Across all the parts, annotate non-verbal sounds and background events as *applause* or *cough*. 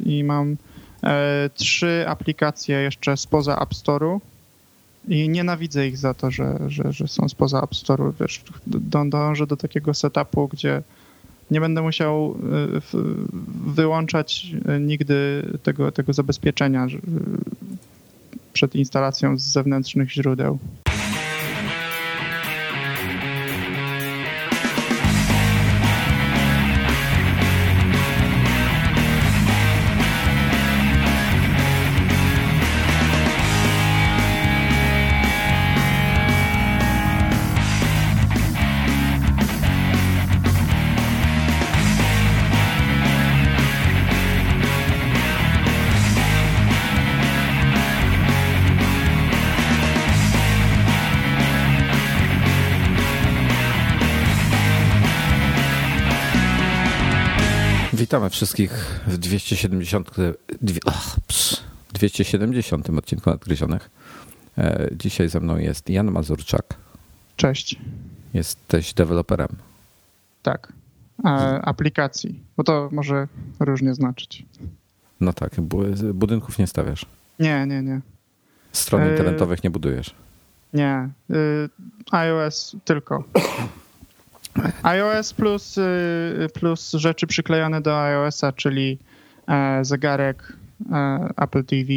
i mam e, trzy aplikacje jeszcze spoza App Store'u i nienawidzę ich za to, że, że, że są spoza App Store'u. Wiesz, dążę do takiego setupu, gdzie nie będę musiał e, wyłączać e, nigdy tego, tego zabezpieczenia przed instalacją z zewnętrznych źródeł. Witamy wszystkich w 270, ach, 270 odcinku Nadgryzionych. E, dzisiaj ze mną jest Jan Mazurczak. Cześć. Jesteś deweloperem. Tak. E, aplikacji, bo to może różnie znaczyć. No tak, budynków nie stawiasz. Nie, nie, nie. Stron e... internetowych nie budujesz. Nie. IOS tylko iOS plus, y, plus rzeczy przyklejone do iOS-a, czyli e, zegarek, e, Apple TV.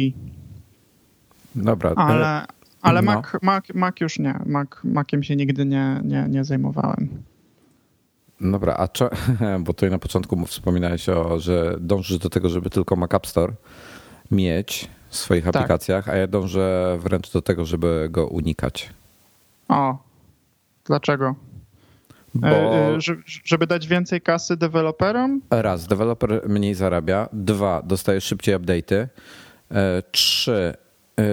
Dobra. Ale, ale no. Mac, Mac, Mac już nie. Mac, Maciem się nigdy nie, nie, nie zajmowałem. Dobra, a czy, *laughs* bo tutaj na początku wspominałeś o, że dążysz do tego, żeby tylko Mac App Store mieć w swoich tak. aplikacjach, a ja dążę wręcz do tego, żeby go unikać. O, dlaczego? Bo... E, e, żeby dać więcej kasy deweloperom? Raz, deweloper mniej zarabia. Dwa, dostaje szybciej update'y. E, trzy,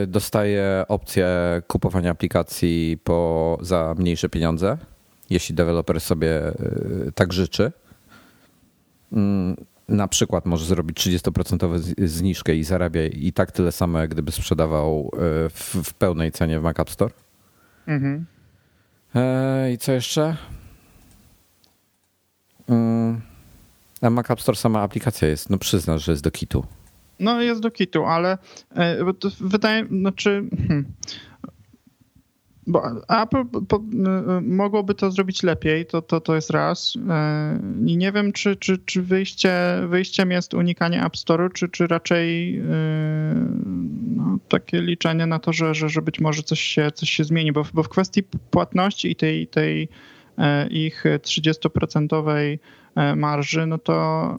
dostaje opcję kupowania aplikacji po, za mniejsze pieniądze, jeśli deweloper sobie tak życzy. Mm, na przykład może zrobić 30% zniżkę i zarabia i tak tyle samo, jak gdyby sprzedawał w, w pełnej cenie w Mac App Store. Mhm. I co jeszcze? Mm. A Mac App Store sama aplikacja jest, no przyznasz, że jest do kitu. No jest do kitu, ale e, wydaje, znaczy hmm, bo Apple po, e, mogłoby to zrobić lepiej, to, to, to jest raz. E, I nie wiem, czy, czy, czy wyjście, wyjściem jest unikanie App Store'u, czy, czy raczej no, takie liczenie na to, że, że, że być może coś się, coś się zmieni, bo, bo w kwestii płatności i tej, tej ich 30% e, marży, no to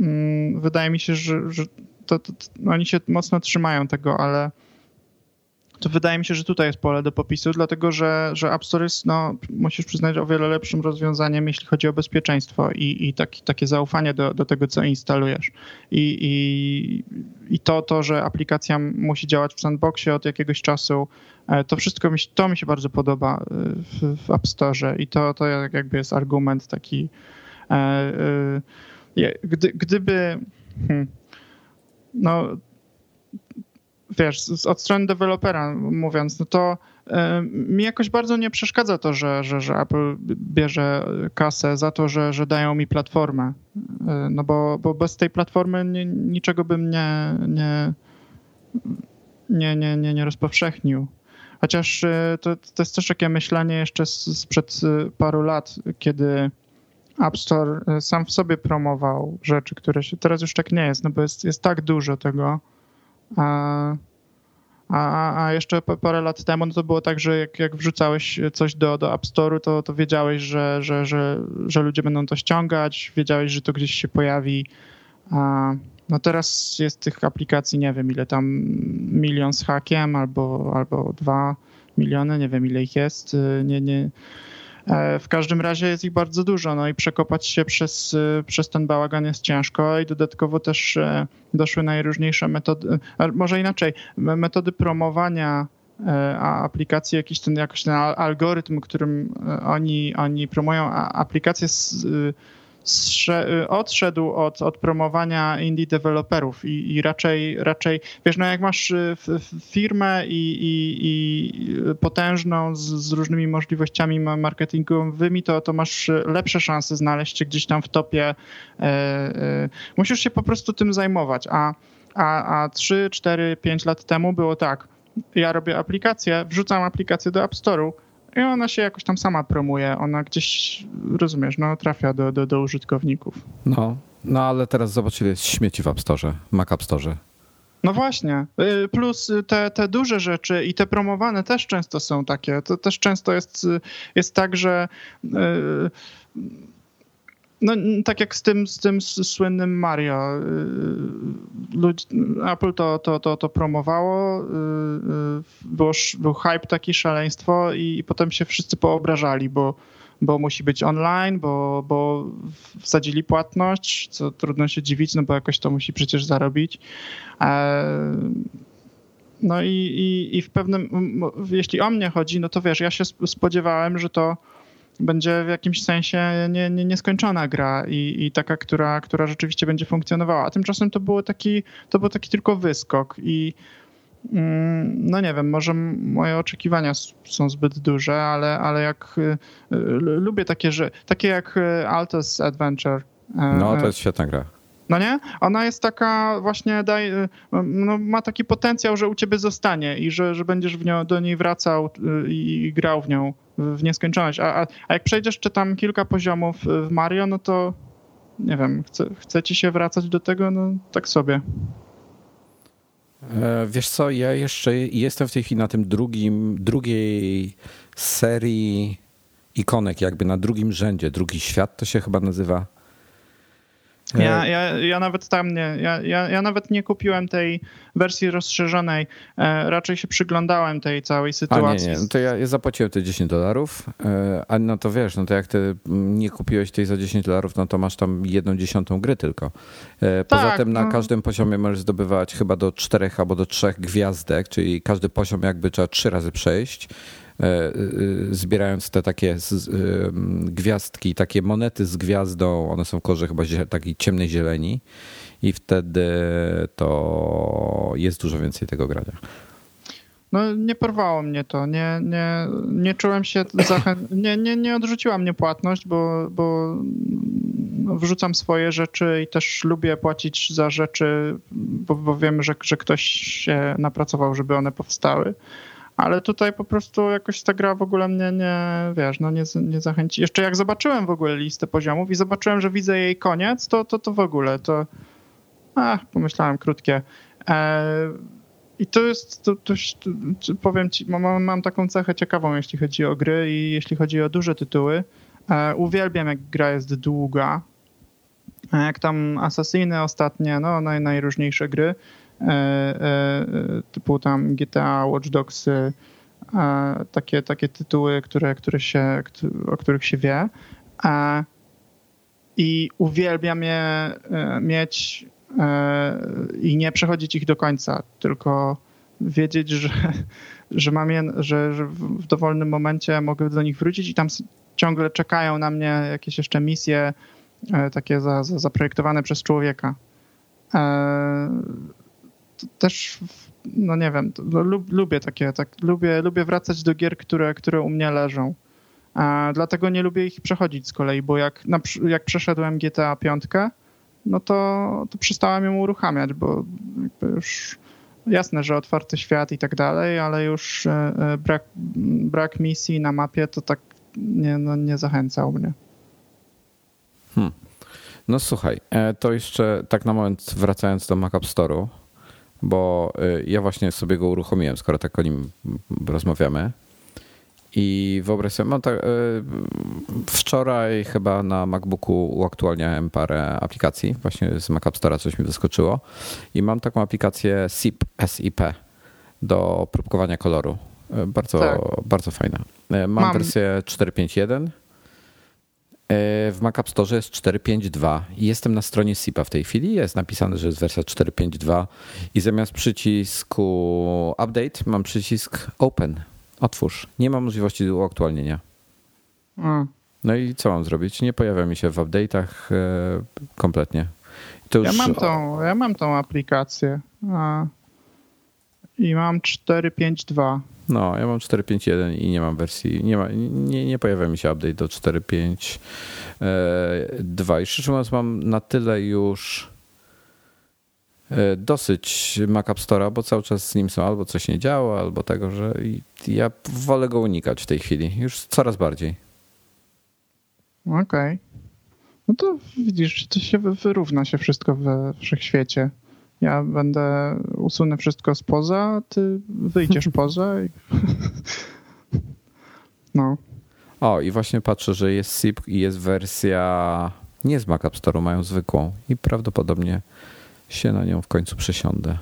mm, wydaje mi się, że, że to, to, to, oni się mocno trzymają tego, ale to wydaje mi się, że tutaj jest pole do popisu, dlatego że, że App Store jest, no, musisz przyznać, o wiele lepszym rozwiązaniem, jeśli chodzi o bezpieczeństwo i, i taki, takie zaufanie do, do tego, co instalujesz. I, i, I to, to, że aplikacja musi działać w sandboxie od jakiegoś czasu, e, to wszystko mi, to mi się bardzo podoba e, w, w App Store i to, to jakby jest argument taki. E, gdy, gdyby. Hmm, no, wiesz, od strony dewelopera mówiąc, no to mi jakoś bardzo nie przeszkadza to, że, że, że Apple bierze kasę za to, że, że dają mi platformę. E, no bo, bo bez tej platformy nie, niczego bym nie, nie, nie, nie, nie, nie rozpowszechnił. Chociaż e, to, to jest też takie myślenie jeszcze sprzed e, paru lat, kiedy App Store sam w sobie promował rzeczy, które się teraz już tak nie jest, no bo jest, jest tak dużo tego, a, a, a jeszcze parę lat temu no to było tak, że jak, jak wrzucałeś coś do, do App Store'u, to, to wiedziałeś, że, że, że, że ludzie będą to ściągać, wiedziałeś, że to gdzieś się pojawi. A, no teraz jest tych aplikacji, nie wiem ile tam, milion z hakiem albo, albo dwa miliony, nie wiem ile ich jest. Nie, nie, E, w każdym razie jest ich bardzo dużo, no i przekopać się przez, e, przez ten bałagan jest ciężko i dodatkowo też e, doszły najróżniejsze metody, może inaczej, metody promowania a aplikacji, jakiś ten, jakoś ten algorytm, którym oni, oni promują aplikacje odszedł od, od promowania indie deweloperów i, i raczej, raczej, wiesz, no jak masz firmę i, i, i potężną z, z, różnymi możliwościami marketingowymi, to, to masz lepsze szanse znaleźć się gdzieś tam w topie. Musisz się po prostu tym zajmować, a, a, a 3, 4, 5 lat temu było tak, ja robię aplikację, wrzucam aplikację do App Store'u i ona się jakoś tam sama promuje. Ona gdzieś, rozumiesz, no trafia do, do, do użytkowników. No, no ale teraz zobacz, ile jest śmieci w App Store, Mac App Store. No właśnie. Y, plus te, te duże rzeczy i te promowane też często są takie. To też często jest, jest tak, że yy, no, tak jak z tym, z tym słynnym Mario. Y, Apple to, to, to, to promowało, y, y, było, był hype taki, szaleństwo i, i potem się wszyscy poobrażali, bo, bo musi być online, bo, bo wsadzili płatność, co trudno się dziwić, no bo jakoś to musi przecież zarobić. E, no i, i, i w pewnym, jeśli o mnie chodzi, no to wiesz, ja się spodziewałem, że to będzie w jakimś sensie nie, nie, nieskończona gra i, i taka, która, która rzeczywiście będzie funkcjonowała. A tymczasem to, było taki, to był taki tylko wyskok i mm, no nie wiem, może moje oczekiwania są zbyt duże, ale, ale jak y, y, lubię takie, że takie jak y, Altos Adventure. No, to jest świetna gra. No nie? Ona jest taka właśnie, daj, no, ma taki potencjał, że u ciebie zostanie i że, że będziesz w nią, do niej wracał i, i grał w nią w nieskończoność. A, a, a jak przejdziesz czy tam kilka poziomów w Mario, no to nie wiem, chce, chce ci się wracać do tego, no tak sobie. E, wiesz co, ja jeszcze jestem w tej chwili na tym drugim, drugiej serii ikonek, jakby na drugim rzędzie. Drugi świat to się chyba nazywa. Ja, ja, ja nawet tam nie, ja, ja, ja nawet nie kupiłem tej wersji rozszerzonej. E, raczej się przyglądałem tej całej sytuacji. A nie, nie, no to ja, ja zapłaciłem te 10 dolarów, e, a no to wiesz, no to jak ty nie kupiłeś tej za 10 dolarów, no to masz tam jedną dziesiątą gry tylko. E, poza tak, tym na no. każdym poziomie możesz zdobywać chyba do czterech albo do trzech gwiazdek, czyli każdy poziom jakby trzeba trzy razy przejść. E, e, zbierając te takie gwiazdki, takie monety z gwiazdą, one są w kolorze chyba takiej ciemnej zieleni i wtedy to jest dużo więcej tego grania. No nie porwało mnie to, nie, nie, nie czułem się, *laughs* zachę... nie, nie, nie odrzuciła mnie płatność, bo, bo wrzucam swoje rzeczy i też lubię płacić za rzeczy, bo, bo wiem, że, że ktoś się napracował, żeby one powstały ale tutaj po prostu jakoś ta gra w ogóle mnie nie, wiesz, no nie, nie zachęci. Jeszcze jak zobaczyłem w ogóle listę poziomów i zobaczyłem, że widzę jej koniec, to, to, to w ogóle to, ach, pomyślałem krótkie. E, I to jest, to, to, to, powiem ci, mam, mam taką cechę ciekawą, jeśli chodzi o gry i jeśli chodzi o duże tytuły. E, uwielbiam, jak gra jest długa. E, jak tam Assassiny ostatnie, no naj, najróżniejsze gry typu tam GTA, Watch Dogs, e, takie, takie tytuły, które, które się, o których się wie. I uwielbiam je mieć i nie przechodzić ich do końca, tylko wiedzieć, że, że mam je, że, że w dowolnym momencie mogę do nich wrócić i tam ciągle czekają na mnie jakieś jeszcze misje takie za, za, zaprojektowane przez człowieka też, no nie wiem, no, lub, lubię takie, tak, lubię, lubię wracać do gier, które, które u mnie leżą. A dlatego nie lubię ich przechodzić z kolei, bo jak, na, jak przeszedłem GTA 5, no to, to przestałem ją uruchamiać, bo już jasne, że otwarty świat i tak dalej, ale już e, e, brak, brak misji na mapie to tak nie, no, nie zachęcał mnie. Hmm. No słuchaj, e, to jeszcze tak na moment wracając do Mac App Store'u, bo y, ja właśnie sobie go uruchomiłem, skoro tak o nim rozmawiamy. I wyobraź sobie, mam tak, y, wczoraj chyba na MacBooku uaktualniałem parę aplikacji, właśnie z Mac App Store'a coś mi wyskoczyło i mam taką aplikację SIP, SIP do próbkowania koloru. Y, bardzo, tak. bardzo fajna. Mam, mam. wersję 451 E, w Mac App Store jest 4.5.2 i jestem na stronie SIPA w tej chwili. Jest napisane, że jest wersja 4.5.2 i zamiast przycisku Update mam przycisk Open. Otwórz. Nie ma możliwości uaktualnienia. No i co mam zrobić? Nie pojawia mi się w update'ach kompletnie. Już... Ja, mam tą, ja mam tą aplikację a... i mam 4.5.2. No, ja mam 4.5.1 i nie mam wersji, nie, ma, nie, nie pojawia mi się update do 4.5.2 i szczerze mówiąc mam na tyle już e, dosyć Mac App Store'a, bo cały czas z nim są albo coś nie działa, albo tego, że ja wolę go unikać w tej chwili, już coraz bardziej. Okej. Okay. No to widzisz, to się wyrówna się wszystko we wszechświecie. Ja będę usunę wszystko spoza, ty wyjdziesz *laughs* poza i... No. O, i właśnie patrzę, że jest SIP i jest wersja nie z Mac App Store, mają zwykłą i prawdopodobnie się na nią w końcu przesiądę.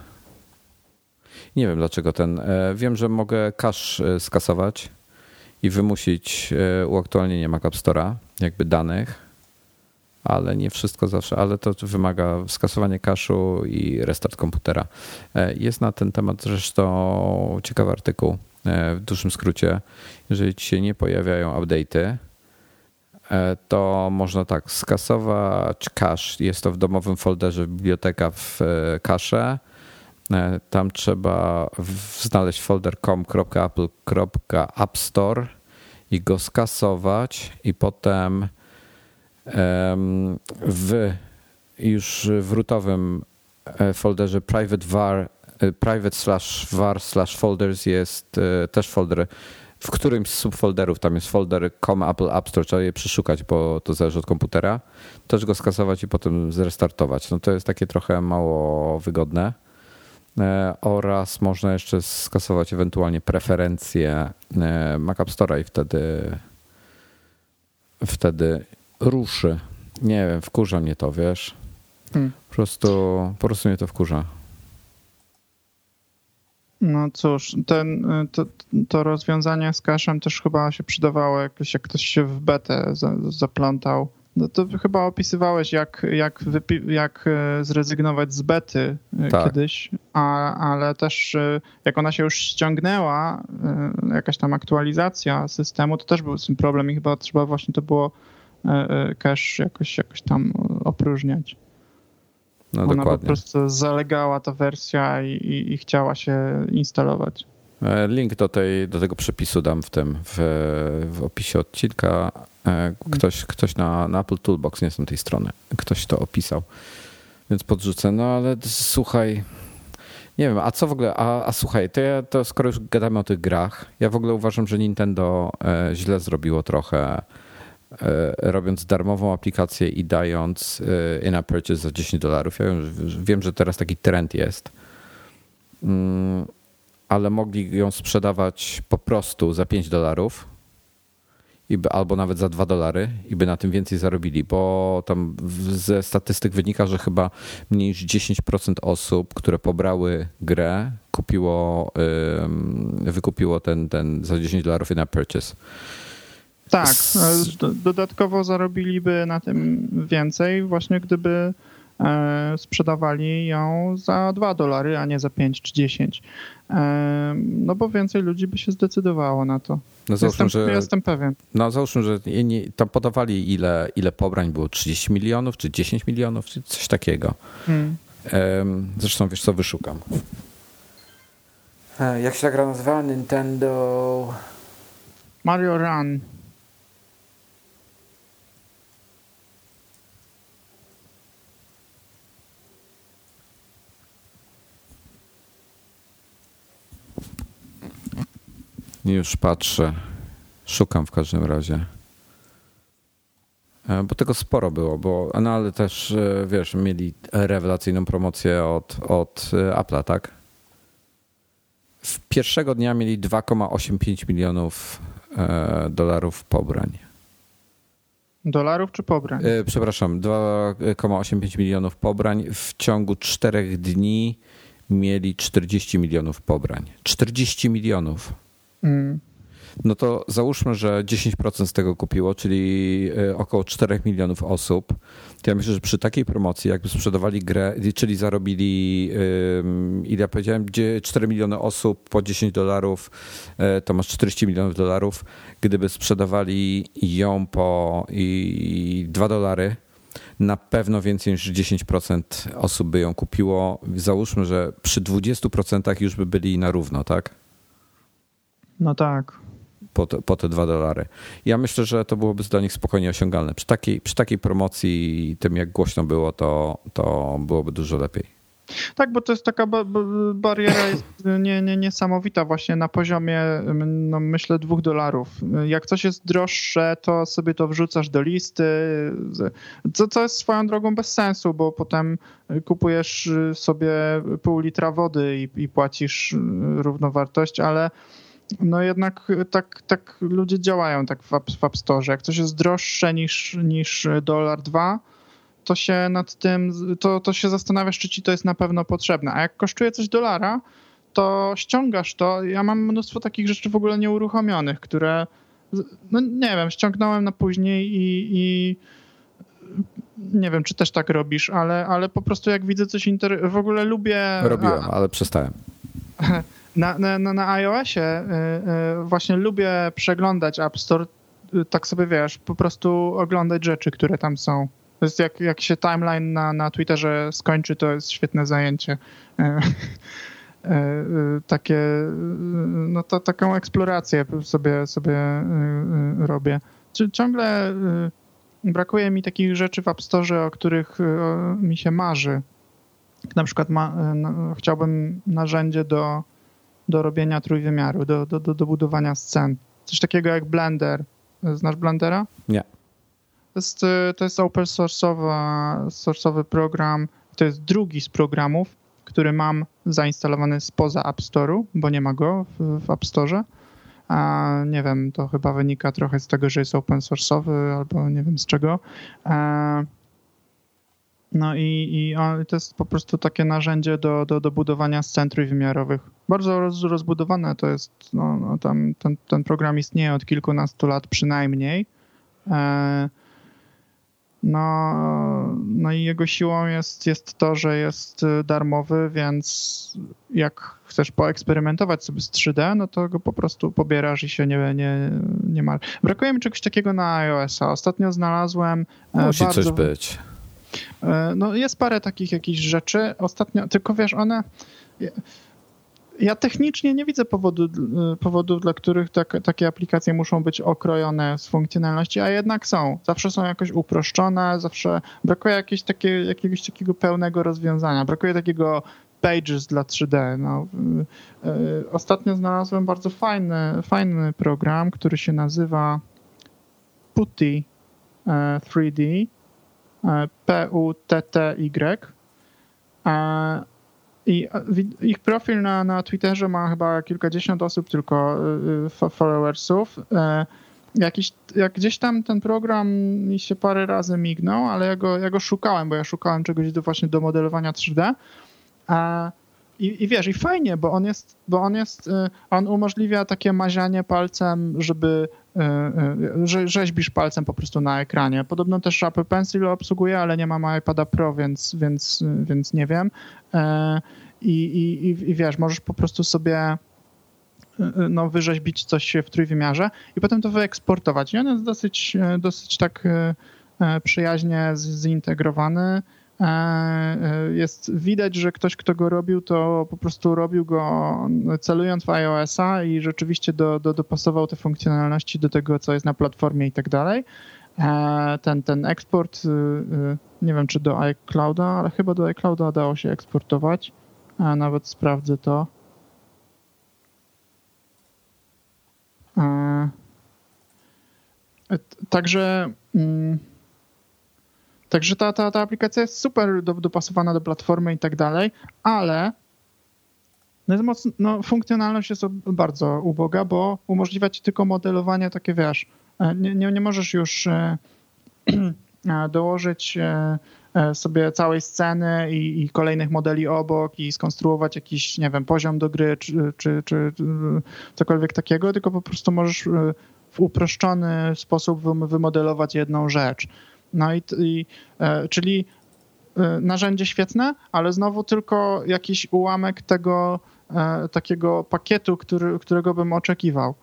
Nie wiem dlaczego ten. E, wiem, że mogę cache e, skasować i wymusić e, uaktualnienie Mac App Store'a, jakby danych ale nie wszystko zawsze, ale to wymaga skasowania kaszu i restart komputera. E, jest na ten temat zresztą ciekawy artykuł e, w dużym skrócie. Jeżeli ci się nie pojawiają update'y, e, to można tak skasować cache. Jest to w domowym folderze biblioteka w cache. Tam trzeba znaleźć folder com.apple.appstore i go skasować i potem w już w rootowym e, folderze private var, e, private slash var slash folders jest e, też folder, w którymś z subfolderów tam jest folder com Apple App Store, trzeba je przeszukać, bo to zależy od komputera, też go skasować i potem zrestartować. No to jest takie trochę mało wygodne. Oraz można jeszcze skasować ewentualnie preferencje Mac App Store'a i wtedy wtedy ruszy. Nie wiem, wkurza mnie to, wiesz. Hmm. Po, prostu, po prostu mnie to wkurza. No cóż, ten, to, to rozwiązanie z kaszem też chyba się przydawało jakoś, jak ktoś się w betę zaplątał. No to chyba opisywałeś, jak, jak, jak e, zrezygnować z bety e, tak. kiedyś, a, ale też e, jak ona się już ściągnęła, jakaś tam aktualizacja systemu, to też był z tym problem i chyba trzeba właśnie to było cache jakoś, jakoś tam opróżniać. No Ona dokładnie. po prostu zalegała ta wersja i, i, i, chciała się instalować. E, link do, tej, do tego przepisu dam w tym, w, w opisie odcinka. Ktoś, ktoś na, na Apple Toolbox, nie jestem tej strony, ktoś to opisał, więc podrzucę. No ale słuchaj, nie wiem, a co w ogóle, a, a słuchaj, to, ja, to skoro już gadamy o tych grach, ja w ogóle uważam, że Nintendo źle zrobiło trochę E, robiąc darmową aplikację i dając e, in-app purchase za 10 dolarów. Ja wiem, że teraz taki trend jest, mm, ale mogli ją sprzedawać po prostu za 5 dolarów albo nawet za 2 dolary i by na tym więcej zarobili, bo tam ze statystyk wynika, że chyba mniej niż 10% osób, które pobrały grę, kupiło, wykupiło ten, ten za 10 dolarów in-app purchase. Tak, dodatkowo zarobiliby na tym więcej, właśnie gdyby e, sprzedawali ją za 2 dolary, a nie za 5 czy 10. E, no bo więcej ludzi by się zdecydowało na to. No załóżmy, jestem, że, jestem pewien. No załóżmy, że nie, tam podawali ile, ile pobrań było, 30 milionów, czy 10 milionów, czy coś takiego. Hmm. Zresztą wiesz co, wyszukam. E, jak się ta gra nazywa? Nintendo... Mario Run. Już patrzę. Szukam w każdym razie. E, bo tego sporo było, bo, no ale też, e, wiesz, mieli rewelacyjną promocję od, od e, Apple'a, tak? W pierwszego dnia mieli 2,85 milionów dolarów pobrań. Dolarów czy pobrań? Przepraszam, 2,85 milionów pobrań. W ciągu czterech dni mieli 40 milionów pobrań. 40 milionów. Mm. no to załóżmy, że 10% z tego kupiło, czyli e, około 4 milionów osób. To ja myślę, że przy takiej promocji, jakby sprzedawali grę, czyli zarobili, ile ja powiedziałem, 4 miliony osób po 10 dolarów, e, to masz 40 milionów dolarów. Gdyby sprzedawali ją po i 2 dolary, na pewno więcej niż 10% osób by ją kupiło. Załóżmy, że przy 20% już by byli na równo, tak? No tak. Po te, po te 2 dolary. Ja myślę, że to byłoby dla nich spokojnie osiągalne. Przy takiej, przy takiej promocji, tym jak głośno było, to, to byłoby dużo lepiej. Tak, bo to jest taka ba bariera jest *laughs* nie, nie, niesamowita właśnie na poziomie, no myślę, dwóch dolarów. Jak coś jest droższe, to sobie to wrzucasz do listy, co, co jest swoją drogą bez sensu, bo potem kupujesz sobie pół litra wody i, i płacisz równowartość, ale no jednak tak, tak ludzie działają tak w App, w App Store. Jak coś jest droższe niż, niż dolar dwa, to się nad tym, to, to się zastanawiasz, czy ci to jest na pewno potrzebne. A jak kosztuje coś dolara, to ściągasz to. Ja mam mnóstwo takich rzeczy w ogóle nieuruchomionych, które, no nie wiem, ściągnąłem na później i, i nie wiem, czy też tak robisz, ale, ale po prostu jak widzę coś inter... w ogóle lubię... Robiłem, a, ale przestałem. *laughs* Na, na, na iOSie y, y, właśnie lubię przeglądać App Store, y, tak sobie wiesz, po prostu oglądać rzeczy, które tam są. To jest jak, jak się timeline na, na Twitterze skończy, to jest świetne zajęcie. Takie, no to taką eksplorację sobie, sobie robię. Ciągle brakuje mi takich rzeczy w App Store, o których mi się marzy. Na przykład ma, no, chciałbym narzędzie do, do robienia trójwymiaru, do, do, do, do budowania scen. Coś takiego jak Blender. Znasz Blendera? Nie. To jest, y, to jest open source'owy program. To jest drugi z programów, który mam zainstalowany spoza App Store'u, bo nie ma go w, w App Store. A nie wiem, to chyba wynika trochę z tego, że jest open source'owy albo nie wiem z czego. E, no i, i to jest po prostu takie narzędzie do, do, do budowania scen trójwymiarowych. Bardzo roz, rozbudowane to jest, no, no tam, ten, ten program istnieje od kilkunastu lat przynajmniej. E, no, no i jego siłą jest, jest to, że jest y, darmowy, więc jak chcesz poeksperymentować sobie z 3D, no to go po prostu pobierasz i się nie, nie, nie ma. Brakuje mi czegoś takiego na iOS-a. Ostatnio znalazłem. E, Musi bardzo... coś być. E, no jest parę takich jakichś rzeczy. Ostatnio, tylko wiesz, one ja technicznie nie widzę powodu, powodów, dla których tak, takie aplikacje muszą być okrojone z funkcjonalności, a jednak są. Zawsze są jakoś uproszczone, zawsze brakuje jakiegoś, takie, jakiegoś takiego pełnego rozwiązania. Brakuje takiego Pages dla 3D. No, y, ostatnio znalazłem bardzo fajny, fajny program, który się nazywa Putty 3D, P-U-T-T-Y. I ich profil na, na Twitterze ma chyba kilkadziesiąt osób tylko y, followersów. E, jakiś, jak gdzieś tam ten program mi się parę razy mignął, ale ja go, ja go szukałem, bo ja szukałem czegoś do, właśnie do modelowania 3D. I, I wiesz, i fajnie, bo on jest, bo on jest, y, on umożliwia takie mazianie palcem, żeby że rzeźbisz palcem po prostu na ekranie. Podobno też Apple Pencil obsługuje, ale nie mam iPada Pro, więc, więc, więc nie wiem. E, I, i, i wiesz, możesz po prostu sobie no, wyrzeźbić coś w trójwymiarze i potem to wyeksportować. I on jest dosyć, dosyć tak przyjaźnie zintegrowany. Jest widać, że ktoś, kto go robił, to po prostu robił go celując w iOS-a i rzeczywiście do, do, dopasował te funkcjonalności do tego, co jest na platformie i tak dalej. Ten, ten eksport nie wiem czy do iClouda, ale chyba do iClouda dało się eksportować. A nawet sprawdzę to. Także, mm, także ta, ta, ta aplikacja jest super do, dopasowana do platformy i tak dalej, ale no mocno, no, funkcjonalność jest bardzo uboga, bo umożliwia ci tylko modelowanie takie, wiesz, e, nie, nie, nie możesz już *clears throat* e, dołożyć e, e, sobie całej sceny i, i, kolejnych modeli obok i skonstruować jakiś, nie wiem, poziom do gry czy, czy, czy cokolwiek takiego, tylko po prostu możesz w uproszczony sposób wymodelować jedną rzecz. No i, i czyli narzędzie świetne, ale znowu tylko jakiś ułamek tego takiego pakietu, który, którego bym oczekiwał.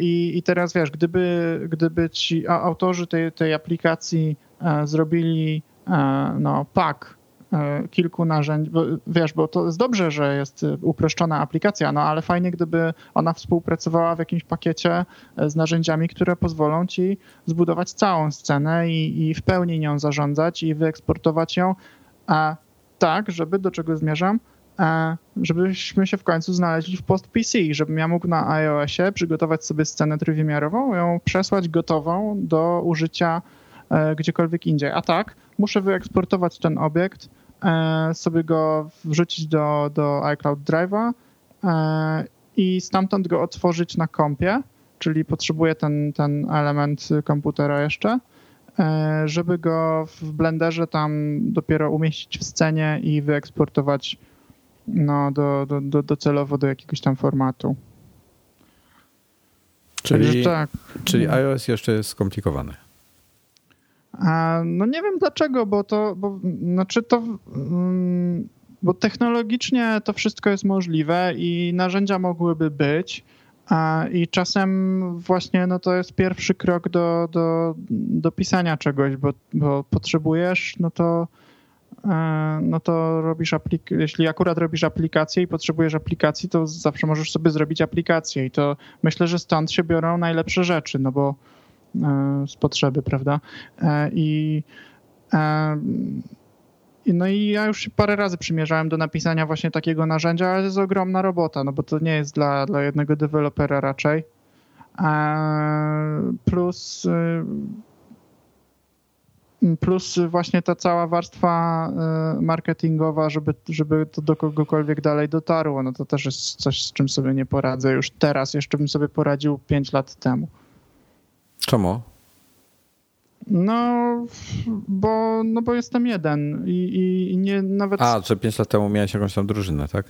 I, I teraz wiesz, gdyby, gdyby ci autorzy tej, tej aplikacji e, zrobili e, no, pack e, kilku narzędzi, bo, wiesz, bo to jest dobrze, że jest uproszczona aplikacja, no ale fajnie, gdyby ona współpracowała w jakimś pakiecie z narzędziami, które pozwolą ci zbudować całą scenę i, i w pełni nią zarządzać i wyeksportować ją a tak, żeby do czego zmierzam, żebyśmy się w końcu znaleźli w post-PC, żebym ja mógł na iOSie przygotować sobie scenę trójwymiarową, ją przesłać gotową do użycia e, gdziekolwiek indziej. A tak, muszę wyeksportować ten obiekt, e, sobie go wrzucić do, do iCloud Drive'a e, i stamtąd go otworzyć na kompie, czyli potrzebuję ten, ten element komputera jeszcze, żeby go w Blenderze tam dopiero umieścić w scenie i wyeksportować no, do, do, do, docelowo do jakiegoś tam formatu. Czyli, tak. czyli iOS jeszcze jest skomplikowany. No nie wiem dlaczego, bo to, bo, znaczy to, mm, bo technologicznie to wszystko jest możliwe i narzędzia mogłyby być. A, I czasem właśnie no to jest pierwszy krok do, do, do pisania czegoś, bo, bo potrzebujesz, no to E, no to robisz aplik- jeśli akurat robisz aplikację i potrzebujesz aplikacji, to zawsze możesz sobie zrobić aplikację i to myślę, że stąd się biorą najlepsze rzeczy, no bo z potrzeby, prawda? E, I no i ja już parę razy przymierzałem do napisania właśnie takiego narzędzia, ale to jest ogromna robota, no bo to nie jest dla, dla jednego dewelopera raczej. Plus plus właśnie ta cała warstwa y, marketingowa, żeby, żeby to do kogokolwiek dalej dotarło, no to też jest coś, z czym sobie nie poradzę już teraz. Jeszcze bym sobie poradził 5 lat temu. Czemu? No, bo, no bo jestem jeden i, i nie nawet... A, że 5 lat temu miałeś jakąś tam drużynę, tak?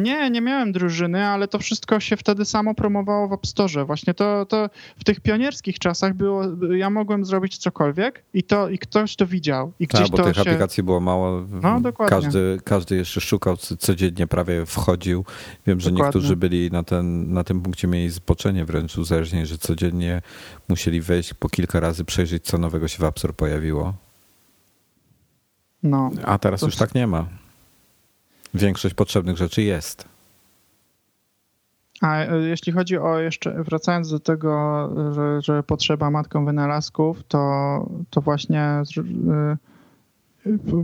Nie, nie miałem drużyny, ale to wszystko się wtedy samo promowało w App Store. Właśnie to, to w tych pionierskich czasach było, ja mogłem zrobić cokolwiek i to i ktoś to widział. I tak, gdzieś bo to tych się... aplikacji było mało. No, dokładnie. Każdy, każdy jeszcze szukał, codziennie prawie wchodził. Wiem, że dokładnie. niektórzy byli na, ten, na tym punkcie mieli zboczenie wręcz uzależnienie, że codziennie musieli wejść po kilka razy, przejrzeć, co nowego się w App Store pojawiło. No, A teraz to... już tak nie ma. Większość potrzebnych rzeczy jest. A e, jeśli chodzi o jeszcze, wracając do tego, że, że potrzeba matką wynalazków, to, to właśnie e,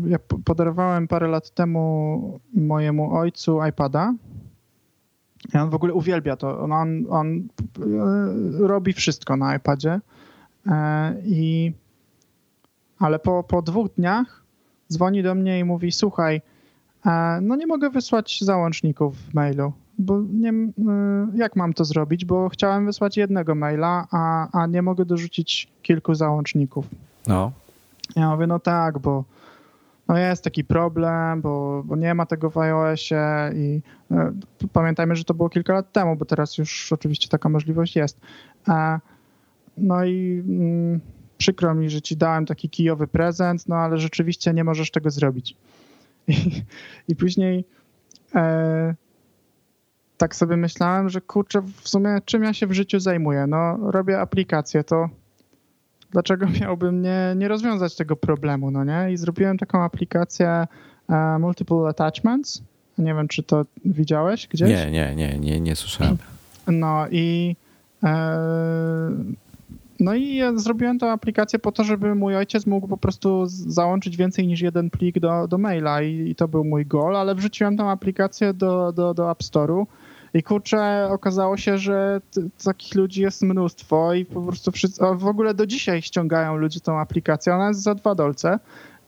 ja podarowałem parę lat temu mojemu ojcu iPada. I on w ogóle uwielbia to. On, on e, robi wszystko na iPadzie. I, ale po, po dwóch dniach dzwoni do mnie i mówi: Słuchaj, no nie mogę wysłać załączników w mailu, bo nie, y, jak mam to zrobić, bo chciałem wysłać jednego maila, a, a nie mogę dorzucić kilku załączników. No. Ja mówię, no tak, bo no jest taki problem, bo, bo nie ma tego w iOSie i y, pamiętajmy, że to było kilka lat temu, bo teraz już oczywiście taka możliwość jest. no i mm, przykro mi, że ci dałem taki kijowy prezent, no ale rzeczywiście nie możesz tego zrobić. I, i później e, tak sobie myślałem, że kurczę, w sumie czym ja się w życiu zajmuję? No, robię aplikację, to dlaczego *laughs* miałbym nie, nie rozwiązać tego problemu, no nie? I zrobiłem taką aplikację uh, Multiple Attachments. Nie wiem, czy to widziałeś gdzieś? Nie, nie, nie, nie, nie słyszałem. No i e, no i ja zrobiłem tę aplikację po to, żeby mój ojciec mógł po prostu załączyć więcej niż jeden plik do, do maila i, i to był mój goal, ale wrzuciłem tę aplikację do, do, do App Store'u i kurczę, okazało się, że takich ludzi jest mnóstwo i po prostu wszyscy, w ogóle do dzisiaj ściągają ludzie tą aplikację. Ona jest za dwa dolce.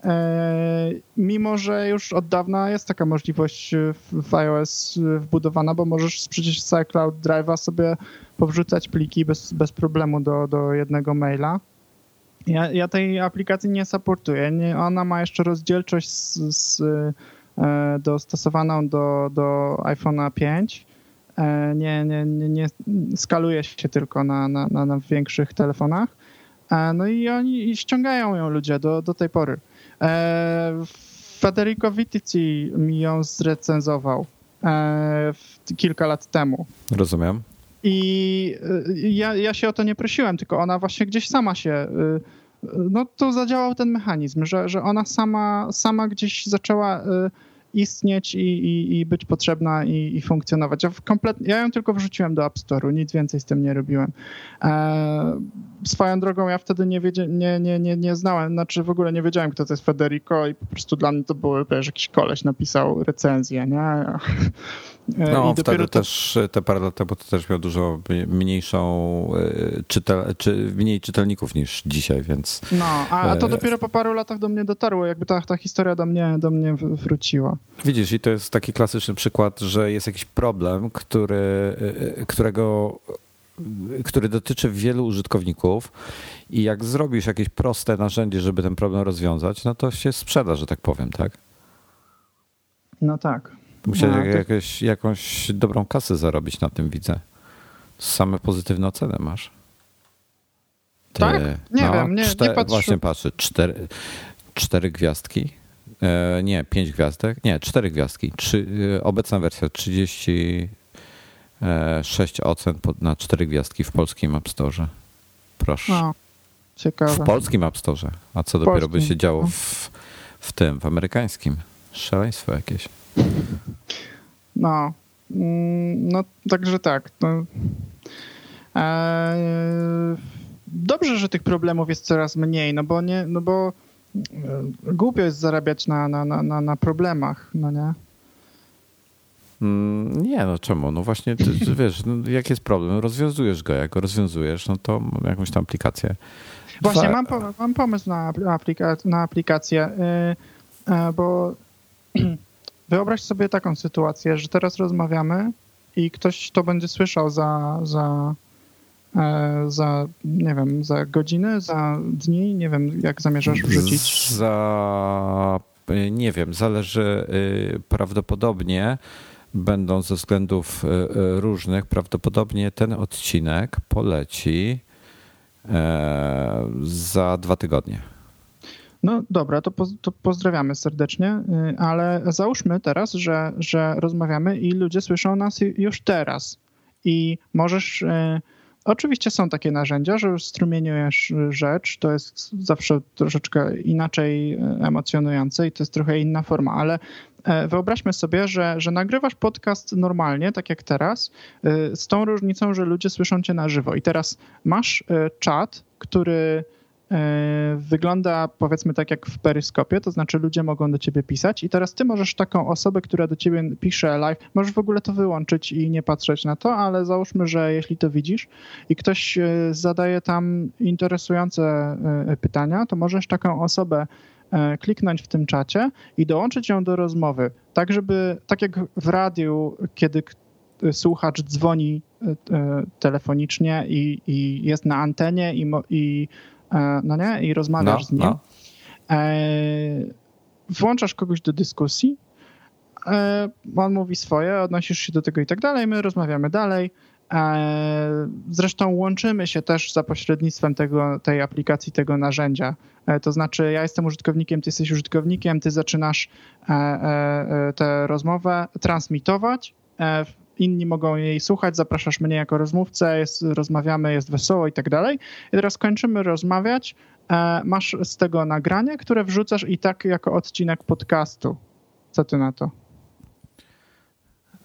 E, mimo, że już od dawna jest taka możliwość w iOS wbudowana, bo możesz przecież z iCloud Drive'a sobie powrzucać pliki bez, bez problemu do, do jednego maila. Ja, ja tej aplikacji nie supportuję. Nie, ona ma jeszcze rozdzielczość z, z, e, dostosowaną do, do iPhone'a 5. E, nie, nie, nie, nie skaluje się tylko na, na, na, na większych telefonach. E, no i oni ściągają ją ludzie do, do tej pory. E, Federico Vitici mi ją zrecenzował e, kilka lat temu. Rozumiem. I ja, ja się o to nie prosiłem, tylko ona właśnie gdzieś sama się. No to zadziałał ten mechanizm, że, że ona sama, sama gdzieś zaczęła istnieć i, i, i być potrzebna i, i funkcjonować. Ja, kompletnie, ja ją tylko wrzuciłem do App Store'u, nic więcej z tym nie robiłem. E, swoją drogą ja wtedy nie, wiedzie, nie, nie, nie, nie znałem, znaczy w ogóle nie wiedziałem, kto to jest Federico i po prostu dla mnie to było, wiesz, jakiś koleś napisał recenzję, nie? E, no, wtedy to... też te parę lat temu to też miał dużo mniejszą, e, czytel, czy mniej czytelników niż dzisiaj, więc. No, a, to e, dopiero po paru latach do mnie dotarło, jakby ta, ta historia do mnie, do mnie wróciła. Widzisz, i to jest taki klasyczny przykład, że jest jakiś problem, który, którego który dotyczy wielu użytkowników i jak zrobisz jakieś proste narzędzie, żeby ten problem rozwiązać, no to się sprzeda, że tak powiem, tak? No tak. Musiałeś no, jakieś, jakąś dobrą kasę zarobić na tym, widzę. Same pozytywne oceny masz. Ty, tak? Nie no, wiem, nie, cztery, nie patrzę. Właśnie patrzę, cztery, cztery gwiazdki. E, nie, pięć gwiazdek. Nie, cztery gwiazdki. Trzy, e, obecna wersja 36 ocen na cztery gwiazdki w polskim App Store. Proszę. No, ciekawe. W polskim App Store. A co dopiero by się działo no. w, w tym, w amerykańskim? Szaleństwo jakieś. No, mm, no także tak. No. Eee, dobrze, że tych problemów jest coraz mniej, no bo nie, no bo e, głupio jest zarabiać na, na, na, na problemach, no nie? Mm, nie, no czemu? No właśnie, ty, wiesz, no, jak jest problem, rozwiązujesz go. Jak go rozwiązujesz, no to jakąś tam aplikację. Właśnie, mam, mam pomysł na, aplika na aplikację, yy, bo *clears throat* Wyobraź sobie taką sytuację, że teraz rozmawiamy i ktoś to będzie słyszał za, za, e, za nie wiem, za godziny, za dni, nie wiem, jak zamierzasz wrzucić? Za, nie wiem, zależy y, prawdopodobnie będą ze względów różnych, prawdopodobnie ten odcinek poleci e, za dwa tygodnie. No dobra, to, to, pozdrawiamy serdecznie, y, ale załóżmy teraz, że, że rozmawiamy i ludzie słyszą nas już teraz. I możesz. Y, oczywiście są takie narzędzia, że strumieniujesz rzecz, to jest zawsze troszeczkę inaczej y, emocjonujące i to jest trochę inna forma, ale e, wyobraźmy sobie, że, że nagrywasz podcast normalnie, tak jak teraz, z tą różnicą, że ludzie słyszą cię na żywo. I teraz masz czat, który wygląda powiedzmy tak jak w peryskopie, to znaczy ludzie mogą do ciebie pisać. I teraz ty możesz taką osobę, która do ciebie pisze live, możesz w ogóle to wyłączyć i nie patrzeć na to, ale załóżmy, że jeśli to widzisz i ktoś e, zadaje tam interesujące e, pytania, to możesz taką osobę kliknąć w tym czacie i dołączyć ją do rozmowy, tak żeby, tak jak w radiu, kiedy słuchacz dzwoni telefonicznie i, i jest na antenie i, i E, no nie? I rozmawiasz no, z nim. No. E, włączasz kogoś do dyskusji, e, on mówi swoje, odnosisz się do tego i tak dalej, my rozmawiamy dalej. Zresztą łączymy się też za pośrednictwem tego, tej aplikacji, tego narzędzia. To znaczy, ja jestem użytkownikiem, ty jesteś użytkownikiem, ty zaczynasz tę rozmowę transmitować inni mogą jej słuchać, zapraszasz mnie jako rozmówcę, jest, rozmawiamy, jest wesoło i tak dalej. I teraz kończymy rozmawiać, e, masz z tego nagranie, które wrzucasz i tak jako odcinek podcastu. Co ty na to?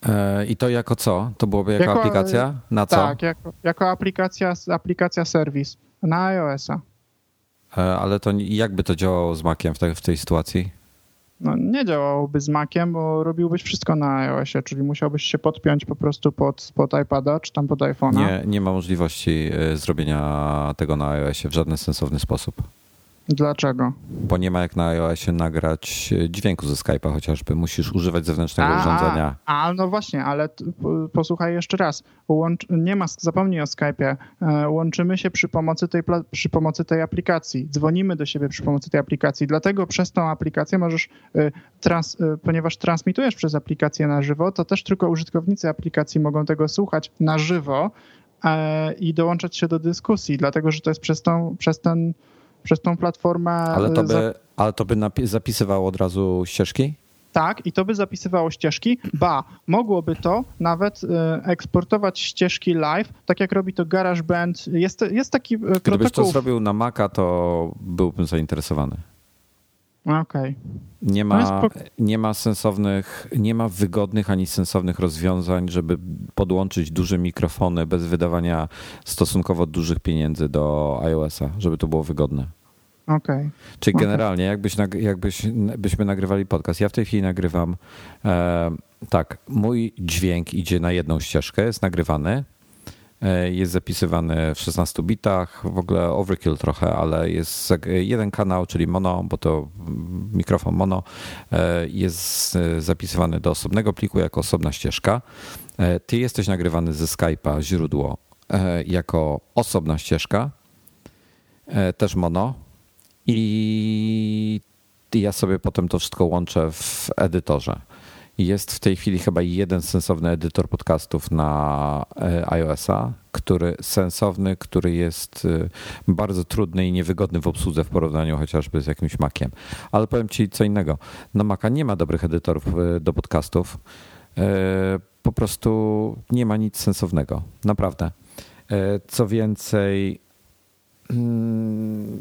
E, I to jako co? To byłoby jako, jako aplikacja? Na co? Tak, jako, jako aplikacja, aplikacja serwis na iOS-a. E, ale to jakby to działało z Maciem w tej, w tej sytuacji? No, nie działałoby z Maciem, bo robiłbyś wszystko na iOSie, czyli musiałbyś się podpiąć po prostu pod, pod iPada czy tam pod iPhone'a. Nie, nie ma możliwości e, zrobienia tego na iOSie w żaden sensowny sposób. Dlaczego? Bo nie ma jak na iOSie nagrać dźwięku ze Skype'a chociażby. Musisz używać zewnętrznego a, urządzenia. A, no właśnie, ale posłuchaj jeszcze raz. Łącz, nie ma, zapomnij o Skype'ie. E, łączymy się przy pomocy, tej, przy pomocy tej aplikacji. Dzwonimy do siebie przy pomocy tej aplikacji. Dlatego przez tą aplikację możesz, e, trans, e, ponieważ transmitujesz przez aplikację na żywo, to też tylko użytkownicy aplikacji mogą tego słuchać na żywo i dołączać się do dyskusji, dlatego że to jest przez, tą, przez ten przez tą platformę. Ale to by, ale to by zapisywało od razu ścieżki? Tak, i to by zapisywało ścieżki. Ba, mogłoby to nawet e, eksportować ścieżki live, tak jak robi to GarageBand. Jest, jest taki e, Gdybyś protokół... Gdybyś to zrobił na Maca, to byłbym zainteresowany. Okay. Nie ma, nie ma sensownych, nie ma wygodnych ani sensownych rozwiązań, żeby podłączyć duże mikrofony bez wydawania stosunkowo dużych pieniędzy do iOS-a, żeby to było wygodne. Okay. Czyli generalnie, jakbyś, jakbyś, byśmy nagrywali podcast, ja w tej chwili nagrywam, e, tak, mój dźwięk idzie na jedną ścieżkę, jest nagrywany, jest zapisywany w 16 bitach, w ogóle overkill trochę, ale jest jeden kanał, czyli mono, bo to mikrofon mono, e, jest e, zapisywany do osobnego pliku jako osobna ścieżka. Ty jesteś nagrywany ze Skype'a, źródło, jako osobna ścieżka, też mono, i ja sobie potem to wszystko łączę w edytorze. Jest w tej chwili chyba jeden sensowny edytor podcastów na e, iOS-a, który sensowny, który jest e, bardzo trudny i niewygodny w obsłudze w porównaniu chociażby z jakimś Maciem. Ale powiem ci co innego. Na Maca nie ma dobrych edytorów e, do podcastów. Po prostu nie ma nic sensownego. Naprawdę. Co więcej, Mm,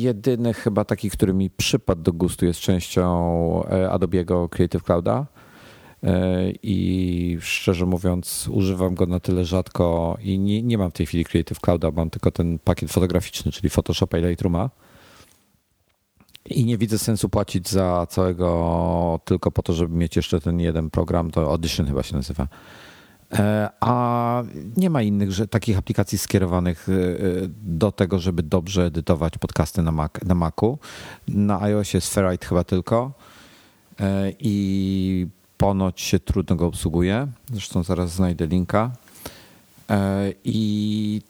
jedyny chyba taki, który mi przypadł do gustu jest częścią Adobe'ego Creative Clouda i szczerze mówiąc używam go na tyle rzadko i nie, nie mam w tej chwili Creative Clouda, mam tylko ten pakiet fotograficzny, czyli Photoshopa i Lightrooma. I nie widzę sensu płacić za całego tylko po to, żeby mieć jeszcze ten jeden program, to Audition chyba się nazywa. E, a nie ma innych że, takich aplikacji skierowanych e, do tego, żeby dobrze edytować podcasty na, Mac, na Macu. Na iOSie jest Ferrite chyba tylko. E, i ponoć się trudno go obsługuje. Zresztą zaraz znajdę linka. I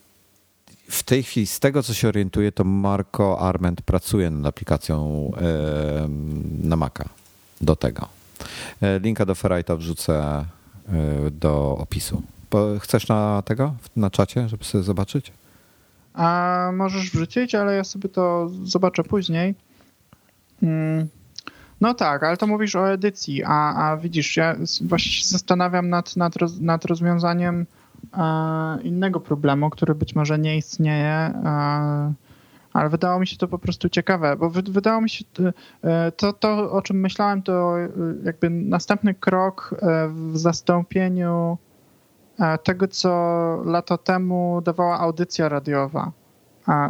w tej chwili, z tego co się orientuję, to Marco Arment pracuje nad aplikacją na Maca do tego. Linka do Ferrite'a wrzucę do opisu. Chcesz na tego, na czacie, żeby sobie zobaczyć? A możesz wrzucić, ale ja sobie to zobaczę później. Hmm. No tak, ale to mówisz o edycji, a, a widzisz, ja właśnie się zastanawiam nad, nad, roz, nad rozwiązaniem e, innego problemu, który być może nie istnieje. E, ale wydało mi się to po prostu ciekawe, bo wydało mi się e, to, to o czym myślałem, to e, jakby następny krok e, w zastąpieniu tego, co lato temu dawała audycja radiowa.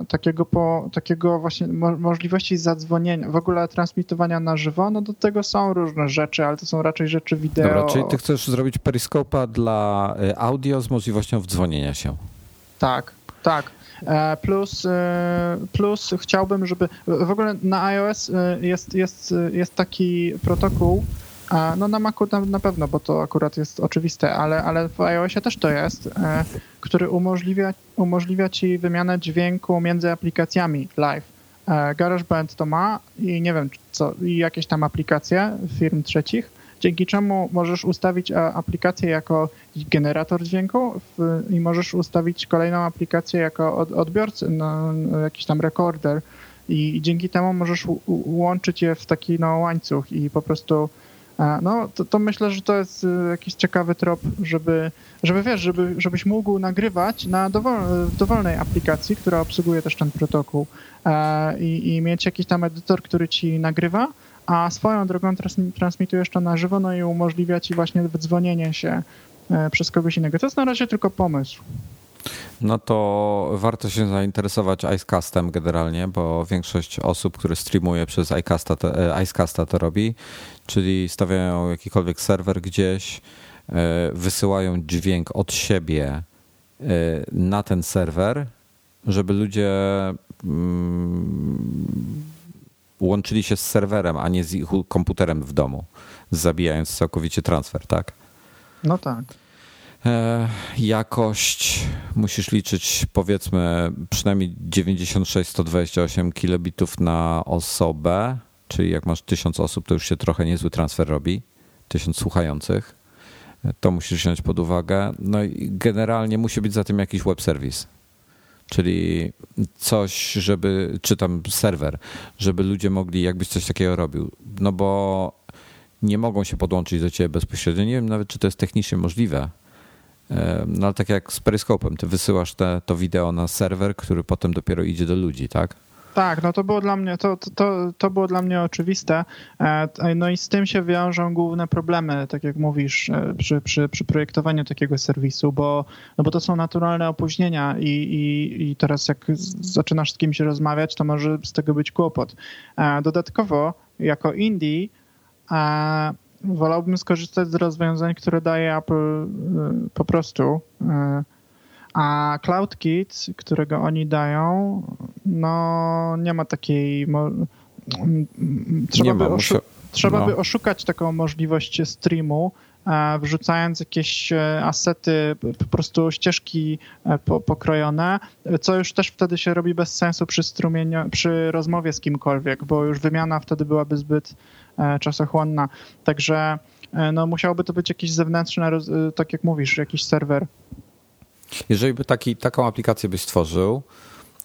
Takiego, po, takiego właśnie możliwości zadzwonienia, w ogóle transmitowania na żywo, no do tego są różne rzeczy, ale to są raczej rzeczy wideo. Dobra, czyli ty chcesz zrobić periskopa dla audio z możliwością wdzwonienia się. Tak, tak. E, plus, e, plus chciałbym, żeby w ogóle na iOS e, jest, jest, jest taki protokół, no na Macu na, na pewno, bo to akurat jest oczywiste, ale, ale w iOSie też to jest, który umożliwia, umożliwia ci wymianę dźwięku między aplikacjami live. GarageBand to ma i nie wiem co, i jakieś tam aplikacje firm trzecich dzięki czemu możesz ustawić aplikację jako generator dźwięku i możesz ustawić kolejną aplikację jako odbiorcę, no, jakiś tam rekorder i dzięki temu możesz łączyć je w taki no, łańcuch i po prostu no, to, to, myślę, że to jest y, jakiś ciekawy trop, żeby, żeby wiesz, żeby, żebyś mógł nagrywać na dowol, dowolnej aplikacji, która obsługuje też ten protokół i, i mieć jakiś tam edytor, który ci nagrywa, a swoją drogą transmitujesz to na żywo, no i umożliwia ci właśnie wydzwonienie się e, przez kogoś innego. To jest na razie tylko pomysł. No to warto się zainteresować Icecastem generalnie, bo większość osób, które streamuje przez Icecasta to, e, Icecasta to robi, czyli stawiają jakikolwiek serwer gdzieś, e, wysyłają dźwięk od siebie na ten serwer, żeby ludzie mm, łączyli się z serwerem, a nie z ich komputerem w domu, zabijając całkowicie transfer, tak? No tak. E, jakość musisz liczyć powiedzmy przynajmniej 96-128 kilobitów na osobę, czyli jak masz tysiąc osób, to już się trochę niezły transfer robi, tysiąc słuchających. E, to musisz wziąć pod uwagę. No i generalnie musi być za tym jakiś web serwis. Czyli coś, żeby, czy tam serwer, żeby ludzie mogli, jakbyś coś takiego robił. No bo nie mogą się podłączyć do ciebie bezpośrednio. Nie wiem nawet, czy to jest technicznie możliwe. No ale tak jak z Periscope'em, ty wysyłasz te, to wideo na serwer, który potem dopiero idzie do ludzi, tak? Tak, no to było dla mnie, to, to, to było dla mnie oczywiste. E, no i z tym się wiążą główne problemy, tak jak mówisz, e, przy, przy, przy projektowaniu takiego serwisu, bo, no bo to są naturalne opóźnienia i, i, i teraz jak zaczynasz z kimś rozmawiać, to może z tego być kłopot. E, dodatkowo, jako indie, wolałbym skorzystać z rozwiązań, które daje Apple po prostu a CloudKit, którego oni dają, no nie ma takiej. Trzeba, nie by, ma, oszu- trzeba no. by oszukać taką możliwość streamu, e, wrzucając jakieś e, asety, po prostu ścieżki e, pokrojone, co już też wtedy się robi bez sensu przy strumieniu, przy rozmowie z kimkolwiek, bo już wymiana wtedy byłaby zbyt czasochłonna. Także no, musiałoby to być jakiś zewnętrzny, tak jak mówisz, jakiś serwer jeżeli by taki, taką aplikację byś stworzył,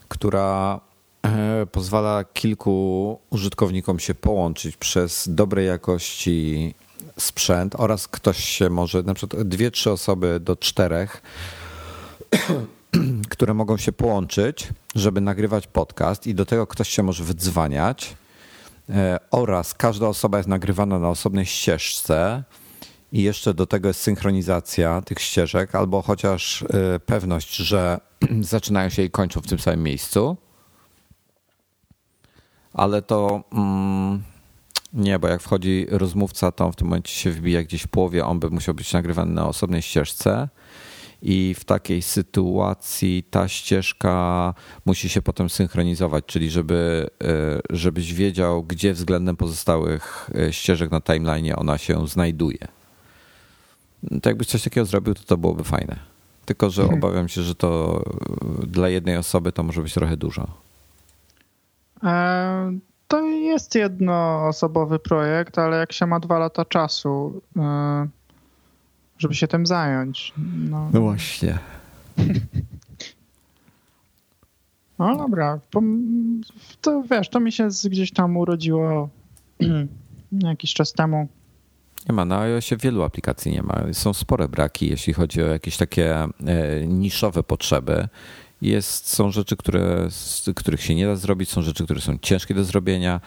która e, pozwala kilku użytkownikom się połączyć przez dobrej jakości sprzęt oraz ktoś się może, na przykład dwie, trzy osoby do czterech, *clears throat* które mogą się połączyć, żeby nagrywać podcast i do tego ktoś się może wydzwaniać e, oraz każda osoba jest nagrywana na osobnej ścieżce i jeszcze do tego jest synchronizacja tych ścieżek, albo chociaż y, pewność, że *clears throat* zaczynają się i kończą w tym samym miejscu. Ale to mm, nie, bo jak wchodzi rozmówca, to w tym momencie się wbija gdzieś w połowie, on by musiał być nagrywany na osobnej ścieżce. I w takiej sytuacji ta ścieżka musi się potem synchronizować, czyli żeby, y, żebyś wiedział, gdzie względem pozostałych y, ścieżek na timeline ona się znajduje to jakbyś coś takiego zrobił, to to byłoby fajne. Tylko, że hmm. obawiam się, że to e, dla jednej osoby to może być trochę dużo. E, to jest jednoosobowy projekt, ale jak się ma dwa lata czasu, e, żeby się tym zająć. No, no właśnie. No dobra, to wiesz, to mi się gdzieś tam urodziło *clears throat* jakiś czas temu. Nie ma, na iOSie wielu aplikacji nie ma. Są spore braki, jeśli chodzi o jakieś takie e, niszowe potrzeby. Jest, są rzeczy, które, z których się nie da zrobić, są rzeczy, które są ciężkie do zrobienia,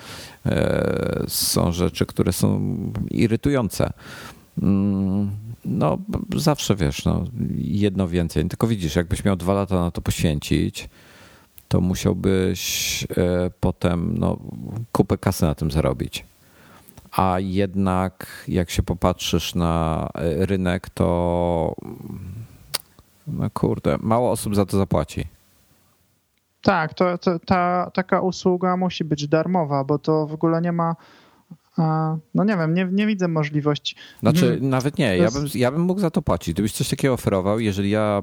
e, są rzeczy, które są irytujące. Mm, no, zawsze wiesz, no, jedno więcej. Tylko widzisz, jakbyś miał dwa lata na to poświęcić, to musiałbyś e, potem no, kupę kasy na tym zarobić a jednak jak się popatrzysz na e, rynek, to no kurde, mało osób za to zapłaci. Tak, to, to, ta taka usługa musi być darmowa, bo to w ogóle nie ma no nie wiem, nie, nie widzę możliwości. Znaczy, hmm. nawet nie, ja bym, ja bym mógł za to płacić. Gdybyś coś takiego oferował, jeżeli ja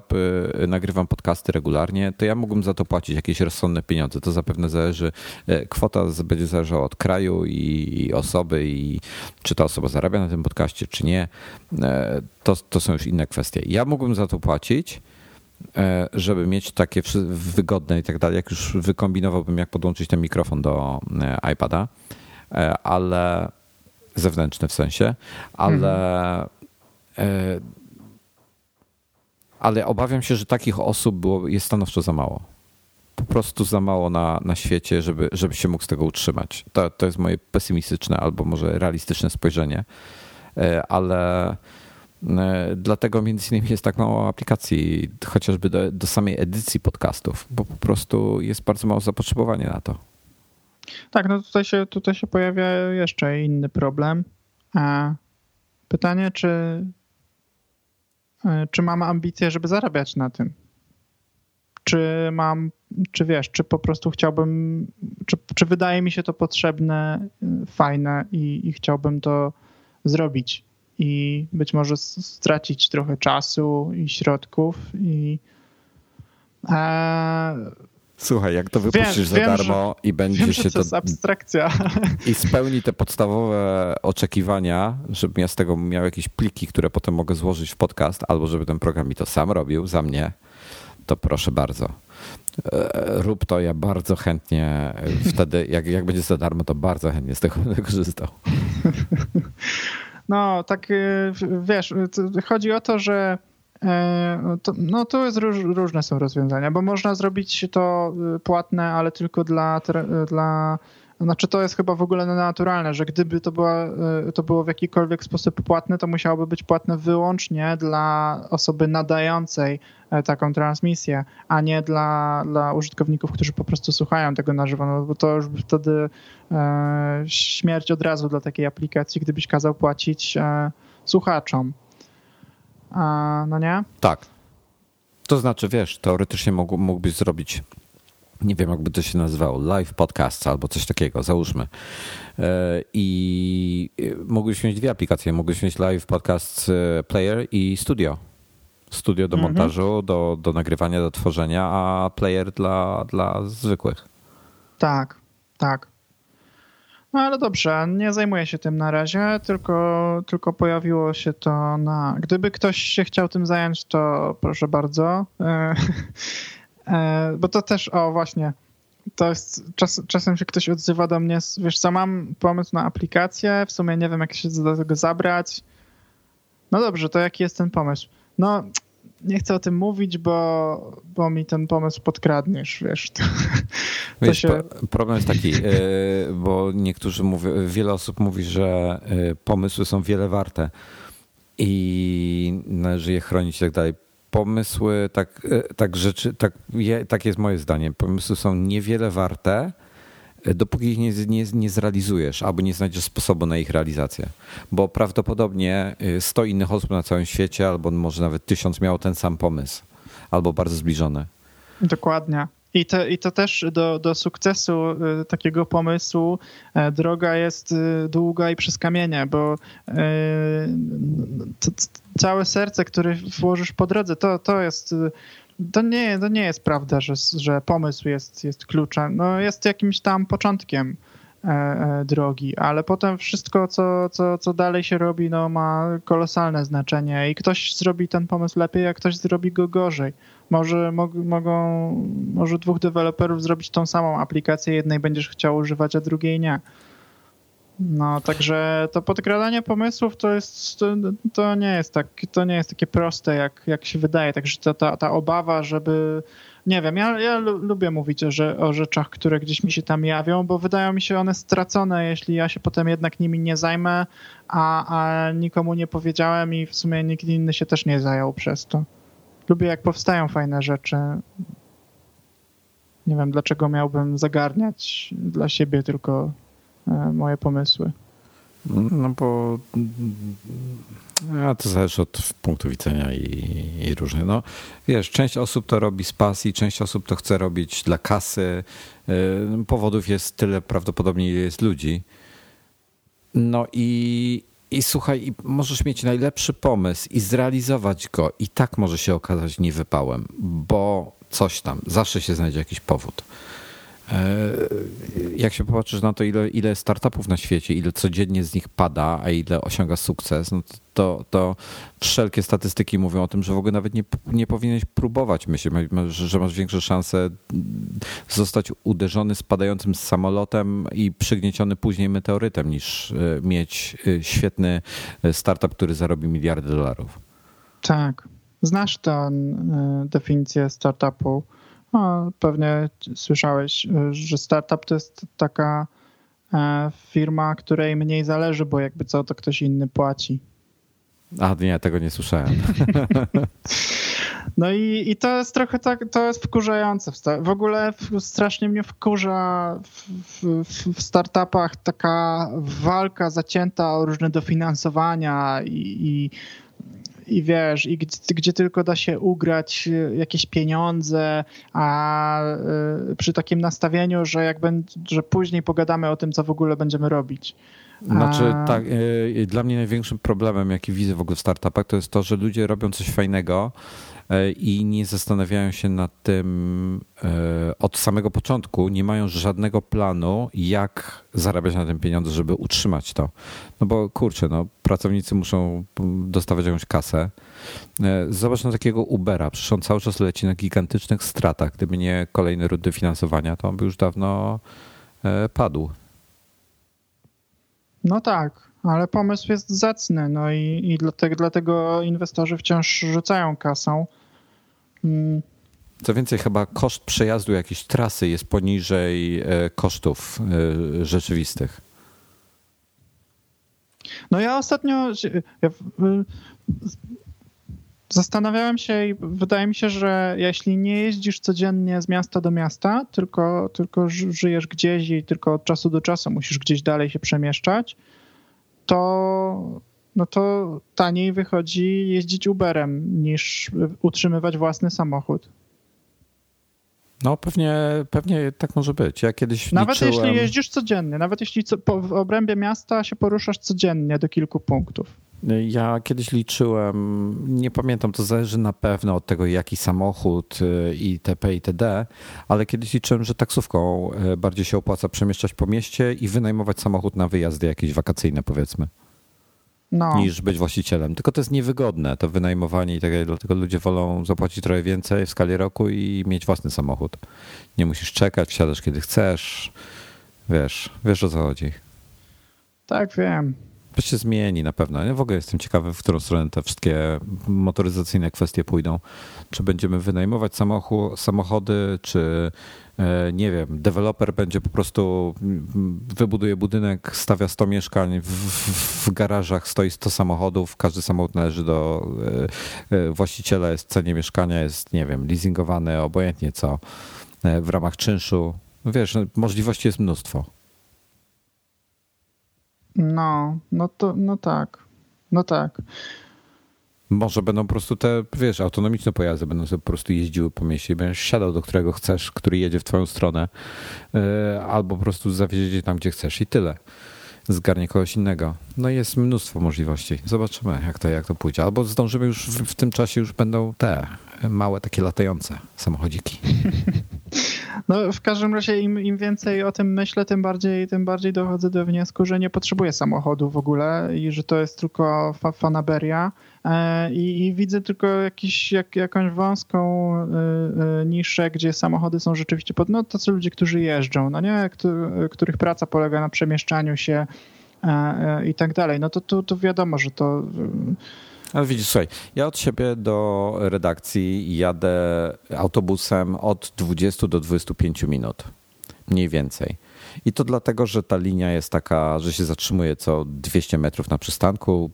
y, nagrywam podcasty regularnie, to ja mógłbym za to płacić jakieś rozsądne pieniądze. To zapewne zależy, e, kwota będzie zależała od kraju i, i osoby i czy ta osoba zarabia na tym podcaście, czy nie. E, to, to są już inne kwestie. Ja mógłbym za to płacić, e, żeby mieć takie wygodne i tak dalej, jak już wykombinowałbym, jak podłączyć ten mikrofon do iPada E, ale zewnętrzne w sensie, ale mhm. E, ale obawiam się, że takich osób było, jest stanowczo za mało. Po prostu za mało na, na świecie, żeby, żeby się mógł z tego utrzymać. To, to jest moje pesymistyczne albo może realistyczne spojrzenie, e, ale dlatego między innymi jest tak mało aplikacji, chociażby do, do samej edycji podcastów, bo po prostu jest bardzo mało zapotrzebowanie na to. Tak, no tutaj się, tutaj się pojawia jeszcze inny problem. Pytanie, czy, e, czy mamy ambicje, żeby zarabiać na tym? czy mam, czy wiesz, czy po prostu chciałbym, czy, czy wydaje mi się to potrzebne, fajne i, i chciałbym to zrobić. I być może stracić trochę czasu i środków i e, Słuchaj, jak to wypuścisz wiem, za wiem, darmo że, i będzie wiem, się to. to jest abstrakcja. *laughs* I spełni te podstawowe oczekiwania, żebym ja z tego miał jakieś pliki, które potem mogę złożyć w podcast, albo żeby ten program mi to sam robił za mnie, to proszę bardzo. E, rób to, ja bardzo chętnie e, wtedy, jak, jak będzie za darmo, to bardzo chętnie z tego będę korzystał. *laughs* No, tak e, wiesz, chodzi o to, że to, no to jest róż, różne są rozwiązania, bo można zrobić to płatne, ale tylko dla, dla znaczy to jest chyba w ogóle naturalne, że gdyby to, była, e, to było w jakikolwiek sposób płatne, to musiałoby być płatne wyłącznie dla osoby nadającej e, taką transmisję, a nie dla, dla użytkowników, którzy po prostu słuchają tego na żywo, no bo to już wtedy e, śmierć od razu dla takiej aplikacji, gdybyś kazał płacić e, słuchaczom. No nie? Tak. To znaczy, wiesz, teoretycznie mógł, mógłbyś zrobić nie wiem, jakby to się nazywało, live podcast albo coś takiego, załóżmy. E, I e, mogłeś mieć dwie aplikacje. Mogłeś mieć live podcast e, player i studio. Studio do mhm. montażu, do, do nagrywania, do tworzenia, a player dla, dla zwykłych. Tak, tak. No ale dobrze, nie zajmuję się tym na razie, tylko, tylko pojawiło się to na. Gdyby ktoś się chciał tym zająć, to proszę bardzo. E, *laughs* bo to też, o właśnie, to jest, czas, czasem się ktoś odzywa do mnie, wiesz co, mam pomysł na aplikację, w sumie nie wiem, jak się do tego zabrać. No dobrze, to jaki jest ten pomysł? No, nie chcę o tym mówić, bo, bo mi ten pomysł podkradniesz, wiesz. To, wiesz się... Problem jest taki, e, bo niektórzy mówią, wiele osób mówi, że e, pomysły są wiele warte i należy je chronić i tak dalej pomysły, tak, e, tak rzeczy, tak, je, tak jest moje zdanie, pomysły są niewiele warte, dopóki ich nie, nie, nie zrealizujesz albo nie znajdziesz sposobu na ich realizację. Bo prawdopodobnie 100 e, innych osób na całym świecie, albo może nawet tysiąc miało ten sam pomysł, albo bardzo zbliżony. Dokładnie. I to, I to też do, do sukcesu takiego pomysłu droga jest długa i przez kamienie, bo całe serce, które włożysz po drodze, to, to jest. To nie, to nie jest prawda, że, że pomysł jest, jest kluczem. No, jest jakimś tam początkiem e, e, drogi, ale potem wszystko, co, co, co dalej się robi, no, ma kolosalne znaczenie i ktoś zrobi ten pomysł lepiej, a ktoś zrobi go gorzej. Może, mogą, może dwóch deweloperów zrobić tą samą aplikację, jednej będziesz chciał używać, a drugiej nie. No, także to podkradanie pomysłów to jest, to, to, nie jest tak, to nie jest takie proste, jak, jak się wydaje. Także ta, ta, ta obawa, żeby, nie wiem, ja, ja lubię mówić o, że, o rzeczach, które gdzieś mi się tam jawią, bo wydają mi się one stracone, jeśli ja się potem jednak nimi nie zajmę, a, a nikomu nie powiedziałem i w sumie nikt inny się też nie zajął przez to. Lubię, jak powstają fajne rzeczy. Nie wiem, dlaczego miałbym zagarniać dla siebie tylko moje pomysły. No bo a to zależy od punktu widzenia i, i różnych. No, wiesz, część osób to robi z pasji, część osób to chce robić dla kasy. E, powodów jest tyle prawdopodobnie, ile jest ludzi. No i, i słuchaj, możesz mieć najlepszy pomysł i zrealizować go, i tak może się okazać niewypałem, bo coś tam, zawsze się znajdzie jakiś powód. E, jak się popatrzysz na to, ile, ile startupów na świecie, ile codziennie z nich pada, a ile osiąga sukces, no to, to wszelkie statystyki mówią o tym, że w ogóle nawet nie, nie powinieneś próbować myśleć, że masz większe szanse zostać uderzony spadającym samolotem i przygnieciony później meteorytem, niż e, mieć e, świetny startup, który zarobi miliardy dolarów. Tak. Znasz tę definicję startupu no, pewnie słyszałeś, że startup to jest taka e, firma, której mniej zależy, bo jakby co, to ktoś inny płaci. A nie, tego nie słyszałem. *laughs* No i, i to jest trochę tak, to jest wkurzające. W ogóle strasznie mnie wkurza w, w, w startupach taka walka zacięta o różne dofinansowania i, i i wiesz, i gdzie, gdzie, tylko da się ugrać jakieś pieniądze, a przy takim nastawieniu, że jak że później pogadamy o tym, co w ogóle będziemy robić. Znaczy, tak, dla mnie największym problemem, jaki widzę w ogóle w startupach, to jest to, że ludzie robią coś fajnego, E, i nie zastanawiają się nad tym e, od samego początku, nie mają żadnego planu, jak zarabiać na tym pieniądze, żeby utrzymać to. No bo kurczę, no, pracownicy muszą dostawać jakąś kasę. E, zobacz na takiego Ubera, przecież on cały czas leci na gigantycznych stratach. Gdyby nie kolejne rundy finansowania, to on by już dawno padł. No tak, ale pomysł jest zacny, no i, i dlatego, dlatego inwestorzy wciąż rzucają kasą. Mm. Co więcej, chyba koszt przejazdu jakiejś trasy jest poniżej e, kosztów e, rzeczywistych. No ja ostatnio ja zastanawiałem się i wydaje mi się, że jeśli nie jeździsz codziennie z miasta do miasta, tylko, tylko żyjesz gdzieś i tylko od czasu do czasu musisz gdzieś dalej się przemieszczać, to no to taniej wychodzi jeździć Uberem niż utrzymywać własny samochód. No pewnie, pewnie tak może być. Ja kiedyś Nawet liczyłem... jeśli jeździsz codziennie, nawet jeśli co, po, w obrębie miasta się poruszasz codziennie do kilku punktów. Ja kiedyś liczyłem, nie pamiętam, to zależy na pewno od tego, jaki samochód y, itp. itd., ale kiedyś liczyłem, że taksówką y, bardziej się opłaca przemieszczać po mieście i wynajmować samochód na wyjazdy jakieś wakacyjne, powiedzmy no. niż być właścicielem. Tylko to jest niewygodne, to wynajmowanie i tak dalej, dlatego ludzie wolą zapłacić trochę więcej w skali roku i mieć własny samochód. Nie musisz czekać, wsiadasz kiedy chcesz. Wiesz, wiesz o co chodzi. Tak, wiem. To się zmieni na pewno. Ja w ogóle jestem ciekawy, w którą stronę te wszystkie motoryzacyjne kwestie pójdą. Czy będziemy wynajmować samochody, czy E, nie wiem, deweloper będzie po prostu mm, wybuduje budynek, stawia 100 mieszkań, w, w, garażach stoi 100 samochodów, każdy samochód należy do e, e, właściciela, jest w cenie mieszkania, jest, nie wiem, leasingowany, obojętnie co, w ramach czynszu. Wiesz, możliwości jest mnóstwo. No, no to, no tak, no tak. Może będą po prostu te, wiesz, autonomiczne pojazdy będą sobie po prostu jeździły po mieście i będziesz siadał do którego chcesz, który jedzie w twoją stronę, e, albo po prostu zawiezie tam, gdzie chcesz i tyle. Zgarnie kogoś innego. No jest mnóstwo możliwości. Zobaczymy, jak to, jak to pójdzie. Albo zdążymy już w, w tym czasie już będą te małe takie latające samochodziki. *laughs* No w każdym razie im, im więcej o tym myślę, tym bardziej, tym bardziej dochodzę do wniosku, że nie potrzebuję samochodu w ogóle i że to jest tylko fa fanaberia e, I, i, widzę tylko jakiś, jak, jakąś wąską y, y, niszę, gdzie samochody są rzeczywiście pod, no tacy ludzie, którzy jeżdżą, no nie, których praca polega na przemieszczaniu się i tak dalej. No to, to, to wiadomo, że to ale widzisz, słuchaj, ja od siebie do redakcji jadę autobusem od 20 do 25 minut. Mniej więcej. I to dlatego, że ta linia jest taka, że się zatrzymuje co 200 metrów na przystanku,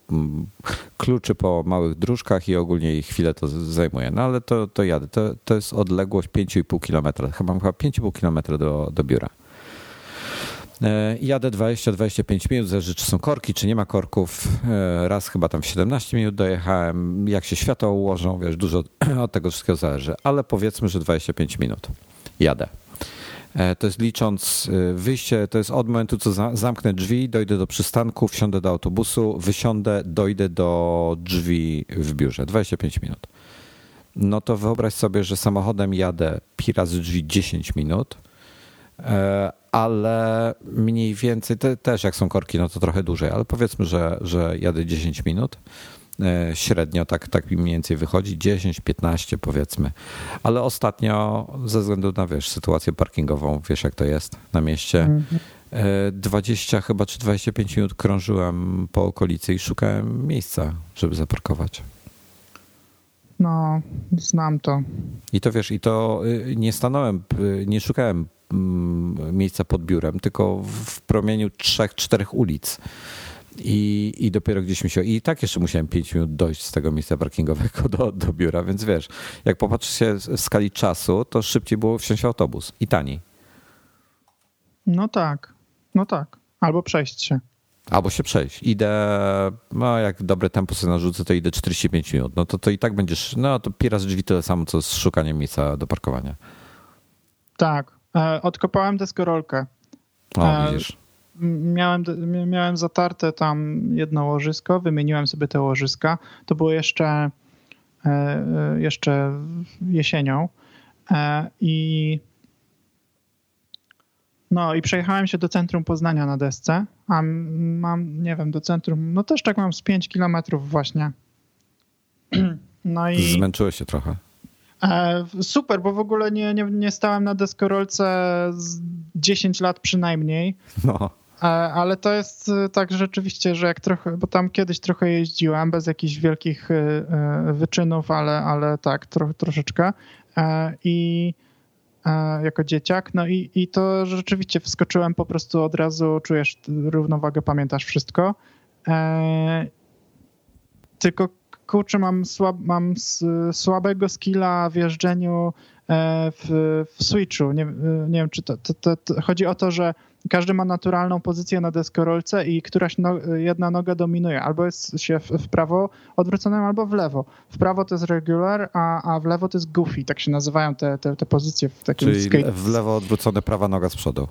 kluczy po małych dróżkach i ogólnie chwilę to zajmuje. No ale to, to jadę. To, to jest odległość 5,5 km. Chyba mam chyba 5,5 km do, do biura. E, jadę 20-25 minut, zależy czy są korki, czy nie ma korków. E, raz chyba tam w 17 minut dojechałem. Jak się światło ułożą, wiesz, dużo *clears throat* od tego wszystkiego zależy, ale powiedzmy, że 25 minut jadę. E, to jest licząc wyjście, to jest od momentu, co zamknę drzwi, dojdę do przystanku, wsiądę do autobusu, wysiądę, dojdę do drzwi w biurze. 25 minut. No to wyobraź sobie, że samochodem jadę pi razy drzwi 10 minut, ale mniej więcej, te, też jak są korki, no to trochę dłużej, ale powiedzmy, że, że jadę 10 minut. E, średnio tak, tak mniej więcej wychodzi, 10-15 powiedzmy. Ale ostatnio ze względu na wiesz, sytuację parkingową, wiesz jak to jest na mieście, 20 e, chyba czy 25 minut krążyłem po okolicy i szukałem miejsca, żeby zaparkować. No, znam to. I to wiesz, i to y, nie stanąłem, y, nie szukałem Mm, miejsca pod biurem, tylko w promieniu trzech, czterech ulic. I, I dopiero gdzieś mi się. I tak jeszcze musiałem 5 minut dojść z tego miejsca parkingowego do, do biura, więc wiesz, jak popatrzysz się w skali czasu, to szybciej było wsiąść w autobus i taniej. No tak, no tak. Albo przejść się. Albo się przejść. Idę, no jak dobre tempo sobie narzucę, to idę 45 minut. No to, to i tak będziesz, no to piera z drzwi tyle samo, co z szukaniem miejsca do parkowania. Tak. E, odkopałem deskorolkę. O, e, widzisz. Miałem, miałem zatarte tam jedno łożysko, wymieniłem sobie te łożyska. To było jeszcze, e, jeszcze jesienią. I no i przejechałem się do centrum Poznania na desce, a mam, nie wiem, do centrum, no też tak mam z 5 kilometrów właśnie. *clears throat* No i... Zmęczyłeś się trochę. E, super, bo w ogóle nie, nie, nie stałem na deskorolce z 10 lat przynajmniej. No. E, ale to jest e, tak rzeczywiście, że jak trochę, bo tam kiedyś trochę jeździłem bez jakichś wielkich wyczynów, ale, ale tak, tro, troszeczkę. I jako dzieciak. No i, i to rzeczywiście wskoczyłem po prostu od razu, czujesz równowagę, pamiętasz wszystko. Tylko kurczę, mam, słab, mam słabego skilla w jeżdżeniu e, w, w Switchu. Nie, nie wiem, czy to, to, to, to, chodzi o to, że każdy ma naturalną pozycję na deskorolce i któraś no, jedna noga dominuje. Albo jest się w, w, prawo odwróconym, albo w lewo. W prawo to jest regular, a, a w lewo to jest goofy. Tak się nazywają te, te, te pozycje w takim Czyli skate. w lewo odwrócone, prawa noga z przodu.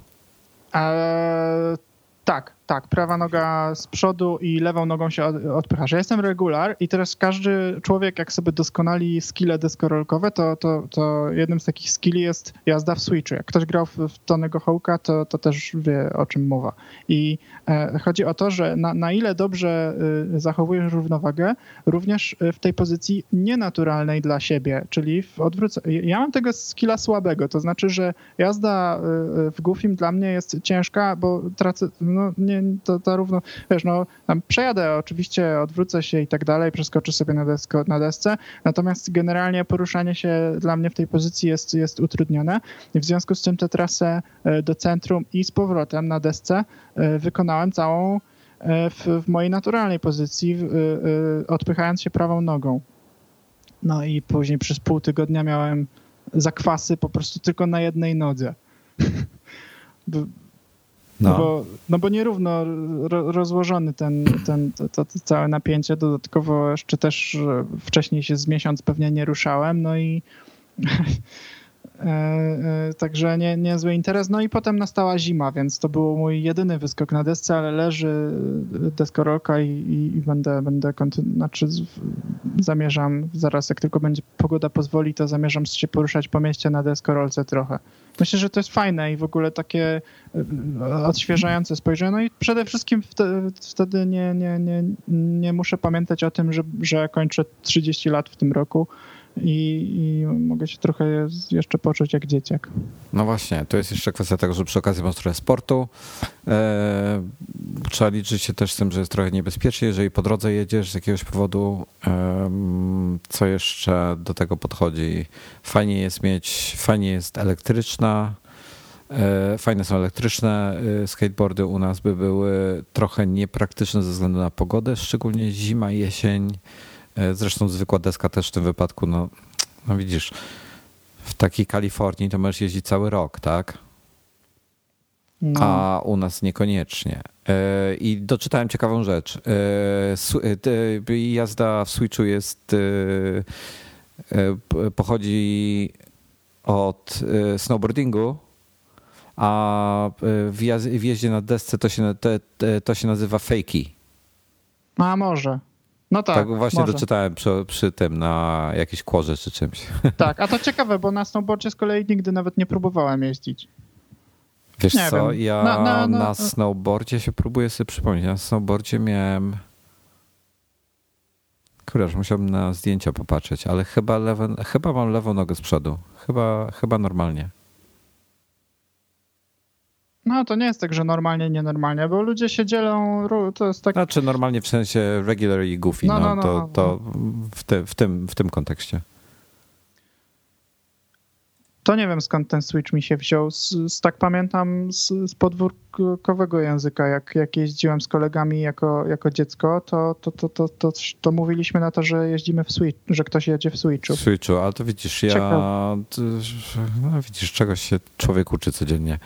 Eee, tak, tak, prawa noga z przodu i lewą nogą się odpychasz. Ja jestem regular i teraz każdy człowiek, jak sobie doskonali skille deskorolkowe, to, to, to jednym z takich skilli jest jazda w switchu. Jak ktoś grał w, w Tonego Hołka, to, to też wie, o czym mowa. I e, chodzi o to, że na, na ile dobrze y, zachowujesz równowagę, również y, w tej pozycji nienaturalnej dla siebie, czyli w odwróceniu. Ja mam tego skilla słabego, to znaczy, że jazda y, w Goofim dla mnie jest ciężka, bo tracę, no nie, to, to równo, wiesz, no przejadę, oczywiście odwrócę się i tak dalej, przeskoczę sobie na, desko, na desce, natomiast generalnie poruszanie się dla mnie w tej pozycji jest, jest utrudnione i w związku z tym tę trasę e, do centrum i z powrotem na desce e, wykonałem całą e, w, w mojej naturalnej pozycji, odpychając się prawą nogą. No i później przez pół tygodnia miałem zakwasy po prostu tylko na jednej nodze. *laughs* No. no. bo, no bo nierówno rozłożony ten, ten, to, to, to, całe napięcie. Dodatkowo jeszcze też wcześniej się z miesiąc pewnie nie ruszałem, no i *laughs* także nie, niezły interes. No i potem nastała zima, więc to był mój jedyny wyskok na desce, ale leży deskorolka i, i, i będę, będę kontynu- znaczy zamierzam zaraz, jak tylko będzie pogoda pozwoli, to zamierzam się poruszać po mieście na deskorolce trochę. Myślę, że to jest fajne i w ogóle takie e, odświeżające spojrzenie. No i przede wszystkim wtedy nie, nie, nie, nie muszę pamiętać o tym, że, że kończę 30 lat w tym roku. I, i, mogę się trochę jeszcze poczuć jak dzieciak. No właśnie, to jest jeszcze kwestia tego, że przy okazji masz trochę sportu. E, trzeba liczyć się też z tym, że jest trochę niebezpiecznie, jeżeli po drodze jedziesz z jakiegoś powodu. E, co jeszcze do tego podchodzi? Fajnie jest mieć, fajnie jest elektryczna. E, fajne są elektryczne e, skateboardy u nas by były trochę niepraktyczne ze względu na pogodę, szczególnie zima, jesień zresztą zwykła deska też w tym wypadku, no, no widzisz, w takiej Kalifornii to możesz jeździć cały rok, tak? No. A u nas niekoniecznie. E, I doczytałem ciekawą rzecz. E, jazda w Switchu jest pochodzi od snowboardingu, a w jeździe na desce to się, to się nazywa fakey. A może. No tak. Tak właśnie może. doczytałem przy, przy tym na jakiejś kłorze czy czymś. *laughs* Tak, a to ciekawe, bo na snowboardzie z kolei nigdy nawet nie próbowałem jeździć. Wiesz nie co, wiem. ja na, na, na, na snowboardzie się próbuję sobie przypomnieć. Na snowboardzie miałem. Kurde, musiałbym na zdjęcia popatrzeć, ale chyba, lewe, chyba mam lewą nogę z przodu. Chyba, chyba normalnie. No to nie jest tak, że normalnie, nienormalnie, bo ludzie się dzielą, to jest tak... Znaczy normalnie w sensie regular i goofy, no, no, no, to, no, to no. w, te, w, tym, w tym kontekście. To nie wiem skąd ten Switch mi się wziął. Z, z tak pamiętam z, z, podwórkowego języka, jak, jak jeździłem z kolegami jako, jako dziecko, to, to, to, to, to, to mówiliśmy na to, że jeździmy w Switch, że ktoś jedzie w Switchu. W Switchu, ale to widzisz, ja. No, widzisz, czegoś się człowiek uczy codziennie.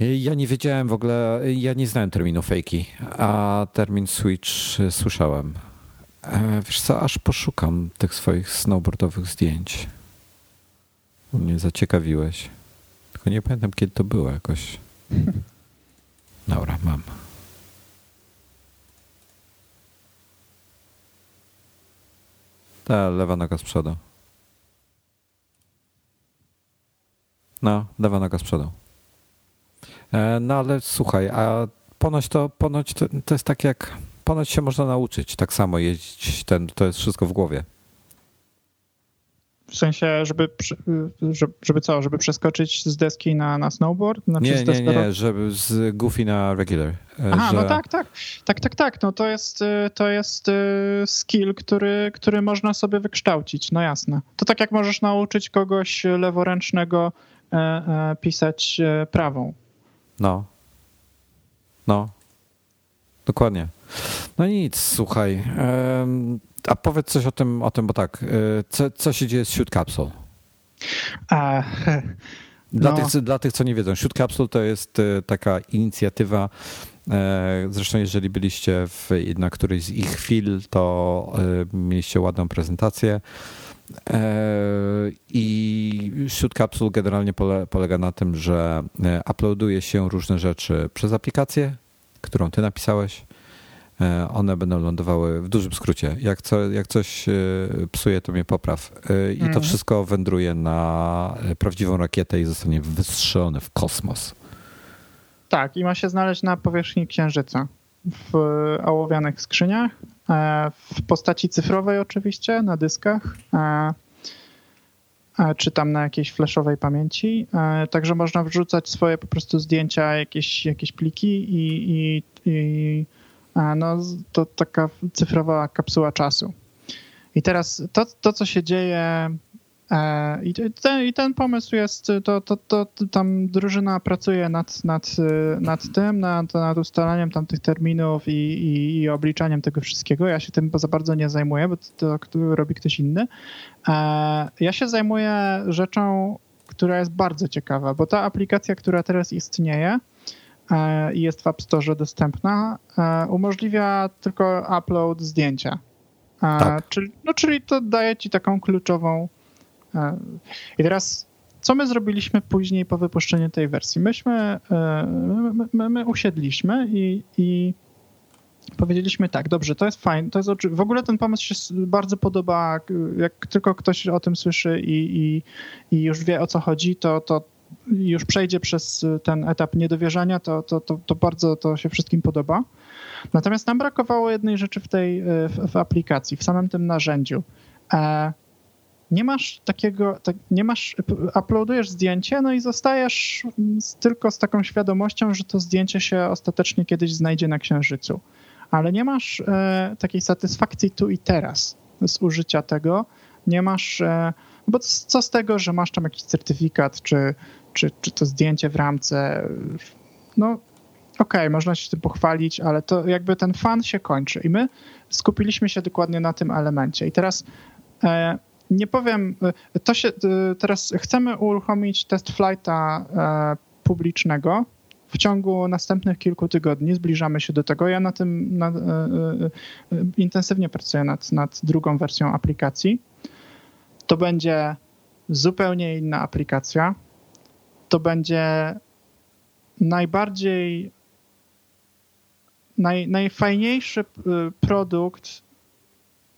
Ja nie wiedziałem w ogóle, ja nie znałem terminu fejki, a termin switch słyszałem. E, wiesz co, aż poszukam tych swoich snowboardowych zdjęć. Mnie zaciekawiłeś. Tylko nie pamiętam, kiedy to było jakoś. *laughs* Dobra, mam. Ta lewa noga z przodu. No, lewa noga z przodu. E, no ale słuchaj, a ponoć to, ponoć to, to jest tak jak, ponoć się można nauczyć tak samo jeździć, ten, to jest wszystko w głowie. W sensie, żeby, żeby co, żeby przeskoczyć z deski na, na snowboard? Znaczy nie, nie, nie, żeby z goofy na regular. E, Aha, że... no tak, tak, tak, tak, tak, no to jest, e, to jest skill, który, który można sobie wykształcić, no jasne. To tak jak możesz nauczyć kogoś leworęcznego pisać prawą. No. No. Dokładnie. No nic, słuchaj. A powiedz coś o tym, o tym bo tak, e, co, co się dzieje z Shoot Capsule? A, *laughs* dla, no. tych, dla tych, co nie wiedzą, Shoot Capsule to jest e, taka inicjatywa, e, zresztą jeżeli byliście w, na którejś z ich chwil, to mieliście ładną prezentację. I Shoot Capsule generalnie polega na tym, że uploaduje się różne rzeczy przez aplikację, którą ty napisałeś E, one będą lądowały w dużym skrócie. Jak, co, jak coś e, psuje, to mnie popraw. E, I to mhm. wszystko wędruje na prawdziwą rakietę i zostanie wystrzelone w kosmos. Tak, i ma się znaleźć na powierzchni Księżyca w ołowianych skrzyniach, w postaci cyfrowej oczywiście, na dyskach, czy tam na jakiejś flashowej pamięci. Także można wrzucać swoje po prostu zdjęcia, jakieś, jakieś pliki i, i, i no, to taka cyfrowa kapsuła czasu. I teraz to, to co się dzieje, e, i ten, i ten pomysł jest, to, to, to tam drużyna pracuje nad, nad, nad tym, nad, nad ustalaniem tam tych terminów i, i, i obliczaniem tego wszystkiego. Ja się tym za bardzo nie zajmuję, bo to, to robi ktoś inny. E, ja się zajmuję rzeczą, która jest bardzo ciekawa, bo ta aplikacja, która teraz istnieje, E, i jest w App Store dostępna, e, umożliwia tylko upload zdjęcia. E, tak. Czyli, no, czyli to daje ci taką kluczową. I teraz, co my zrobiliśmy później po wypuszczeniu tej wersji? Myśmy, my, my, my usiedliśmy i, i powiedzieliśmy tak, dobrze, to jest fajne, to jest w ogóle ten pomysł się bardzo podoba, jak tylko ktoś o tym słyszy i, i, i już wie o co chodzi, to, to już przejdzie przez ten etap niedowierzania, to, to, to, to bardzo to się wszystkim podoba. Natomiast nam brakowało jednej rzeczy w tej w, w aplikacji, w samym tym narzędziu. E, nie masz takiego, tak, nie masz, uploadujesz zdjęcie, no i zostajesz z, tylko z taką świadomością, że to zdjęcie się ostatecznie kiedyś znajdzie na Księżycu. Ale nie masz e, takiej satysfakcji tu i teraz z użycia tego. Nie masz, e, bo co z tego, że masz tam jakiś certyfikat, czy, czy, czy to zdjęcie w ramce. No, okej, okay, można się tym pochwalić, ale to jakby ten fan się kończy. I my skupiliśmy się dokładnie na tym elemencie. I teraz e, nie powiem, e, to się, e, teraz chcemy uruchomić test flighta e, publicznego. W ciągu następnych kilku tygodni zbliżamy się do tego. Ja na tym na, intensywnie pracuję nad, nad drugą wersją aplikacji. To będzie zupełnie inna aplikacja to będzie najbardziej, naj, najfajniejszy y, produkt,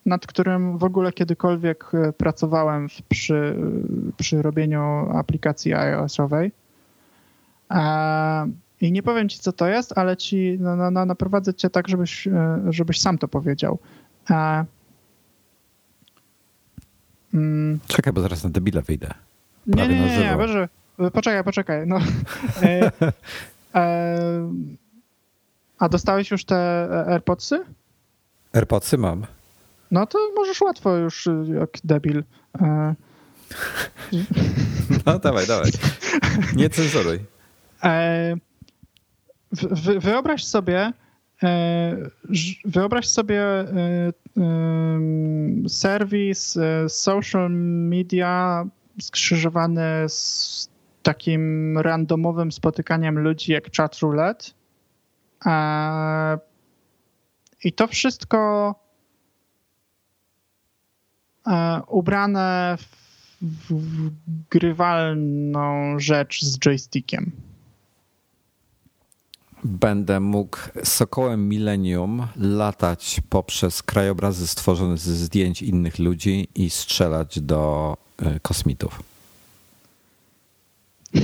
nad którym w ogóle kiedykolwiek y, pracowałem przy, przy robieniu aplikacji iOS-owej. I nie powiem ci, co to jest, ale ci no, no, no, naprowadzę cię tak, żebyś, y, żebyś sam to powiedział. Mm. Czekaj, bo zaraz na debile wyjdę. Prawie nie, nie, nie, nie, nie Poczekaj, poczekaj. No. *laughs* E, e, a dostałeś już te AirPodsy? AirPodsy mam. No to możesz łatwo już jak debil. E, no dawaj, dawaj. Nie cenzuruj. Wyobraź sobie, wyobraź sobie serwis social media skrzyżowany z takim randomowym spotykaniem ludzi jak chat roulette. I to wszystko ubrane w, w grywalną rzecz z joystickiem będę mógł sokołem Millennium latać poprzez krajobrazy stworzone ze zdjęć innych ludzi i strzelać do e, kosmitów. *laughs*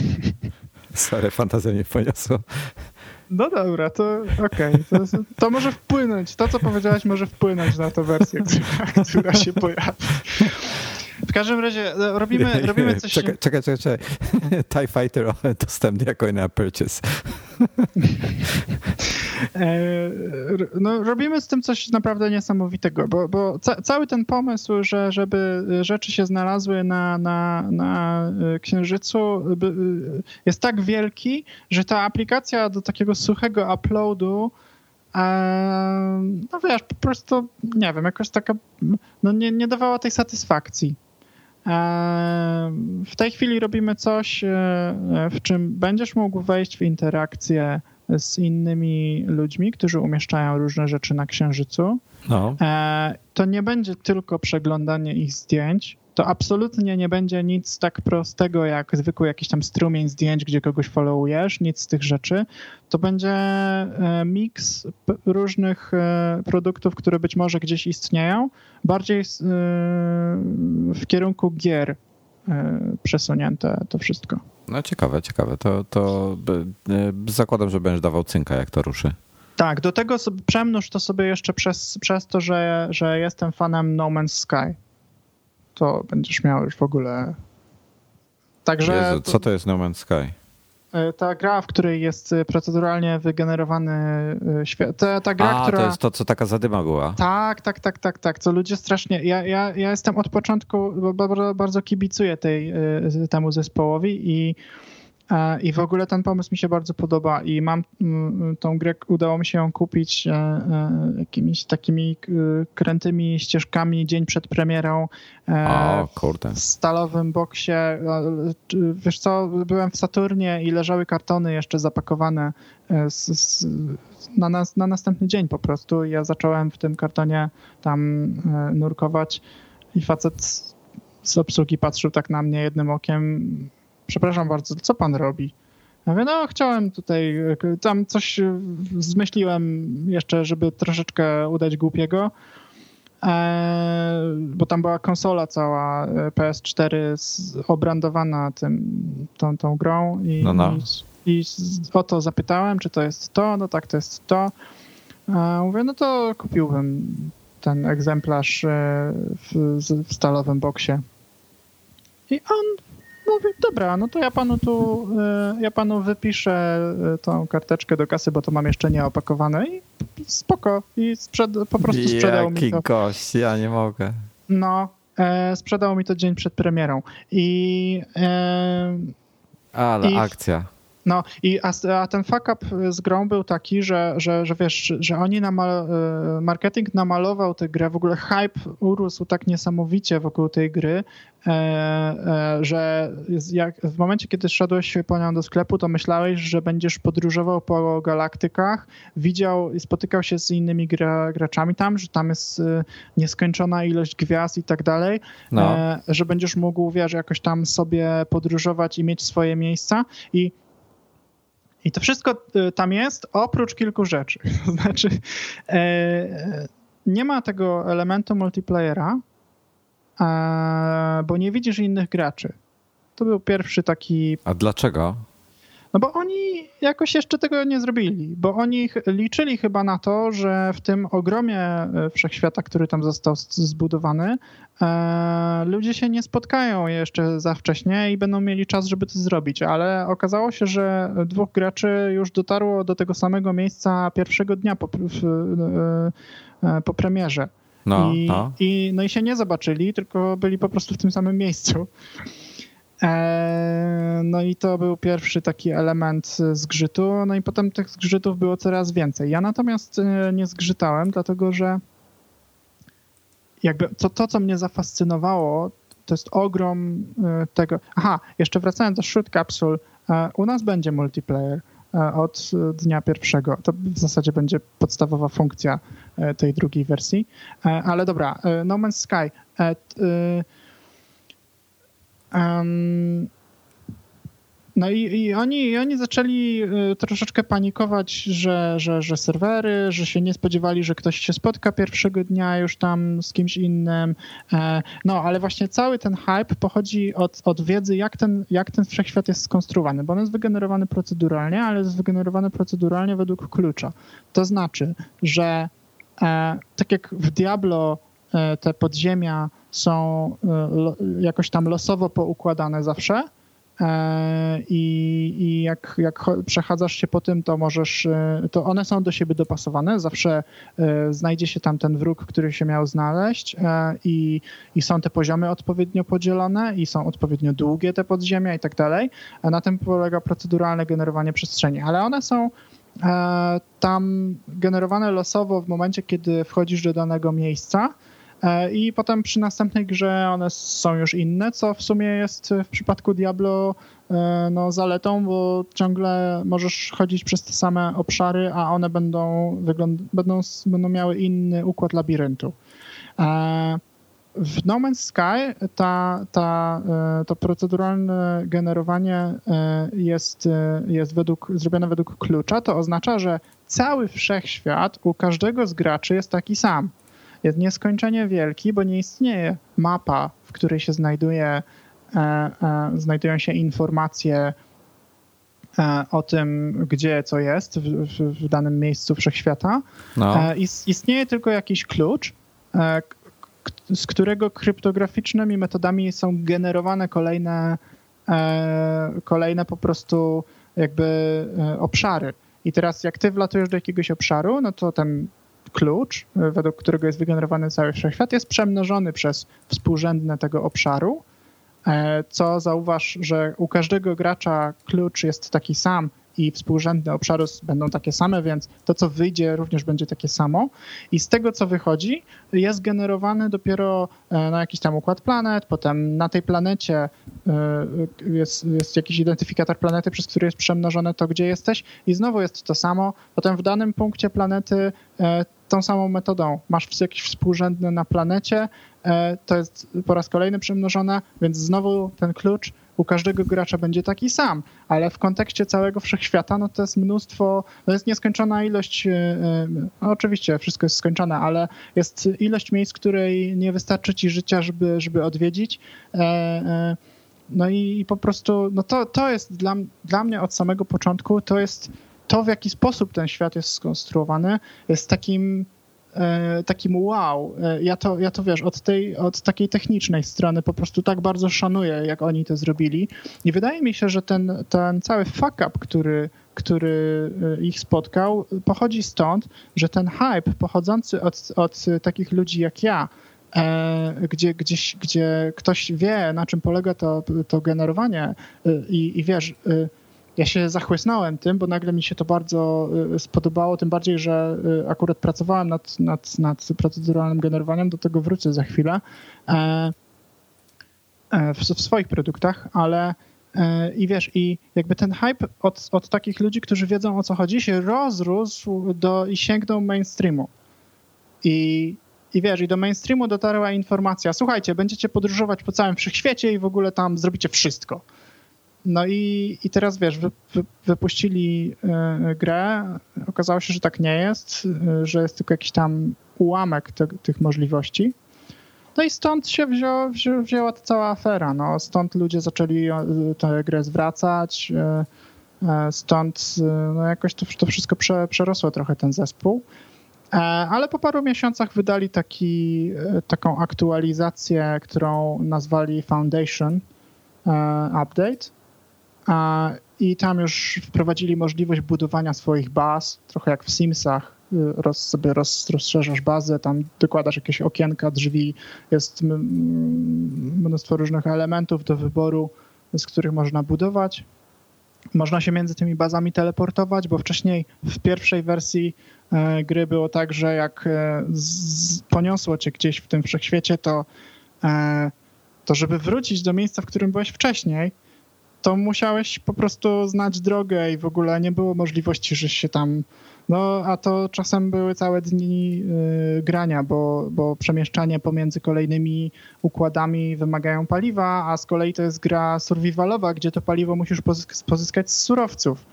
Sorry, fantazja nie poniosła. No dobra, to okej. Okay. To, to, może wpłynąć, to co powiedziałaś może wpłynąć na tę wersję, która, się pojawi. W każdym razie e, robimy, robimy coś... Czekaj, czekaj, czekaj. czekaj. *laughs* TIE Fighter dostępny jako na purchase. E, no, robimy z tym coś naprawdę niesamowitego, bo, bo ca cały ten pomysł, że żeby rzeczy się znalazły na, na, na e, Księżycu jest tak wielki, że ta aplikacja do takiego suchego uploadu no wiesz, po prostu, nie wiem, jakoś taka, no nie, nie dawała tej satysfakcji. W tej chwili robimy coś, e, w czym będziesz mógł wejść w interakcję z innymi ludźmi, którzy umieszczają różne rzeczy na Księżycu. No. E, to nie będzie tylko przeglądanie ich zdjęć, to absolutnie nie będzie nic tak prostego jak zwykły jakiś tam strumień zdjęć, gdzie kogoś followujesz, nic z tych rzeczy. To będzie e, miks różnych e, produktów, które być może gdzieś istnieją, bardziej w kierunku gier przesunięte to wszystko. No ciekawe, ciekawe. To, to zakładam, że będziesz dawał cynka, jak to ruszy. Tak, do tego przemnóż to sobie jeszcze przez, przez to, że, że jestem fanem No Man's Sky to będziesz miał już w ogóle. Także. Jezu, co to jest No Man's Sky? E, ta gra, w której jest e, proceduralnie wygenerowany e, świat. Ta, ta gra, A, która... to jest to, co taka zadyma była. Tak, tak, tak, tak, tak. Co ludzie strasznie. Ja, ja, ja jestem od początku, bardzo, bardzo kibicuję tej, temu zespołowi i i w ogóle ten pomysł mi się bardzo podoba i mam mm, tą grę, udało mi się ją kupić e, e, jakimiś takimi krętymi ścieżkami dzień przed premierą e, o, kurde. w stalowym boksie. Wiesz co, byłem w Saturnie i leżały kartony jeszcze zapakowane z, z, na, nas, na następny dzień po prostu. Ja zacząłem w tym kartonie tam nurkować i facet z obsługi patrzył tak na mnie jednym okiem przepraszam bardzo, co pan robi? Ja mówię, no chciałem tutaj, tam coś zmyśliłem jeszcze, żeby troszeczkę udać głupiego, e, bo tam była konsola cała e, PS4 obrandowana tym, tą, tą grą i, no, no. i, i o to zapytałem, czy to jest to, no tak, to jest to. E, mówię, no to kupiłbym ten egzemplarz w, w stalowym boksie. I on Mówię, dobra, no to ja panu tu, e, ja panu wypiszę e, tą karteczkę do kasy, bo to mam jeszcze nieopakowane i spoko. I sprzed, po prostu sprzedał Jaki mi to. gość, ja nie mogę. No, e, sprzedał mi to dzień przed premierą. I... E, Ale i, akcja. No i a, a, ten fuck up z grą był taki, że, że, że wiesz, że oni namal, e, marketing namalował tę grę, w ogóle hype urósł tak niesamowicie wokół tej gry, e, e, że jak, w momencie, kiedy szedłeś po nią do sklepu, to myślałeś, że będziesz podróżował po galaktykach, widział i spotykał się z innymi gra, graczami tam, że tam jest nieskończona ilość gwiazd i tak dalej, no. że będziesz mógł, wiesz, jakoś tam sobie podróżować i mieć swoje miejsca i i to wszystko y, tam jest, oprócz kilku rzeczy. *laughs* To znaczy, e, nie ma tego elementu multiplayera, bo nie widzisz innych graczy. To był pierwszy taki. A dlaczego? No bo oni jakoś jeszcze tego nie zrobili, bo oni liczyli chyba na to, że w tym ogromie e, wszechświata, który tam został zbudowany, e, ludzie się nie spotkają jeszcze za wcześnie i będą mieli czas, żeby to zrobić, ale okazało się, że dwóch graczy już dotarło do tego samego miejsca pierwszego dnia po, e, po premierze. No, I, no. I, no i się nie zobaczyli, tylko byli po prostu w tym samym miejscu. E, no i to był pierwszy taki element zgrzytu, no i potem tych zgrzytów było coraz więcej. Ja natomiast e, nie zgrzytałem, dlatego że jakby to, to co mnie zafascynowało, to jest ogrom tego. Aha, jeszcze wracając do Shoot Capsule, u nas będzie multiplayer od dnia pierwszego. To w zasadzie będzie podstawowa funkcja tej drugiej wersji. Ale dobra, No Man's Sky. Um, no i, i, oni, i oni zaczęli y, troszeczkę panikować, że, że, że serwery, że się nie spodziewali, że ktoś się spotka pierwszego dnia już tam z kimś innym. E, no, ale właśnie cały ten hype pochodzi od, od wiedzy, jak ten, jak ten wszechświat jest skonstruowany, bo on jest wygenerowany proceduralnie, ale jest wygenerowany proceduralnie według klucza. To znaczy, że e, tak jak w Diablo e, te podziemia są jakoś tam losowo poukładane zawsze, E, I, i jak, jak przechadzasz się po tym, to możesz, e, to one są do siebie dopasowane. Zawsze e, znajdzie się tam ten wróg, który się miał znaleźć i, i są te poziomy odpowiednio podzielone i są odpowiednio długie te podziemia i tak dalej. Na tym polega proceduralne generowanie przestrzeni, ale one są tam generowane losowo w momencie, kiedy wchodzisz do danego miejsca E, I potem przy następnej grze one są już inne, co w sumie jest w przypadku Diablo e, no, zaletą, bo ciągle możesz chodzić przez te same obszary, a one będą, będą, będą miały inny układ labiryntu. E, w No Man's Sky ta, ta, to proceduralne generowanie jest, jest według, zrobione według klucza. To oznacza, że cały wszechświat u każdego z graczy jest taki sam jest nieskończenie wielki, bo nie istnieje mapa, w której się znajduje, e, e, znajdują się informacje e, o tym, gdzie co jest w, w, w danym miejscu wszechświata. No. Istnieje tylko jakiś klucz, z którego kryptograficznymi metodami są generowane kolejne, kolejne po prostu jakby obszary. I teraz jak ty wlatujesz do jakiegoś obszaru, no to ten klucz, e, według którego jest wygenerowany cały wszechświat, jest przemnożony przez współrzędne tego obszaru, e, co zauważ, że u każdego gracza klucz jest taki sam i współrzędne obszary będą takie same, więc to, co wyjdzie, również będzie takie samo. I z tego, co wychodzi, jest generowany dopiero e, na jakiś tam układ planet, potem na tej planecie jest, jest jakiś identyfikator planety, przez który jest przemnożone to, gdzie jesteś i znowu jest to samo. Potem w danym punkcie planety tą samą metodą. Masz jakieś współrzędne na planecie, e, to jest po raz kolejny przemnożone, więc znowu ten klucz u każdego gracza będzie taki sam, ale w kontekście całego wszechświata, no to jest mnóstwo, to jest nieskończona ilość, e, e, no oczywiście wszystko jest skończone, ale jest ilość miejsc, której nie wystarczy ci życia, żeby, żeby odwiedzić. No i po prostu, no to, to jest dla, dla mnie od samego początku, to jest to, w jaki sposób ten świat jest skonstruowany, jest takim e, takim wow. E, ja to, ja to wiesz, od tej, od takiej technicznej strony po prostu tak bardzo szanuję, jak oni to zrobili. I wydaje mi się, że ten, ten cały fuck up, który, który e, ich spotkał, pochodzi stąd, że ten hype pochodzący od, od takich ludzi jak ja, gdzie, gdzieś, gdzie ktoś wie, na czym polega to, to generowanie i, i wiesz, ja się zachłysnąłem tym, bo nagle mi się to bardzo y, spodobało, tym bardziej, że y, akurat pracowałem nad, nad, nad proceduralnym generowaniem, do tego wrócę za chwilę e, e, w, w swoich produktach, ale e, i wiesz, i jakby ten hype od, od takich ludzi, którzy wiedzą o co chodzi, się rozrósł do, i sięgnął mainstreamu. I, i wiesz, i do mainstreamu dotarła informacja, słuchajcie, będziecie podróżować po całym wszechświecie i w ogóle tam zrobicie wszystko. No i, i teraz wiesz, wy, wy, wypuścili y, grę, okazało się, że tak nie jest, y, że jest tylko jakiś tam ułamek te, tych możliwości. No i stąd się wzią, wzią, wzięła ta cała afera. No, stąd ludzie zaczęli tę grę zwracać, stąd no, jakoś to, to wszystko prze, przerosło trochę ten zespół. Ale po paru miesiącach wydali taki, taką aktualizację, którą nazwali Foundation Update i tam już wprowadzili możliwość budowania swoich baz, trochę jak w Simsach. Roz, sobie roz, rozszerzasz bazę, tam dokładasz jakieś okienka, drzwi, jest mnóstwo różnych elementów do wyboru, z których można budować. Można się między tymi bazami teleportować, bo wcześniej w pierwszej wersji e, gry było tak, że jak e, poniosło cię gdzieś w tym wszechświecie, to e, to żeby wrócić do miejsca, w którym byłeś wcześniej, to musiałeś po prostu znać drogę i w ogóle nie było możliwości, że się tam. No, a to czasem były całe dni y, grania, bo, bo przemieszczanie pomiędzy kolejnymi układami wymagają paliwa, a z kolei to jest gra survivalowa, gdzie to paliwo musisz pozyskać z surowców.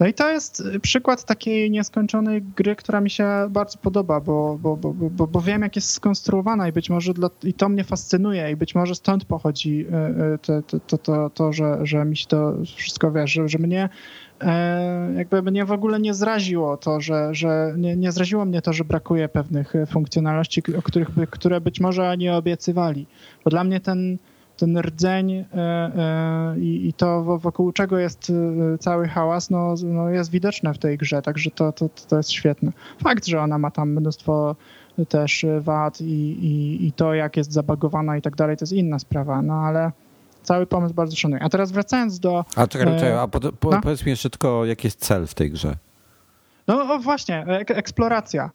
No i to jest przykład takiej nieskończonej gry, która mi się bardzo podoba, bo, bo, bo, bo, bo wiem, jak jest skonstruowana i być może dla, i to mnie fascynuje i być może stąd pochodzi e, e, to, to, to, to, to że, że mi się to wszystko wiesz, że, że mnie e, jakby mnie w ogóle nie zraziło to, że, że nie, nie zraziło mnie to, że brakuje pewnych funkcjonalności, o których by, które być może nie obiecywali. Bo dla mnie ten ten rdzeń e, e, i, to wokół czego jest e, cały hałas, no, no jest widoczne w tej grze, także to, to, to jest świetne. Fakt, że ona ma tam mnóstwo też wad i, i, i to, jak jest zabagowana i tak dalej, to jest inna sprawa, no ale cały pomysł bardzo szanuję. A teraz wracając do... A czekaj, czekaj a po, po, no? powiedz mi jeszcze tylko, jaki jest cel w tej grze? No właśnie, eksploracja.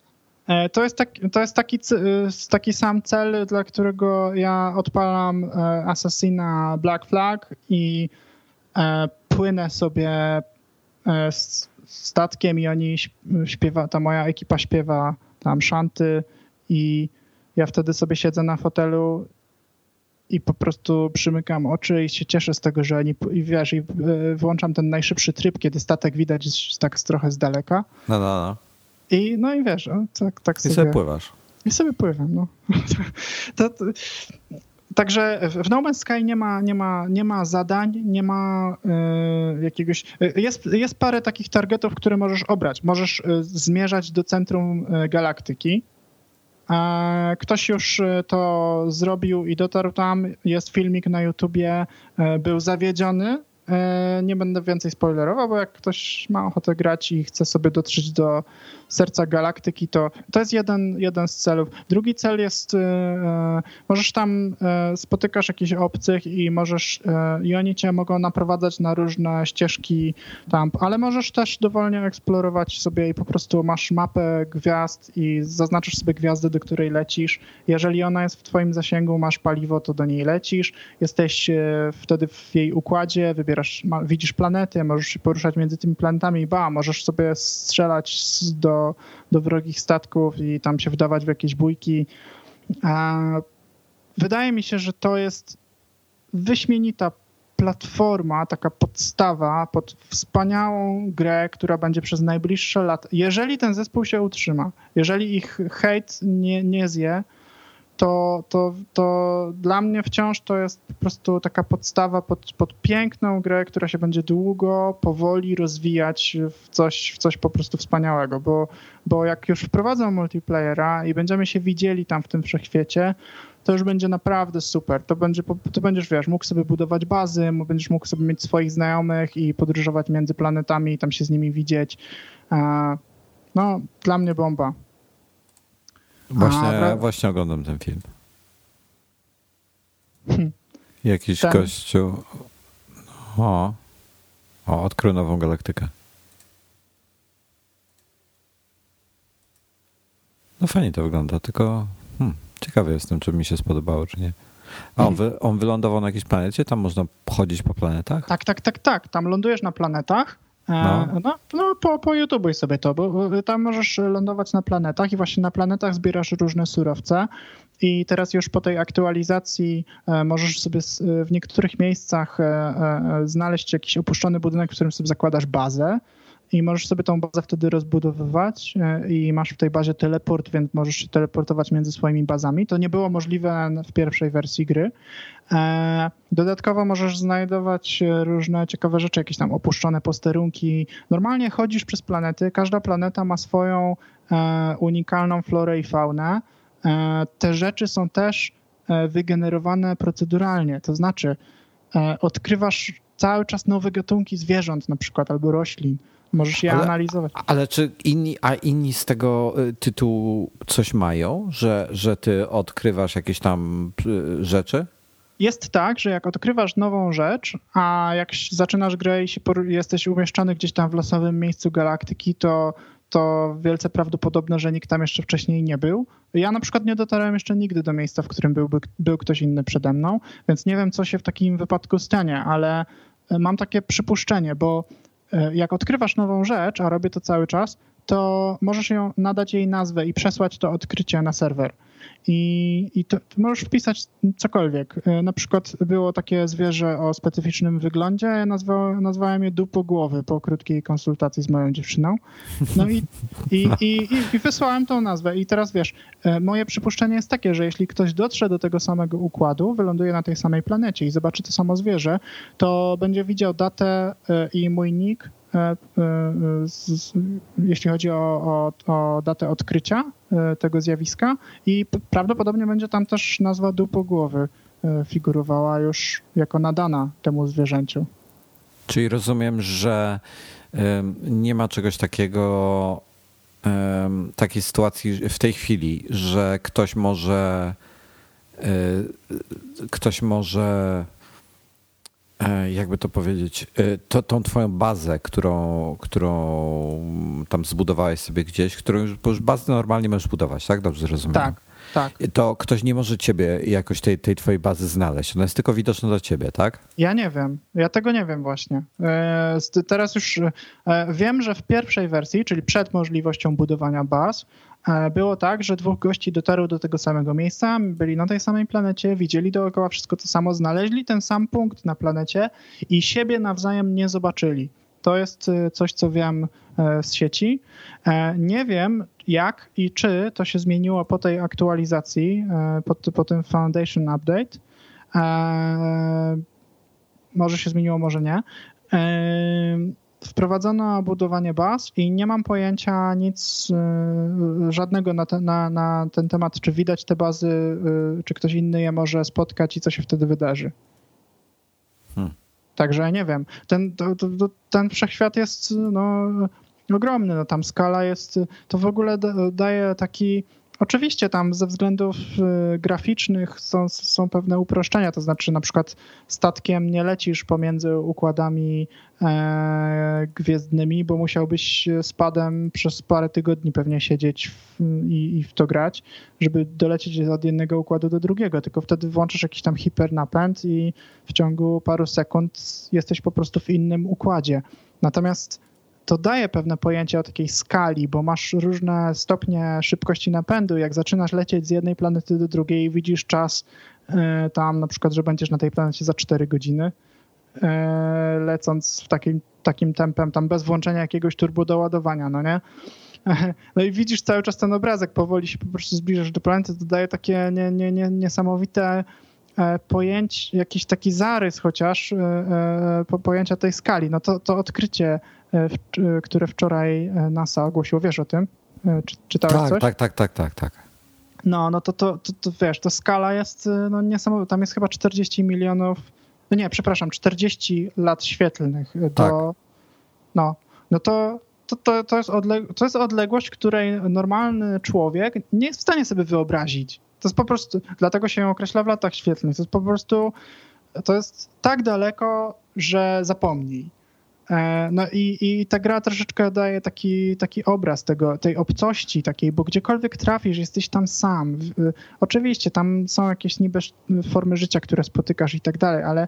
E, to jest, tak, to jest taki, e, taki sam cel, dla którego ja odpalam e, Assassina Black Flag i płynę sobie statkiem i oni śpiewa, ta moja ekipa śpiewa tam szanty i ja wtedy sobie siedzę na fotelu i po prostu przymykam oczy i się cieszę z tego, że oni, i wiesz, i włączam ten najszybszy tryb, kiedy statek widać tak trochę z daleka. No, no, no. I no i wiesz, tak, tak sobie... I sobie pływasz. I sobie pływam, no. *laughs* to, to, Także w No Man's Sky nie ma, nie ma, nie ma zadań, nie ma y, jakiegoś. Y, jest, jest parę takich targetów, które możesz obrać. Możesz y, zmierzać do centrum galaktyki. Ktoś już to zrobił i dotarł tam. Jest filmik na YouTubie. Był zawiedziony E, nie będę więcej spoilerował, bo jak ktoś ma ochotę grać i chce sobie dotrzeć do serca galaktyki, to to jest jeden, jeden z celów. Drugi cel jest, e, e, możesz tam, spotykasz jakichś obcych i możesz, i oni cię mogą naprowadzać na różne ścieżki tam, ale możesz też dowolnie eksplorować sobie i po prostu masz mapę gwiazd i zaznaczasz sobie gwiazdę, do której lecisz. Jeżeli ona jest w twoim zasięgu, masz paliwo, to do niej lecisz. Jesteś wtedy w jej układzie, wybierasz wybierasz, ma, widzisz planety, możesz się poruszać między tymi planetami i ba, możesz sobie strzelać do, do wrogich statków i tam się wdawać w jakieś bójki. Wydaje mi się, że to jest wyśmienita platforma, taka podstawa pod wspaniałą grę, która będzie przez najbliższe lata. Jeżeli ten zespół się utrzyma, jeżeli ich hejt nie, nie zje, to, to, to dla mnie wciąż to jest po prostu taka podstawa pod, pod piękną grę, która się będzie długo, powoli rozwijać w coś, w coś po prostu wspaniałego, bo, bo jak już wprowadzą multiplayera i będziemy się widzieli tam w tym wszechświecie, to już będzie naprawdę super. To, będzie, to będziesz, wiesz, mógł sobie budować bazy, będziesz mógł sobie mieć swoich znajomych i podróżować między planetami i tam się z nimi widzieć. No, dla mnie bomba. Właśnie, A, właśnie oglądam ten film. Hmm. Jakiś ten. gościu. O, o, odkrył nową galaktykę. No fajnie to wygląda, tylko hmm, ciekawy jestem, czy mi się spodobało, czy nie. A on, hmm. wy, on wylądował na jakiejś planecie? Tam można chodzić po planetach? Tak, tak, tak, tak. Tam lądujesz na planetach no, no, no po, po YouTube'uj sobie to, bo tam możesz lądować na planetach i właśnie na planetach zbierasz różne surowce. I teraz już po tej aktualizacji e, możesz sobie w niektórych miejscach e, znaleźć jakiś opuszczony budynek, w którym sobie zakładasz bazę i możesz sobie tą bazę wtedy rozbudowywać i masz w tej bazie teleport, więc możesz się teleportować między swoimi bazami. To nie było możliwe w pierwszej wersji gry, E, dodatkowo możesz znajdować różne ciekawe rzeczy, jakieś tam opuszczone posterunki. Normalnie chodzisz przez planety, każda planeta ma swoją e, unikalną florę i faunę. E, te rzeczy są też wygenerowane proceduralnie, to znaczy odkrywasz cały czas nowe gatunki zwierząt na przykład albo roślin. Możesz je ale, analizować. Ale czy inni, a inni z tego y, tytułu coś mają, że, że ty odkrywasz jakieś tam y, rzeczy? jest tak, że jak odkrywasz nową rzecz, a jak zaczynasz grę i jesteś umieszczony gdzieś tam w losowym miejscu galaktyki, to to wielce prawdopodobne, że nikt tam jeszcze wcześniej nie był. Ja na przykład nie dotarłem jeszcze nigdy do miejsca, w którym byłby, był ktoś inny przede mną, więc nie wiem, co się w takim wypadku stanie, ale mam takie przypuszczenie, bo jak odkrywasz nową rzecz, a robię to cały czas, to możesz ją nadać jej nazwę i przesłać to odkrycie na serwer. I, i to, możesz wpisać cokolwiek. E, na przykład było takie zwierzę o specyficznym wyglądzie, ja nazwa, nazwałem je dupogłowy po krótkiej konsultacji z moją dziewczyną. No i, i, i, i, wysłałem tą nazwę. I teraz wiesz, e, moje przypuszczenie jest takie, że jeśli ktoś dotrze do tego samego układu, wyląduje na tej samej planecie i zobaczy to samo zwierzę, to będzie widział datę e, i mój nick jeśli chodzi o, o, o datę odkrycia e, tego zjawiska i prawdopodobnie będzie tam też nazwa dupogłowy figurowała już jako nadana temu zwierzęciu. Czyli rozumiem, że nie ma czegoś takiego, takiej sytuacji w tej chwili, że ktoś może ktoś może E, jakby to powiedzieć, e, to, tą twoją bazę, którą, którą tam zbudowałeś sobie gdzieś, którą już, bo już bazę normalnie możesz budować, tak? Dobrze rozumiem? Tak, tak. To ktoś nie może ciebie jakoś tej, tej twojej bazy znaleźć. Ona jest tylko widoczna dla ciebie, tak? Ja nie wiem. Ja tego nie wiem właśnie. E, teraz już wiem, że w pierwszej wersji, czyli przed możliwością budowania baz, E, było tak, że dwóch gości dotarło do tego samego miejsca, byli na tej samej planecie, widzieli dookoła wszystko to samo, znaleźli ten sam punkt na planecie i siebie nawzajem nie zobaczyli. To jest e, coś, co wiem e, z sieci. Nie wiem, jak i czy to się zmieniło po tej aktualizacji, po, po tym Foundation Update. Może się zmieniło, może nie wprowadzono budowanie baz i nie mam pojęcia nic, y, żadnego na, te, na, na, ten temat, czy widać te bazy, y, czy ktoś inny je może spotkać i co się wtedy wydarzy. Hmm. Także nie wiem. Ten, to, to, ten wszechświat jest no, ogromny. No, tam skala jest, to w ogóle daje taki Oczywiście tam ze względów y, graficznych są, są pewne uproszczenia, to znaczy na przykład statkiem nie lecisz pomiędzy układami e, gwiezdnymi, bo musiałbyś z padem przez parę tygodni pewnie siedzieć w, i, i, w to grać, żeby dolecieć od jednego układu do drugiego, tylko wtedy włączasz jakiś tam hipernapęd i w ciągu paru sekund jesteś po prostu w innym układzie. Natomiast to daje pewne pojęcie o takiej skali, bo masz różne stopnie szybkości napędu. Jak zaczynasz lecieć z jednej planety do drugiej, widzisz czas e, tam na przykład, że będziesz na tej planecie za 4 godziny, e, lecąc w takim, takim tempem, tam bez włączenia jakiegoś turbodoładowania, no nie? *laughs* No i widzisz cały czas ten obrazek, powoli się po prostu zbliżasz do planety, to daje takie nie, nie, nie, niesamowite e, pojęcie, jakiś taki zarys chociaż pojęcia tej skali. No to, to odkrycie które wczoraj e, NASA ogłosiło. Wiesz o tym? Czy, czytałeś tak, coś? Tak, tak, tak, tak, tak. No, no to, to, to, to wiesz, to skala jest no, niesamowita. Tam jest chyba 40 milionów, no nie, przepraszam, 40 lat świetlnych do, tak. no, no to, to, to, to, jest odleg- to jest odległość, której normalny człowiek nie jest w stanie sobie wyobrazić. To jest po prostu, dlatego się ją określa w latach świetlnych. To jest po prostu, to jest tak daleko, że zapomnij. E, no i, i ta gra troszeczkę daje taki, taki obraz tego, tej obcości takiej, bo gdziekolwiek trafisz, jesteś tam sam. Oczywiście tam są jakieś niby formy życia, które spotykasz i tak dalej, ale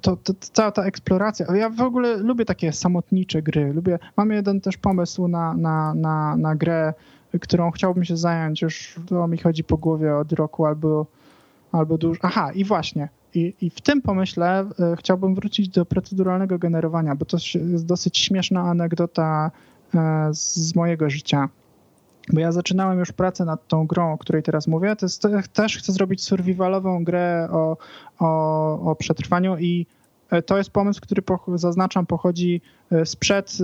to, to, to, cała ta eksploracja. Ja w ogóle lubię takie samotnicze gry. Lubię, mam jeden też pomysł na, na, na, na grę, którą chciałbym się zająć. Już to mi chodzi po głowie od roku albo, albo dużo. Aha, i właśnie. I, I, w tym pomyśle e, chciałbym wrócić do proceduralnego generowania, bo to jest dosyć śmieszna anegdota e, z mojego życia. Bo ja zaczynałem już pracę nad tą grą, o której teraz mówię. To jest, też chcę zrobić survivalową grę o, o, o przetrwaniu i to jest pomysł, który zaznaczam, pochodzi sprzed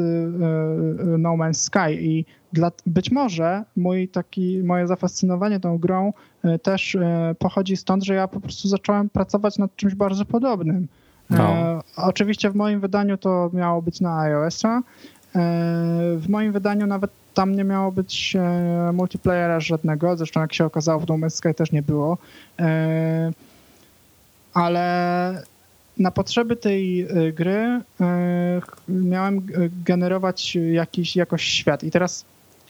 No Man's Sky i dla, być może mój taki, moje zafascynowanie tą grą e, też e, pochodzi stąd, że ja po prostu zacząłem pracować nad czymś bardzo podobnym. E, no. oczywiście w moim wydaniu to miało być na iOS-a. w moim wydaniu nawet tam nie miało być multiplayera żadnego, zresztą jak się okazało w No Man's Sky też nie było. ale na potrzeby tej gry miałem generować jakiś jakoś świat. I teraz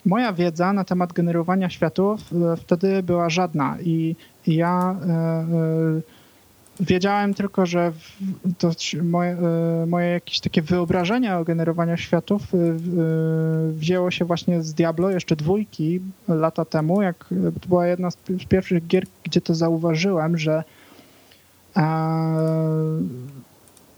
moja wiedza na temat generowania światów wtedy była żadna. I ja wiedziałem tylko, że to moje, moje jakieś takie wyobrażenie o generowaniu światów wzięło się właśnie z Diablo, jeszcze dwójki lata temu, jak to była jedna z pierwszych gier, gdzie to zauważyłem, że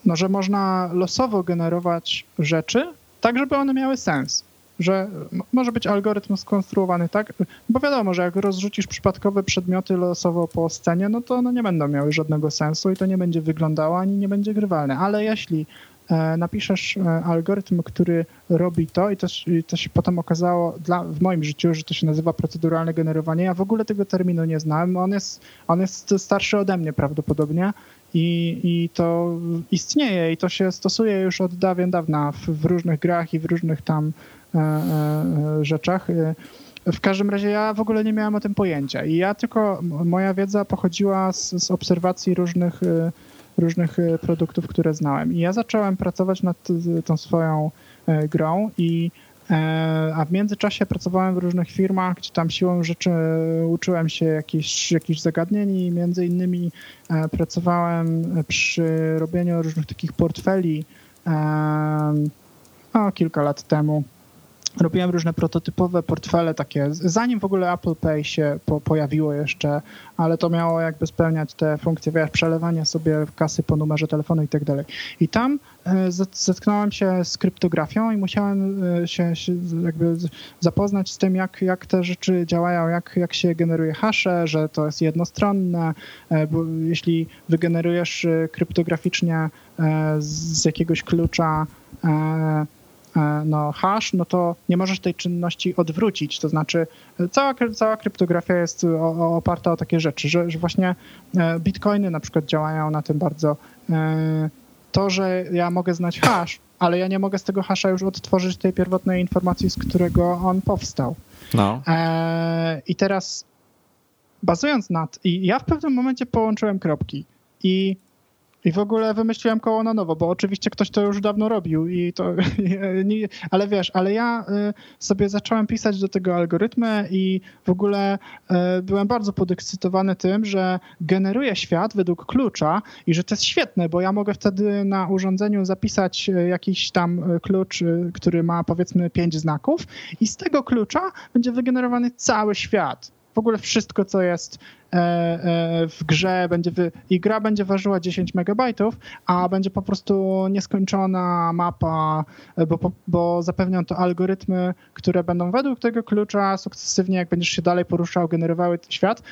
no, że można losowo generować rzeczy, tak żeby one miały sens. Że może być algorytm skonstruowany tak, bo wiadomo, że jak rozrzucisz przypadkowe przedmioty losowo po scenie, no to one nie będą miały żadnego sensu i to nie będzie wyglądało ani nie będzie grywalne. Ale jeśli e, napiszesz e, algorytm, który robi to i to, to się potem okazało dla, w moim życiu, że to się nazywa proceduralne generowanie. Ja w ogóle tego terminu nie znałem. On jest, on jest starszy ode mnie prawdopodobnie i, I to istnieje i to się stosuje już od dawien dawna w, w różnych grach i w różnych tam e, e, rzeczach. E, w każdym razie ja w ogóle nie miałem o tym pojęcia i ja tylko, moja wiedza pochodziła z, z obserwacji różnych, e, różnych e, produktów, które znałem. I ja zacząłem pracować nad tą swoją grą i E, a w międzyczasie pracowałem w różnych firmach, gdzie tam siłą rzeczy uczyłem się jakichś, jakichś zagadnień i między innymi e, pracowałem przy robieniu różnych takich portfeli o, kilka lat temu robiłem różne prototypowe portfele takie, zanim w ogóle Apple Pay się po, pojawiło jeszcze, ale to miało jakby spełniać te funkcje, wiesz, przelewania sobie kasy po numerze telefonu i tak dalej. I tam e, zetknąłem się z kryptografią i musiałem e, się, się jakby zapoznać z tym, jak, jak te rzeczy działają, jak, jak się generuje hasze, że to jest jednostronne, e, bo jeśli wygenerujesz kryptograficznie z jakiegoś klucza no, hash, no to nie możesz tej czynności odwrócić. To znaczy e, cała, cała kryptografia jest oparta o takie rzeczy, że, że właśnie e, bitcoiny na przykład działają na tym bardzo. To, że ja mogę znać hash, ale ja nie mogę z tego hasza już odtworzyć tej pierwotnej informacji, z którego on powstał. No. I teraz bazując nad... I ja w pewnym momencie połączyłem kropki i i w ogóle wymyśliłem koło na nowo, bo oczywiście ktoś to już dawno robił i to, *laughs* ale wiesz, ale ja y, sobie zacząłem pisać do tego algorytmy i w ogóle y, byłem bardzo podekscytowany tym, że generuje świat według klucza i że to jest świetne, bo ja mogę wtedy na urządzeniu zapisać y, jakiś tam klucz, który ma powiedzmy pięć znaków i z tego klucza będzie wygenerowany cały świat. W ogóle wszystko, co jest w grze będzie wy... i gra będzie ważyła 10 megabajtów, a będzie po prostu nieskończona mapa, e, bo, bo zapewnią to algorytmy, które będą według tego klucza sukcesywnie, jak będziesz się dalej poruszał, generowały świat,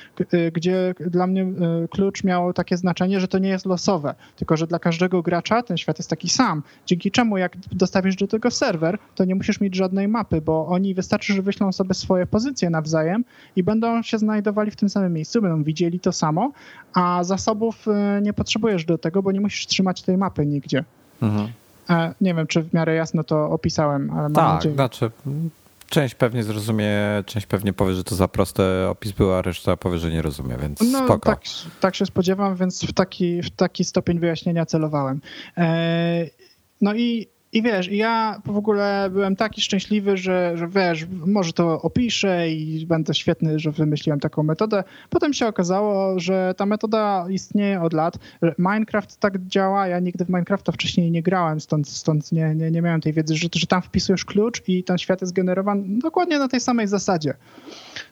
gdzie dla mnie klucz miał takie znaczenie, że to nie jest losowe, tylko że dla każdego gracza ten świat jest taki sam, dzięki czemu jak dostawisz do tego serwer, to nie musisz mieć żadnej mapy, bo oni wystarczy, że wyślą sobie swoje pozycje nawzajem i będą się znajdowali w tym samym miejscu, widzieli to samo, a zasobów y, nie potrzebujesz do tego, bo nie musisz trzymać tej mapy nigdzie. Mhm. E, nie wiem, czy w miarę jasno to opisałem, ale mam tak, nadzieję. znaczy część pewnie zrozumie, część pewnie powie, że to za prosty opis był, a reszta powie, że nie rozumie, więc no, spoko. Tak, tak się spodziewam, więc w taki, w taki stopień wyjaśnienia celowałem. E, no i i wiesz, ja w ogóle byłem taki szczęśliwy, że, że wiesz, może to opiszę i będę świetny, że wymyśliłem taką metodę. Potem się okazało, że ta metoda istnieje od lat. Minecraft tak działa, ja nigdy w Minecrafta wcześniej nie grałem, stąd, stąd nie, nie, nie miałem tej wiedzy, że, że tam wpisujesz klucz i ten świat jest generowany dokładnie na tej samej zasadzie.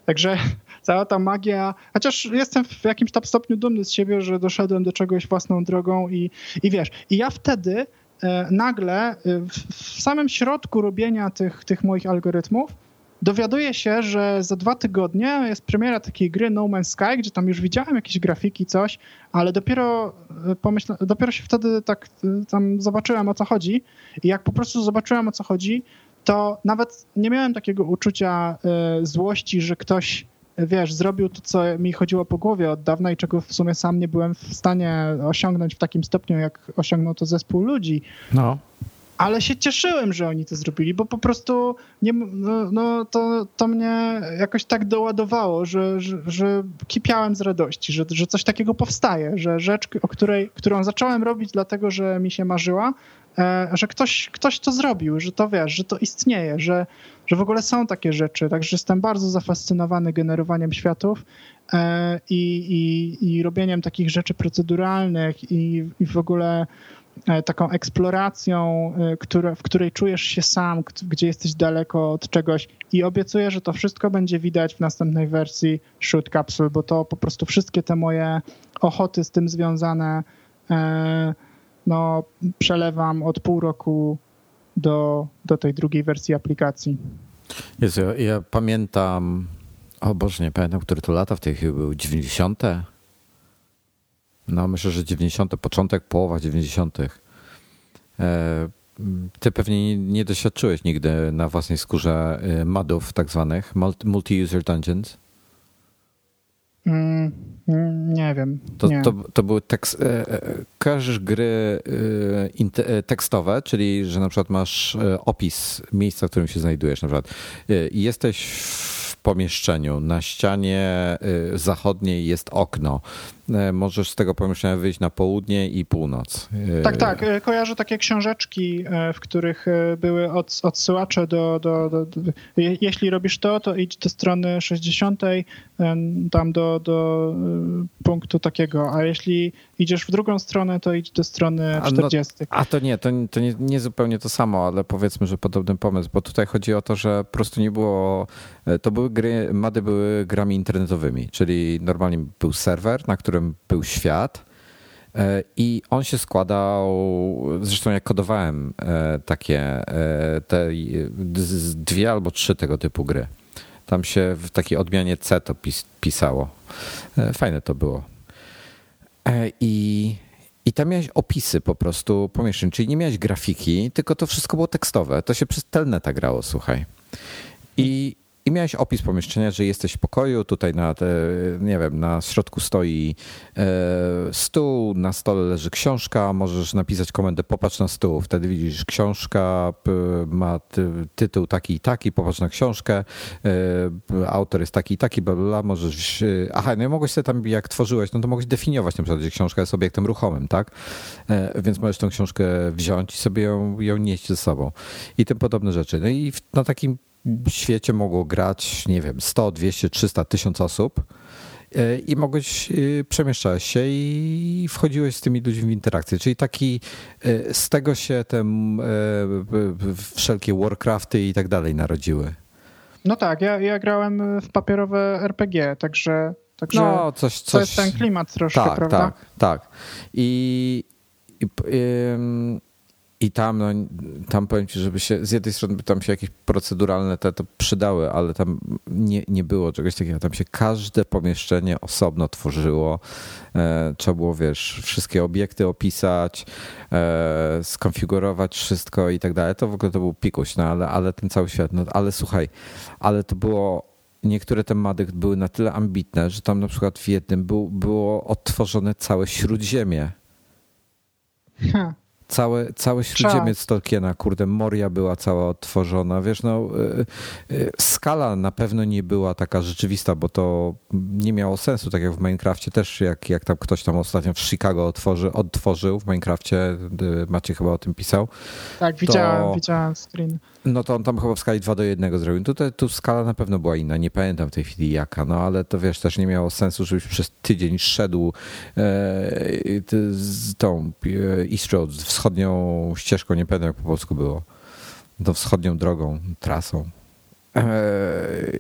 Także *laughs* cała ta magia, chociaż jestem w jakimś tam stopniu dumny z siebie, że doszedłem do czegoś własną drogą i, i wiesz, i ja wtedy nagle e, w samym środku robienia tych, tych moich algorytmów dowiaduję się, że za dwa tygodnie jest premiera takiej gry No Man's Sky, gdzie tam już widziałem jakieś grafiki, coś, ale dopiero e, pomyślałem, dopiero się wtedy tak tam zobaczyłem o co chodzi. I jak po prostu zobaczyłem o co chodzi, to nawet nie miałem takiego uczucia złości, że ktoś wiesz, zrobił to, co mi chodziło po głowie od dawna i czego w sumie sam nie byłem w stanie osiągnąć w takim stopniu, jak osiągnął to zespół ludzi. No. Ale się cieszyłem, że oni to zrobili, bo po prostu nie, no, no to, to mnie jakoś tak doładowało, że, że, że kipiałem z radości, że, że coś takiego powstaje, że rzecz, o której, którą zacząłem robić dlatego, że mi się marzyła, że ktoś, ktoś to zrobił, że to wiesz, że to istnieje, że, że w ogóle są takie rzeczy. Także jestem bardzo zafascynowany generowaniem światów i, i, i robieniem takich rzeczy proceduralnych i, i w ogóle E, taką eksploracją, e, która, w której czujesz się sam, gdzie jesteś daleko od czegoś i obiecuję, że to wszystko będzie widać w następnej wersji Shoot Capsule, bo to po prostu wszystkie te moje ochoty z tym związane e, no, przelewam od pół roku do, do tej drugiej wersji aplikacji. Jezu, ja, ja pamiętam, o Boże, nie pamiętam, które to lata w tej chwili były, 90. No myślę, że 90. początek, połowa 90. E, ty pewnie nie doświadczyłeś nigdy na własnej skórze e, madów tak zwanych, multi-user dungeons? Mm, nie wiem. To, nie. to, to były tekst, e, kojarzysz gry tekstowe, czyli że na przykład masz opis miejsca, w którym się znajdujesz na przykład. Jesteś w pomieszczeniu, na ścianie zachodniej jest okno, E, możesz z tego pomieszczenia wyjść na południe i północ. E, tak, tak. E, kojarzę takie książeczki, w których były odsyłacze do, do, do, do, Jeśli robisz to, to idź do strony 60, tam do, do punktu takiego, a jeśli idziesz w drugą stronę, to idź do strony 40. A, no, a to nie, to, to nie, nie, zupełnie to samo, ale powiedzmy, że podobny pomysł, bo tutaj chodzi o to, że po prostu nie było. To były gry, mady były grami internetowymi, czyli normalnie był serwer, na którym którym był świat. E, I on się składał, zresztą jak kodowałem e, takie e, te dwie albo trzy tego typu gry. Tam się w takiej odmianie C to pisało. Fajne to było. I, i tam miałeś opisy po prostu pomieszczeń, czyli nie miałeś grafiki, tylko to wszystko było tekstowe. To się przez telneta grało, słuchaj. I, i miałeś opis pomieszczenia, że jesteś w pokoju, tutaj na, te, nie wiem, na środku stoi e, stół, na stole leży książka, możesz napisać komendę popatrz na stół, wtedy widzisz książka ma ty, tytuł taki i taki, popatrz na książkę, e, autor jest taki i taki, bla, bla, możesz, aha, no i mogłeś sobie tam, jak tworzyłeś, no to mogłeś definiować na przykład, że książka jest obiektem ruchomym, tak? E, więc możesz tę książkę wziąć i sobie ją, ją nieść ze sobą i tym podobne rzeczy. No i na takim świecie mogło grać, nie wiem, 100, 200, 300, 1000 osób e, i mogłeś, e, przemieszczać się i wchodziłeś z tymi ludźmi w interakcję. Czyli taki, e, z tego się te wszelkie Warcrafty i tak dalej narodziły. No tak, ja, ja grałem w papierowe RPG, także, także no, coś, coś... to jest ten klimat troszkę, tak, prawda? Tak, tak. I, i i tam, no, tam powiem ci, żeby się, z jednej strony by tam się jakieś proceduralne te to przydały, ale tam nie, nie było czegoś takiego. Tam się każde pomieszczenie osobno tworzyło. E, trzeba było, wiesz, wszystkie obiekty opisać, e, skonfigurować wszystko i tak dalej. To w ogóle to był pikuś, no ale, ale ten cały świat. No, ale słuchaj, ale to było niektóre tematy były na tyle ambitne, że tam na przykład w jednym był, było odtworzone całe śródziemie. Ha. Całe, całe śródziemie z Tolkiena, kurde, Moria była cała odtworzona. Wiesz, no, y, y, skala na pewno nie była taka rzeczywista, bo to nie miało sensu, tak jak w Minecrafcie też, jak, jak tam ktoś tam ostatnio w Chicago otworzy, odtworzył w Minecrafcie, y, Macie chyba o tym pisał. Tak, widziałem, to, widziałem screen. No to on tam chyba w skali 2 do 1 zrobił. Tutaj tu skala na pewno była inna, nie pamiętam w tej chwili jaka, no ale to wiesz, też nie miało sensu, żebyś przez tydzień szedł e, z tą e, East Road, wschodnią ścieżką, nie pamiętam jak po polsku było, tą wschodnią drogą, trasą.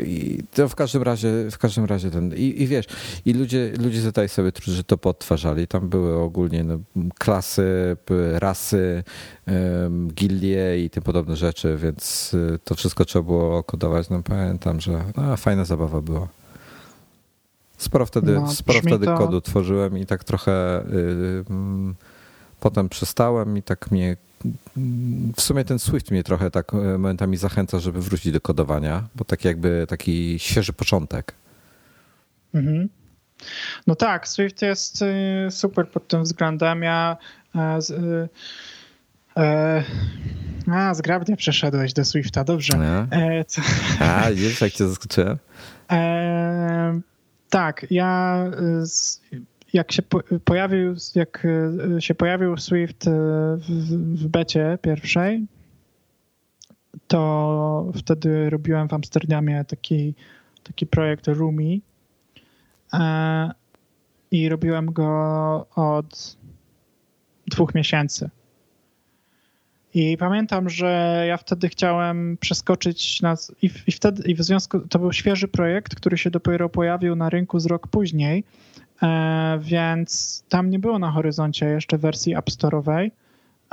I to w każdym razie, w każdym razie ten, i, i wiesz, i ludzie, ludzie tutaj sobie, którzy to podtwarzali, tam były ogólnie no, klasy, rasy, um, gildie i tym podobne rzeczy, więc y, to wszystko trzeba było kodować. No pamiętam, że no, fajna zabawa była. Sporo wtedy, no, sporo wtedy to... kodu tworzyłem i tak trochę y, y, potem przestałem i tak mnie w sumie ten Swift mnie trochę tak e, momentami zachęca, żeby wrócić do kodowania, bo tak jakby taki świeży początek. Mhm. No tak, Swift jest y, super pod tym względem. Ja e, y, e, a, zgrabnie przeszedłeś do Swifta, dobrze. E, a, wiesz, jak cię zaskoczyłem? E, tak, ja jak się pojawił, jak się pojawił Swift w, w becie pierwszej, to wtedy robiłem w Amsterdamie taki, taki projekt Rumi i robiłem go od dwóch miesięcy. I pamiętam, że ja wtedy chciałem przeskoczyć na. I, wtedy, i w związku. To był świeży projekt, który się dopiero pojawił na rynku z rok później, e, więc tam nie było na horyzoncie jeszcze wersji App Store'owej.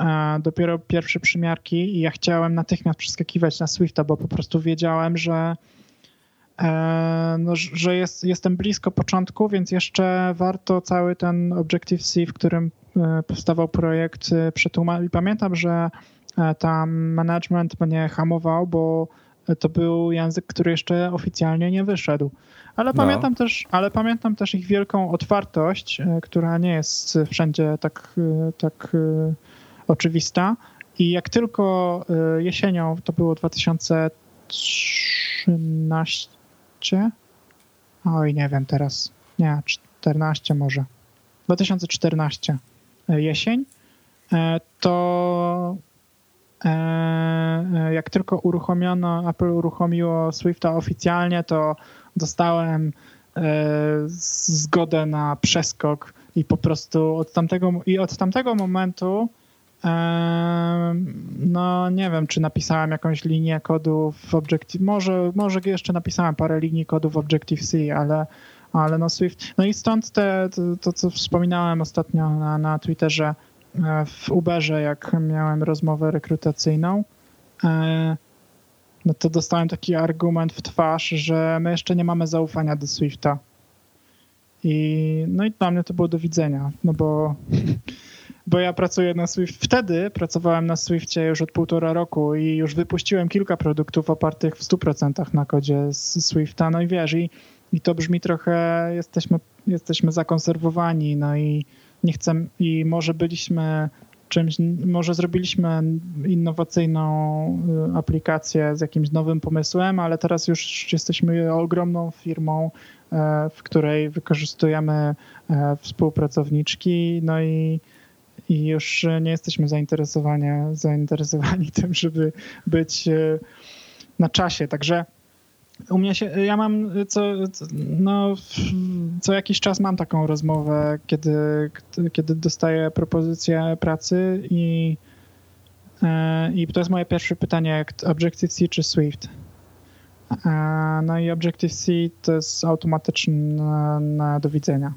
E, dopiero pierwsze przymiarki, i ja chciałem natychmiast przeskakiwać na Swifta, bo po prostu wiedziałem, że. E, no, że jest, jestem blisko początku, więc jeszcze warto cały ten Objective-C, w którym e, powstawał projekt, e, przetłumaczyć. Pamiętam, że E, tam management mnie hamował, bo to był język, który jeszcze oficjalnie nie wyszedł. Ale no. pamiętam też, ale pamiętam też ich wielką otwartość, e, która nie jest wszędzie tak, e, tak oczywista. I jak tylko jesienią, to było 2013, oj nie wiem teraz, nie, 14 może, 2014 jesień, to E, e, jak tylko uruchomiono, Apple uruchomiło Swifta oficjalnie, to dostałem e, zgodę na przeskok i po prostu od tamtego, i od tamtego momentu no nie wiem, czy napisałem jakąś linię kodu w Objective, może, może jeszcze napisałem parę linii kodu w Objective-C, ale, ale no Swift, no i stąd te, to, to co wspominałem ostatnio na, na Twitterze, E, w Uberze, jak miałem rozmowę rekrutacyjną, e, no to dostałem taki argument w twarz, że my jeszcze nie mamy zaufania do Swifta. I, no i dla mnie to było do widzenia, no bo, *laughs* bo ja pracuję na Swift. Wtedy pracowałem na Swiftie już od półtora roku i już wypuściłem kilka produktów opartych w 100% na kodzie z Swifta. No i wiesz, i, i to brzmi trochę, jesteśmy, jesteśmy zakonserwowani, no i nie chcę i może byliśmy czymś, może zrobiliśmy innowacyjną y, aplikację z jakimś nowym pomysłem, ale teraz już jesteśmy ogromną firmą, e, w której wykorzystujemy e, współpracowniczki, no i, i już nie jesteśmy zainteresowani, zainteresowani *laughs* tym, żeby być e, na czasie. Także u mnie się, ja mam co, no, co jakiś czas mam taką rozmowę, kiedy, kiedy dostaję propozycję pracy i, e, i to jest moje pierwsze pytanie, Objective-C czy Swift? E, no i Objective-C to jest automatyczne do widzenia.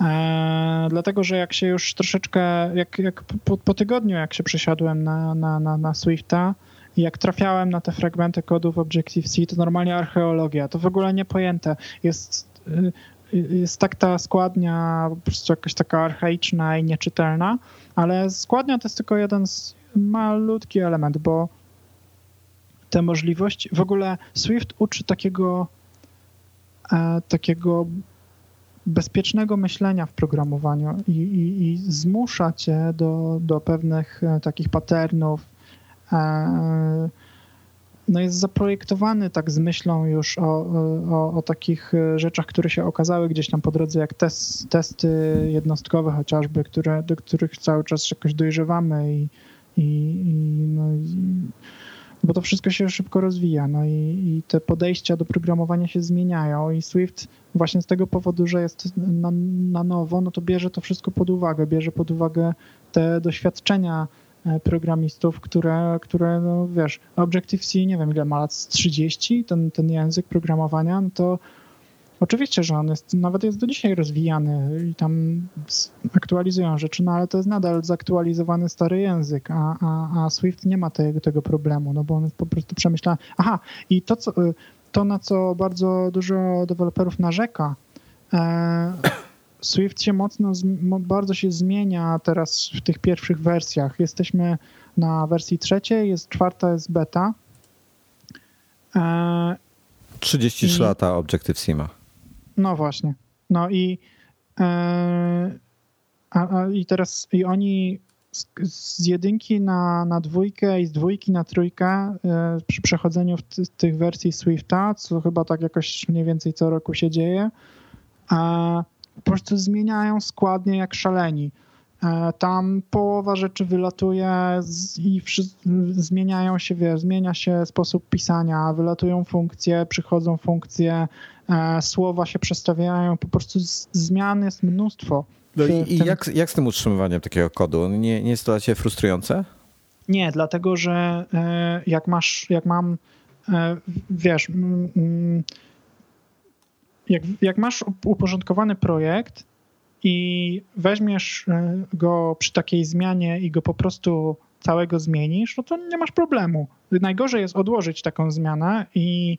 E, dlatego, że jak się już troszeczkę, jak, jak po, po tygodniu, jak się przesiadłem na, na, na, na Swifta, jak trafiałem na te fragmenty kodu w Objective-C, to normalnie archeologia, to w ogóle niepojęte. Jest, y, jest tak ta składnia po prostu jakaś taka archaiczna i nieczytelna, ale składnia to jest tylko jeden z malutki element, bo te możliwości, w ogóle Swift uczy takiego e, takiego bezpiecznego myślenia w programowaniu i, i, i zmusza cię do, do pewnych e, takich patternów, no jest zaprojektowany tak z myślą już o, o, o, takich rzeczach, które się okazały gdzieś tam po drodze, jak test, testy jednostkowe chociażby, które, do których cały czas jakoś dojrzewamy i, i, i, no, i bo to wszystko się szybko rozwija, no i, i, te podejścia do programowania się zmieniają i Swift właśnie z tego powodu, że jest na, na nowo, no to bierze to wszystko pod uwagę, bierze pod uwagę te doświadczenia E, programistów, które, które no wiesz, Objective-C, nie wiem ile ma lat, 30, ten, ten język programowania, no to oczywiście, że on jest, nawet jest do dzisiaj rozwijany i tam aktualizują rzeczy, no ale to jest nadal zaktualizowany stary język, a, a, a Swift nie ma tego, tego problemu, no bo on jest po prostu przemyślany. Aha, i to, co, to na co bardzo dużo deweloperów narzeka, e, Swift się mocno, bardzo się zmienia teraz w tych pierwszych wersjach. Jesteśmy na wersji trzeciej, jest czwarta, jest beta. 33 I, lata Objective-C ma. No właśnie. No i, e, a, a, i teraz i oni z, z, jedynki na, na dwójkę i z dwójki na trójkę e, przy przechodzeniu w ty, tych wersji Swifta, co chyba tak jakoś mniej więcej co roku się dzieje, a po prostu zmieniają składnie jak szaleni. E, tam połowa rzeczy wylatuje i zmieniają się, wiesz, zmienia się sposób pisania, wylatują funkcje, przychodzą funkcje, e, słowa się przestawiają, po prostu zmian jest mnóstwo. No i, i jak, jak z tym utrzymywaniem takiego kodu? Nie, nie jest to dla ciebie frustrujące? Nie, dlatego że e, jak masz, jak mam, wiesz, jak, jak masz uporządkowany projekt, i weźmiesz e, go przy takiej zmianie i go po prostu całego zmienisz, no to nie masz problemu. Najgorzej jest odłożyć taką zmianę i,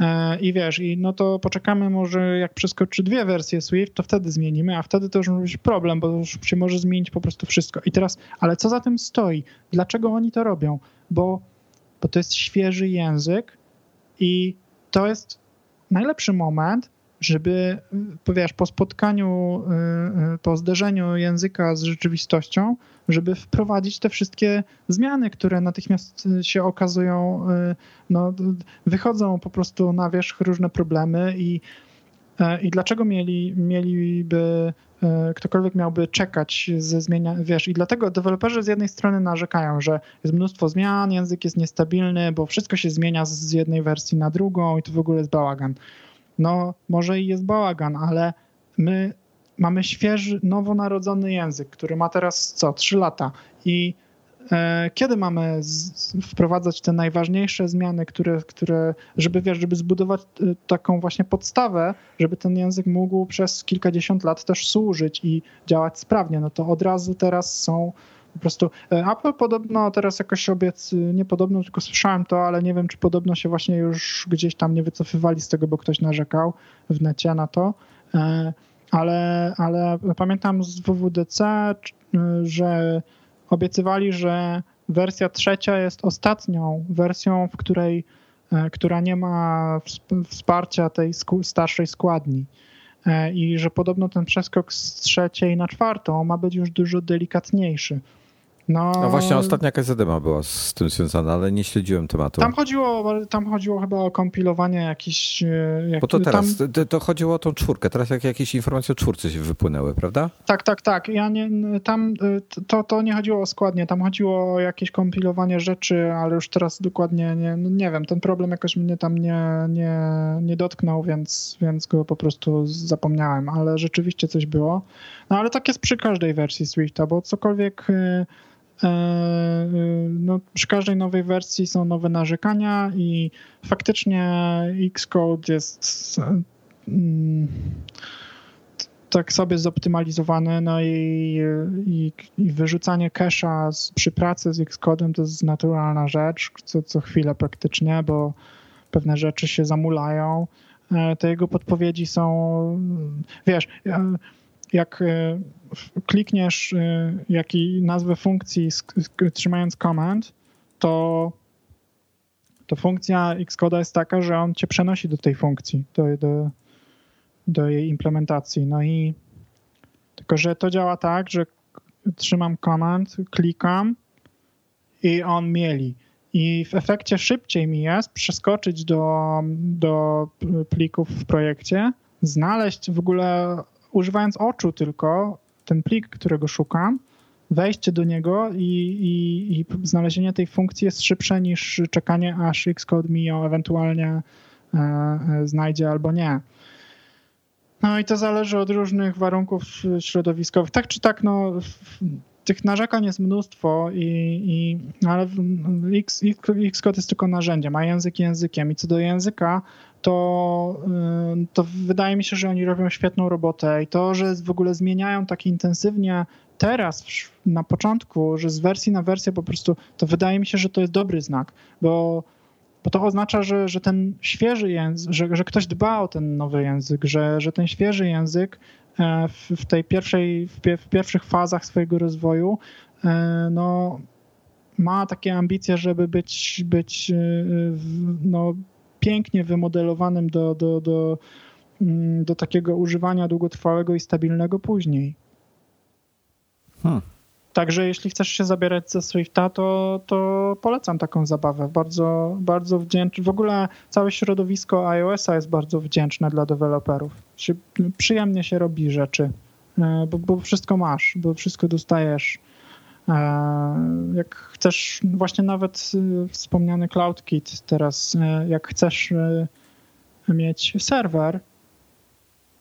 e, i wiesz, i no to poczekamy może jak przeskoczy dwie wersje Swift, to wtedy zmienimy, a wtedy to już może być problem, bo już się może zmienić po prostu wszystko. I teraz, ale co za tym stoi? Dlaczego oni to robią? Bo, bo to jest świeży język i to jest najlepszy moment, żeby, powiesz, po spotkaniu, y, y, po zderzeniu języka z rzeczywistością, żeby wprowadzić te wszystkie zmiany, które natychmiast się okazują, y, no, wychodzą po prostu na wierzch różne problemy i, i dlaczego mieli, mieliby ktokolwiek miałby czekać ze zmienia, wiesz, i dlatego deweloperzy z jednej strony narzekają, że jest mnóstwo zmian, język jest niestabilny, bo wszystko się zmienia z jednej wersji na drugą i to w ogóle jest bałagan no może i jest bałagan, ale my mamy świeży, nowonarodzony język, który ma teraz co, trzy lata. I e, kiedy mamy wprowadzać te najważniejsze zmiany, które, które żeby, wiesz, żeby zbudować e, taką właśnie podstawę, żeby ten język mógł przez kilkadziesiąt lat też służyć i działać sprawnie, no to od razu teraz są po prostu e, Apple podobno teraz jakoś obiec, nie podobno, tylko słyszałem to, ale nie wiem, czy podobno się właśnie już gdzieś tam nie wycofywali z tego, bo ktoś narzekał w necie na to. E, ale, ale pamiętam z WWDC, e, że obiecywali, że wersja trzecia jest ostatnią wersją, w której, która nie ma wsparcia tej starszej składni i że podobno ten przeskok z trzeciej na czwartą ma być już dużo delikatniejszy. No, no właśnie ostatnia jakaś zadyma była z tym związana, ale nie śledziłem tematu. Tam chodziło, tam chodziło chyba o kompilowanie jakichś... E, jak, Bo to teraz, tam... to, chodziło o tą czwórkę, teraz jak jakieś informacje o czwórce się wypłynęły, prawda? Tak, tak, tak. Ja nie, tam e, to, to nie chodziło o składnie, tam chodziło o jakieś kompilowanie rzeczy, ale już teraz dokładnie nie, no nie wiem, ten problem jakoś mnie tam nie, nie, nie dotknął, więc, więc go po prostu zapomniałem, ale rzeczywiście coś było. No ale tak jest przy każdej wersji Swifta, bo cokolwiek e, no, przy każdej nowej wersji są nowe narzekania i faktycznie Xcode jest mm, tak sobie zoptymalizowany, no i, i, i wyrzucanie cache'a przy pracy z Xcodem to jest naturalna rzecz, co, co chwilę praktycznie, bo pewne rzeczy się zamulają. E, te jego podpowiedzi są, wiesz, jak e, klikniesz e, jaki nazwę funkcji trzymając command, to, to funkcja Xcode'a jest taka, że on cię przenosi do tej funkcji, do, do, do jej implementacji. No i tylko, że to działa tak, że trzymam command, klikam i on mieli. I w efekcie szybciej mi jest przeskoczyć do, do plików w projekcie, znaleźć w ogóle używając oczu tylko ten plik, którego szukam, wejście do niego i, i, i znalezienie tej funkcji jest szybsze niż czekanie, aż Xcode mi ją ewentualnie e, e, znajdzie albo nie. No i to zależy od różnych warunków środowiskowych. Tak czy tak, no, tych narzekań jest mnóstwo, i, i, ale Xcode jest tylko narzędziem, a język językiem. I co do języka, to, to wydaje mi się, że oni robią świetną robotę i to, że w ogóle zmieniają tak intensywnie teraz, na początku, że z wersji na wersję po prostu, to wydaje mi się, że to jest dobry znak, bo, bo to oznacza, że, że ten świeży język, że, że ktoś dba o ten nowy język, że, że ten świeży język e, w, tej pierwszej, w pierwszych fazach swojego rozwoju e, no, ma takie ambicje, żeby być, być e, no, pięknie wymodelowanym do, do, do, mm, do takiego używania długotrwałego i stabilnego później. Hmm. Także jeśli chcesz się zabierać ze Swifta, to, to polecam taką zabawę. Bardzo, bardzo wdzięczny. W ogóle całe środowisko iOS-a jest bardzo wdzięczne dla deweloperów. Przyjemnie się robi rzeczy, e, bo, bo wszystko masz, bo wszystko dostajesz. E, jak chcesz, właśnie nawet e, wspomniany CloudKit teraz, jak chcesz mieć serwer,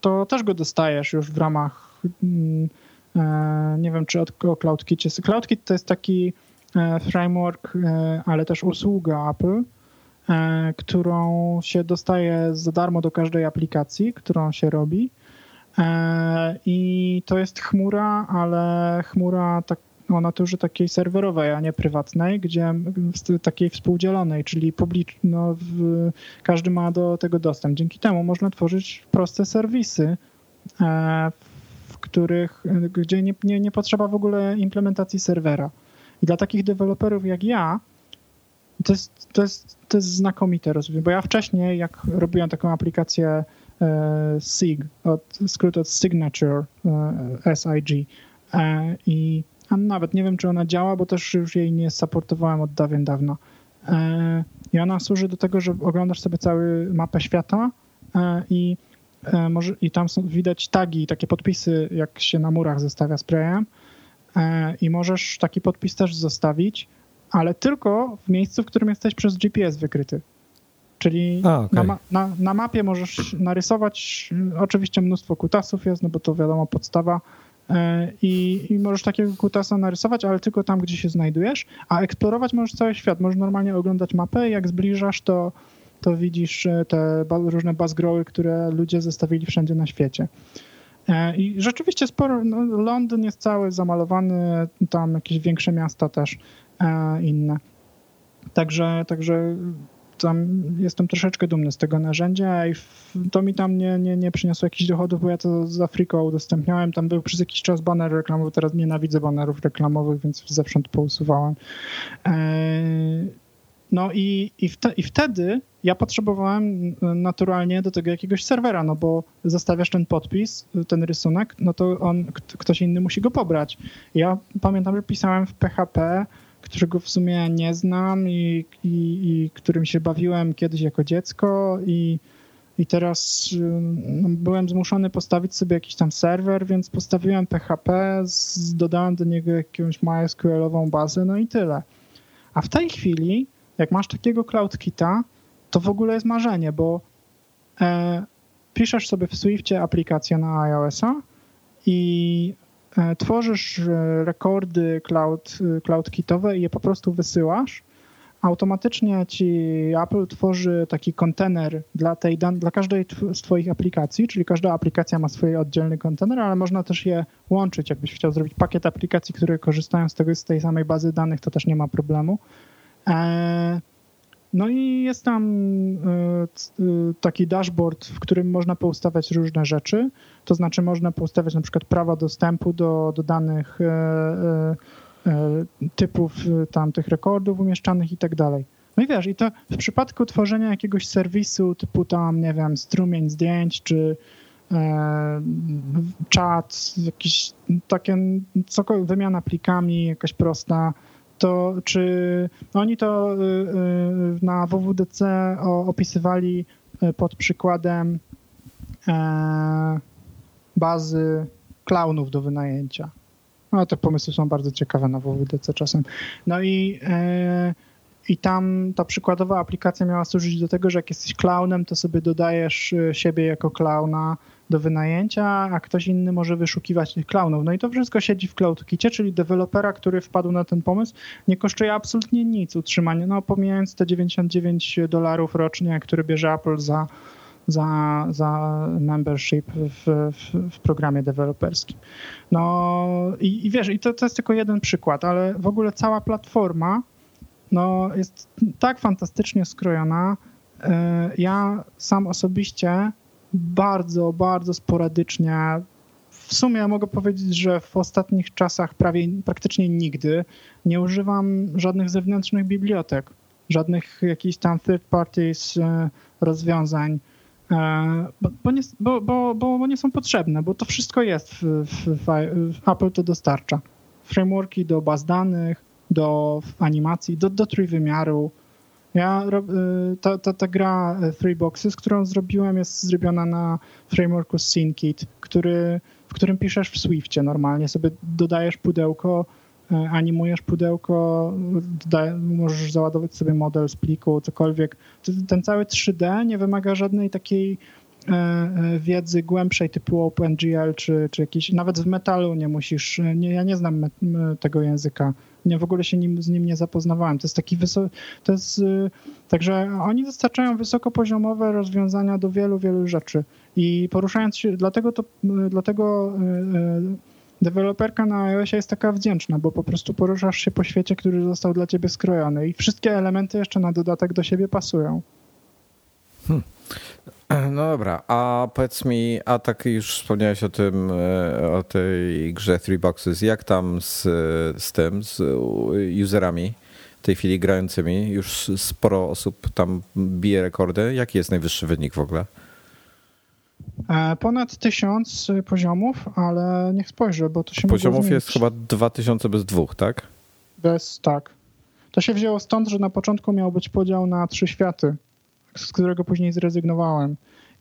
to też go dostajesz już w ramach mm, E, nie wiem, czy o CloudKicie. CloudKit to jest taki e, framework, e, ale też usługa Apple, którą się dostaje za darmo do każdej aplikacji, którą się robi. I to jest chmura, ale chmura tak, o naturze takiej serwerowej, a nie prywatnej, gdzie takiej współdzielonej, czyli publicz, no, w, każdy ma do tego dostęp. Dzięki temu można tworzyć proste serwisy których, gdzie nie, nie, nie potrzeba w ogóle implementacji serwera. I dla takich deweloperów jak ja, to jest, to jest, to jest znakomite rozwiązanie, bo ja wcześniej, jak robiłem taką aplikację e, SIG, od, skrót od Signature, e, SIG, e, i a nawet nie wiem, czy ona działa, bo też już jej nie supportowałem od dawien dawna. E, I ona służy do tego, że oglądasz sobie całą mapę świata e, i E, może, i tam są, widać tagi, takie podpisy, jak się na murach zostawia sprayem i możesz taki podpis też zostawić, ale tylko w miejscu, w którym jesteś przez GPS wykryty. Czyli A, okay. na, na, na, mapie możesz narysować, oczywiście mnóstwo kutasów jest, no bo to wiadomo podstawa, i, i, możesz takiego kutasa narysować, ale tylko tam, gdzie się znajdujesz, a eksplorować możesz cały świat. Możesz normalnie oglądać mapę, jak zbliżasz, to to widzisz e, te różne bazgroły, które ludzie zostawili wszędzie na świecie. E, I rzeczywiście sporo, no, Londyn jest cały zamalowany, tam jakieś większe miasta też e, inne. Także, także tam jestem troszeczkę dumny z tego narzędzia i to mi tam nie, nie, nie przyniosło jakichś dochodów, bo ja to z Afriką udostępniałem. Tam był przez jakiś czas baner reklamowy, teraz nienawidzę banerów reklamowych, więc zewsząd pousuwałem. No i, i, wte, i wtedy ja potrzebowałem naturalnie do tego jakiegoś serwera, no bo zostawiasz ten podpis, ten rysunek, no to on, ktoś inny musi go pobrać. Ja pamiętam, że pisałem w PHP, którego w sumie nie znam i, i, i którym się bawiłem kiedyś jako dziecko i, i teraz no, byłem zmuszony postawić sobie jakiś tam serwer, więc postawiłem PHP, z, dodałem do niego jakąś MySQL-ową bazę, no i tyle. A w tej chwili jak masz takiego CloudKita, to w ogóle jest marzenie, bo e, piszesz sobie w Swiftie aplikację na iOS-a i tworzysz e, rekordy cloud, e, CloudKitowe i je po prostu wysyłasz. Automatycznie ci Apple tworzy taki kontener dla, tej dla każdej z Twoich aplikacji, czyli każda aplikacja ma swój oddzielny kontener, ale można też je łączyć. Jakbyś chciał zrobić pakiet aplikacji, które korzystają z tego z tej samej bazy danych, to też nie ma problemu. E, no i jest tam e, e, taki dashboard, w którym można poustawiać różne rzeczy. To znaczy można poustawiać na przykład prawa dostępu do, do danych typów tam tych rekordów umieszczanych i tak dalej. No i wiesz, i to w przypadku tworzenia jakiegoś serwisu typu tam, nie wiem, strumień zdjęć, czy e, czat, jakiś takie, cokolwiek, wymiana plikami, jakaś prosta, to czy oni to na WWDC opisywali pod przykładem e, bazy klaunów do wynajęcia. No te pomysły są bardzo ciekawe na WWDC czasem. No i, e, i tam ta przykładowa aplikacja miała służyć do tego, że jak jesteś klaunem, to sobie dodajesz siebie jako klauna do wynajęcia, a ktoś inny może wyszukiwać tych clownów. No i to wszystko siedzi w CloudKicie, czyli dewelopera, który wpadł na ten pomysł, nie kosztuje absolutnie nic utrzymanie, no pomijając te 99 dolarów rocznie, które bierze Apple za, za, za membership w, w, w, programie deweloperskim. No i, i wiesz, i to, to jest tylko jeden przykład, ale w ogóle cała platforma no, jest tak fantastycznie skrojona. E, ja sam osobiście bardzo, bardzo sporadycznie. W sumie mogę powiedzieć, że w ostatnich czasach prawie praktycznie nigdy nie używam żadnych zewnętrznych bibliotek, żadnych jakichś tam third parties e, rozwiązań, bo, bo, nie, bo, bo, nie są potrzebne, bo to wszystko jest w, w, w Apple to dostarcza. frameworki do baz danych, do animacji, do, do trójwymiaru. Ja, y, ta, ta, ta gra Three Boxes, którą zrobiłem, jest zrobiona na frameworku SceneKit, który, w którym piszesz w Swiftie normalnie. Sobie dodajesz pudełko, E, animujesz pudełko, możesz załadować sobie model z pliku, cokolwiek. Ten cały 3D nie wymaga żadnej takiej e, e, wiedzy głębszej typu OpenGL czy, czy jakiś, nawet w metalu nie musisz, nie, ja nie znam tego języka, nie, w ogóle się nim, z nim nie zapoznawałem. To jest taki wysoki, to jest, także oni dostarczają wysokopoziomowe rozwiązania do wielu, wielu rzeczy i poruszając się, dlatego to, dlatego deweloperka na iOSie jest taka wdzięczna, bo po prostu poruszasz się po świecie, który został dla ciebie skrojony i wszystkie elementy jeszcze na dodatek do siebie pasują. Hmm. *clears throat* No dobra, a powiedz mi, a tak już wspomniałeś o tym, e, o tej grze Three Boxes, jak tam z, z tym, z userami w tej chwili grającymi? Już sporo osób tam bije rekordy. Jaki jest najwyższy wynik w ogóle? E, ponad tysiąc poziomów, ale niech spojrzę, bo to się Poziomów jest chyba 2000 bez dwóch, tak? Bez, tak. To się wzięło stąd, że na początku miał być podział na trzy światy, z którego później zrezygnowałem.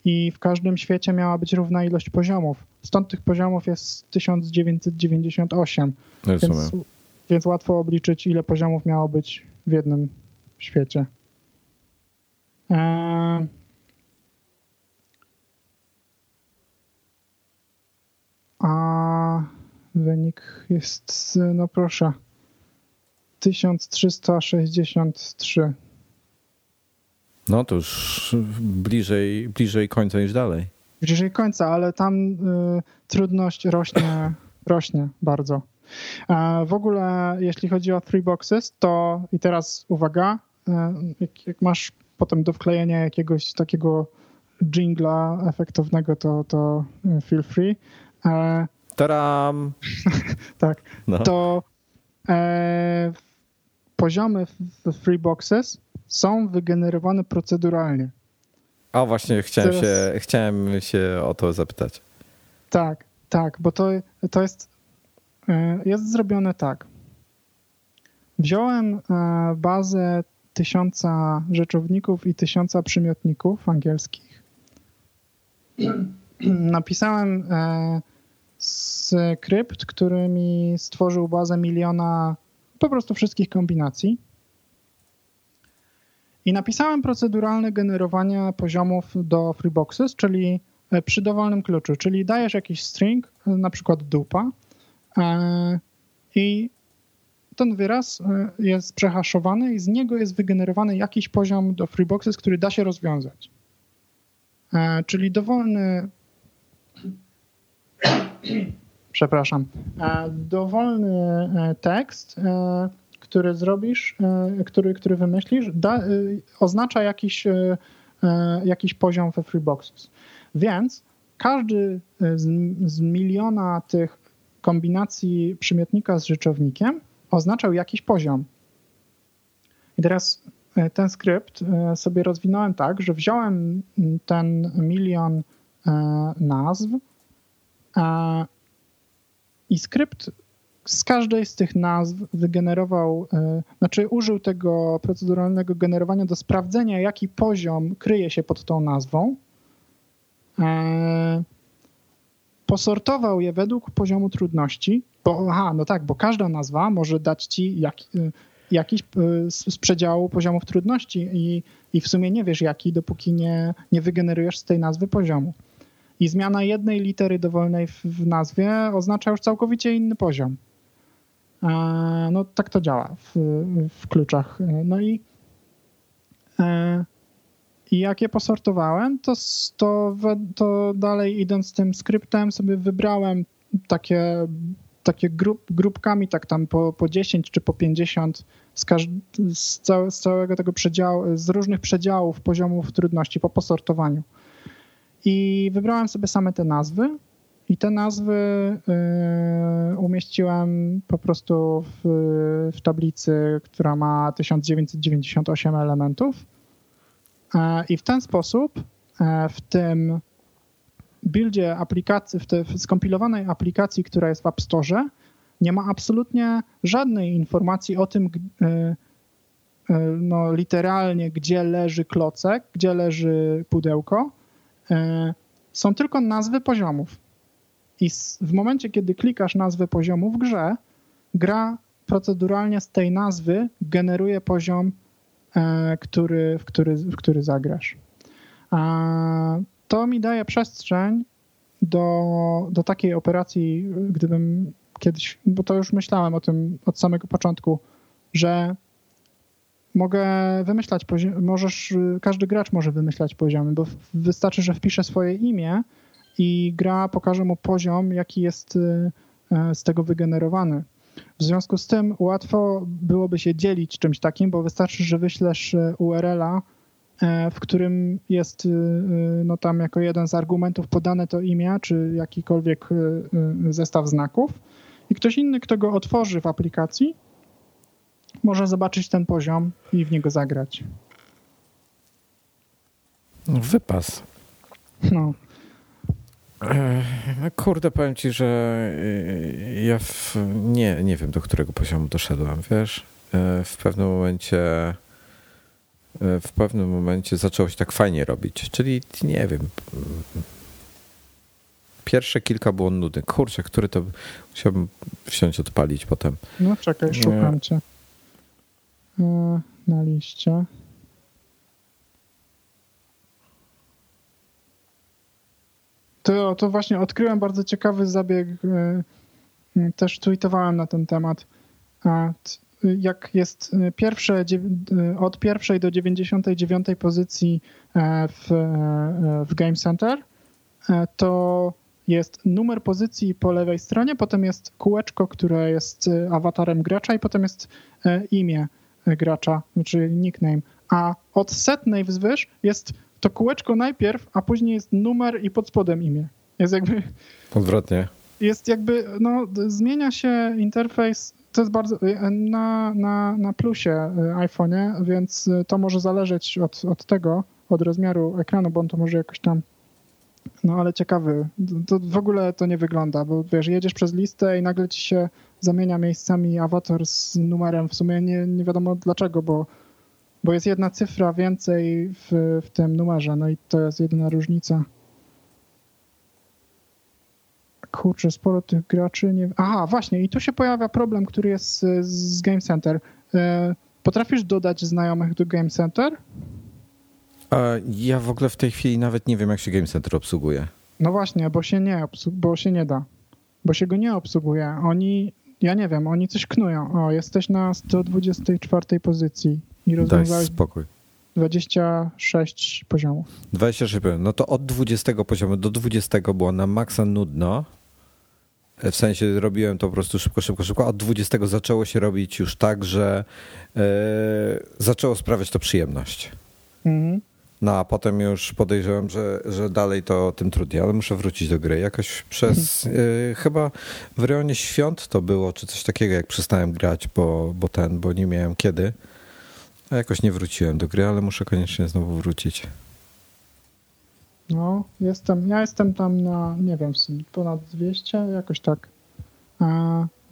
I w każdym świecie miała być równa ilość poziomów. Stąd tych poziomów jest 1998. No więc, więc łatwo obliczyć, ile poziomów miało być w jednym świecie. Eee, a wynik jest, no proszę, 1363. No to już bliżej, bliżej końca niż dalej. Bliżej końca, ale tam y, trudność rośnie, rośnie bardzo. A w ogóle, jeśli chodzi o three boxes, to i teraz uwaga, y, jak, jak, masz potem do wklejenia jakiegoś takiego jingla efektownego, to, to feel free. E, Taram! *laughs* tak. No. To e, poziomy w Freeboxes są wygenerowane proceduralnie. A właśnie chciałem, Teraz... się, chciałem się o to zapytać. Tak, tak, bo to, to jest, e, jest zrobione tak. Wziąłem e, bazę tysiąca rzeczowników i tysiąca przymiotników angielskich. *clears throat* Napisałem skrypt, który mi stworzył bazę miliona po prostu wszystkich kombinacji. I napisałem proceduralne generowanie poziomów do Freeboxes, czyli e, przy dowolnym kluczu, czyli dajesz jakiś string, e, na przykład dupa e, i ten wyraz jest przehaszowany i z niego jest wygenerowany jakiś poziom do Freeboxes, który da się rozwiązać. Czyli dowolny *clears throat* przepraszam, e, dowolny e, tekst, e, który zrobisz, który, który wymyślisz, da, oznacza jakiś, jakiś poziom we Freeboxes. Więc każdy z, z miliona tych kombinacji przymiotnika z rzeczownikiem oznaczał jakiś poziom. I teraz ten skrypt sobie rozwinąłem tak, że wziąłem ten milion nazw, i skrypt z każdej z tych nazw wygenerował, e, znaczy użył tego proceduralnego generowania do sprawdzenia, jaki poziom kryje się pod tą nazwą. E, posortował je według poziomu trudności, bo aha, no tak, bo każda nazwa może dać ci jak, e, jakiś z przedziału poziomów trudności i, i w sumie nie wiesz jaki, dopóki nie, nie wygenerujesz z tej nazwy poziomu. I zmiana jednej litery dowolnej w, w nazwie oznacza już całkowicie inny poziom. E, no tak to działa w, w kluczach. No i, e, i jak je posortowałem, to, to, to dalej idąc tym skryptem sobie wybrałem takie, takie grup, grupkami, tak tam po, po 10 czy po 50 z, z, całe, z całego tego przedziału, z różnych przedziałów poziomów trudności po posortowaniu. I wybrałem sobie same te nazwy i te nazwy y, umieściłem po prostu w, w tablicy, która ma 1998 elementów. E, I w ten sposób e, w tym buildzie aplikacji, w tej skompilowanej aplikacji, która jest w App Store, nie ma absolutnie żadnej informacji o tym, no, literalnie, gdzie leży klocek, gdzie leży pudełko. Są tylko nazwy poziomów. I w momencie, kiedy klikasz nazwę poziomu w grze, gra proceduralnie z tej nazwy generuje poziom, e, który, w, który, w który zagrasz. To mi daje przestrzeń do, do takiej operacji, gdybym kiedyś, bo to już myślałem o tym od samego początku, że mogę wymyślać poziomy, możesz, każdy gracz może wymyślać poziomy, bo wystarczy, że wpisze swoje imię i gra pokaże mu poziom, jaki jest e, z tego wygenerowany. W związku z tym łatwo byłoby się dzielić czymś takim, bo wystarczy, że wyślesz e, URL-a, e, w którym jest no tam jako jeden z argumentów podane to imię, czy jakikolwiek zestaw znaków i ktoś inny, kto go otworzy w aplikacji, może zobaczyć ten poziom i w niego zagrać. Wypas. No. No kurde, powiem ci, że y, ja w, nie, nie wiem, do którego poziomu doszedłem, wiesz? E, w pewnym momencie e, w pewnym momencie zaczęło się tak fajnie robić, czyli nie wiem. Pierwsze kilka było nudne. Kurczę, który to chciałbym wsiąść odpalić potem. No czekaj, szukam cię. E, na liście. To, to właśnie odkryłem bardzo ciekawy zabieg. E, też tweetowałem na ten temat. Jak jest pierwsze, od pierwszej do 99 pozycji e, w, w Game Center, to jest numer pozycji po lewej stronie, potem jest kółeczko, które jest awatarem gracza i potem jest imię gracza, czyli nickname. A od setnej wzwyż jest to kółeczko najpierw, a później jest numer i pod spodem imię. Jest jakby... Odwrotnie. Jest jakby, no zmienia się interfejs, to jest bardzo, na, na, na plusie e, iPhone'ie, więc to może zależeć od, od tego, od rozmiaru ekranu, bo on to może jakoś tam no ale ciekawy. To w ogóle to nie wygląda, bo wiesz, jedziesz przez listę i nagle ci się zamienia miejscami awatar z numerem. W sumie nie, nie wiadomo dlaczego, bo bo jest jedna cyfra więcej w, w tym numerze, no i to jest jedyna różnica. Kurczę, sporo tych graczy nie... Aha, właśnie, i tu się pojawia problem, który jest z, Game Center. E, potrafisz dodać znajomych do Game Center? Ja w ogóle w tej chwili nawet nie wiem, jak się Game Center obsługuje. No właśnie, bo się nie, bo się nie da. Bo się go nie obsługuje. Oni, ja nie wiem, oni coś knują. O, jesteś na 124 pozycji i rozwiązałeś Daj spokój. 26 poziomów. 26 poziomów. No to od 20 poziomu do 20 było na maksa nudno. W sensie robiłem to po prostu szybko, szybko, szybko. Od 20 zaczęło się robić już tak, że yy, zaczęło sprawiać to przyjemność. Mhm. No a potem już podejrzewam, że, że dalej to tym trudniej, ale muszę wrócić do gry. Jakoś przez yy, chyba w rejonie świąt to było, czy coś takiego, jak przestałem grać, bo, bo ten, bo nie miałem kiedy. A jakoś nie wróciłem do gry, ale muszę koniecznie znowu wrócić. No, jestem, ja jestem tam na, nie wiem, ponad 200, jakoś tak.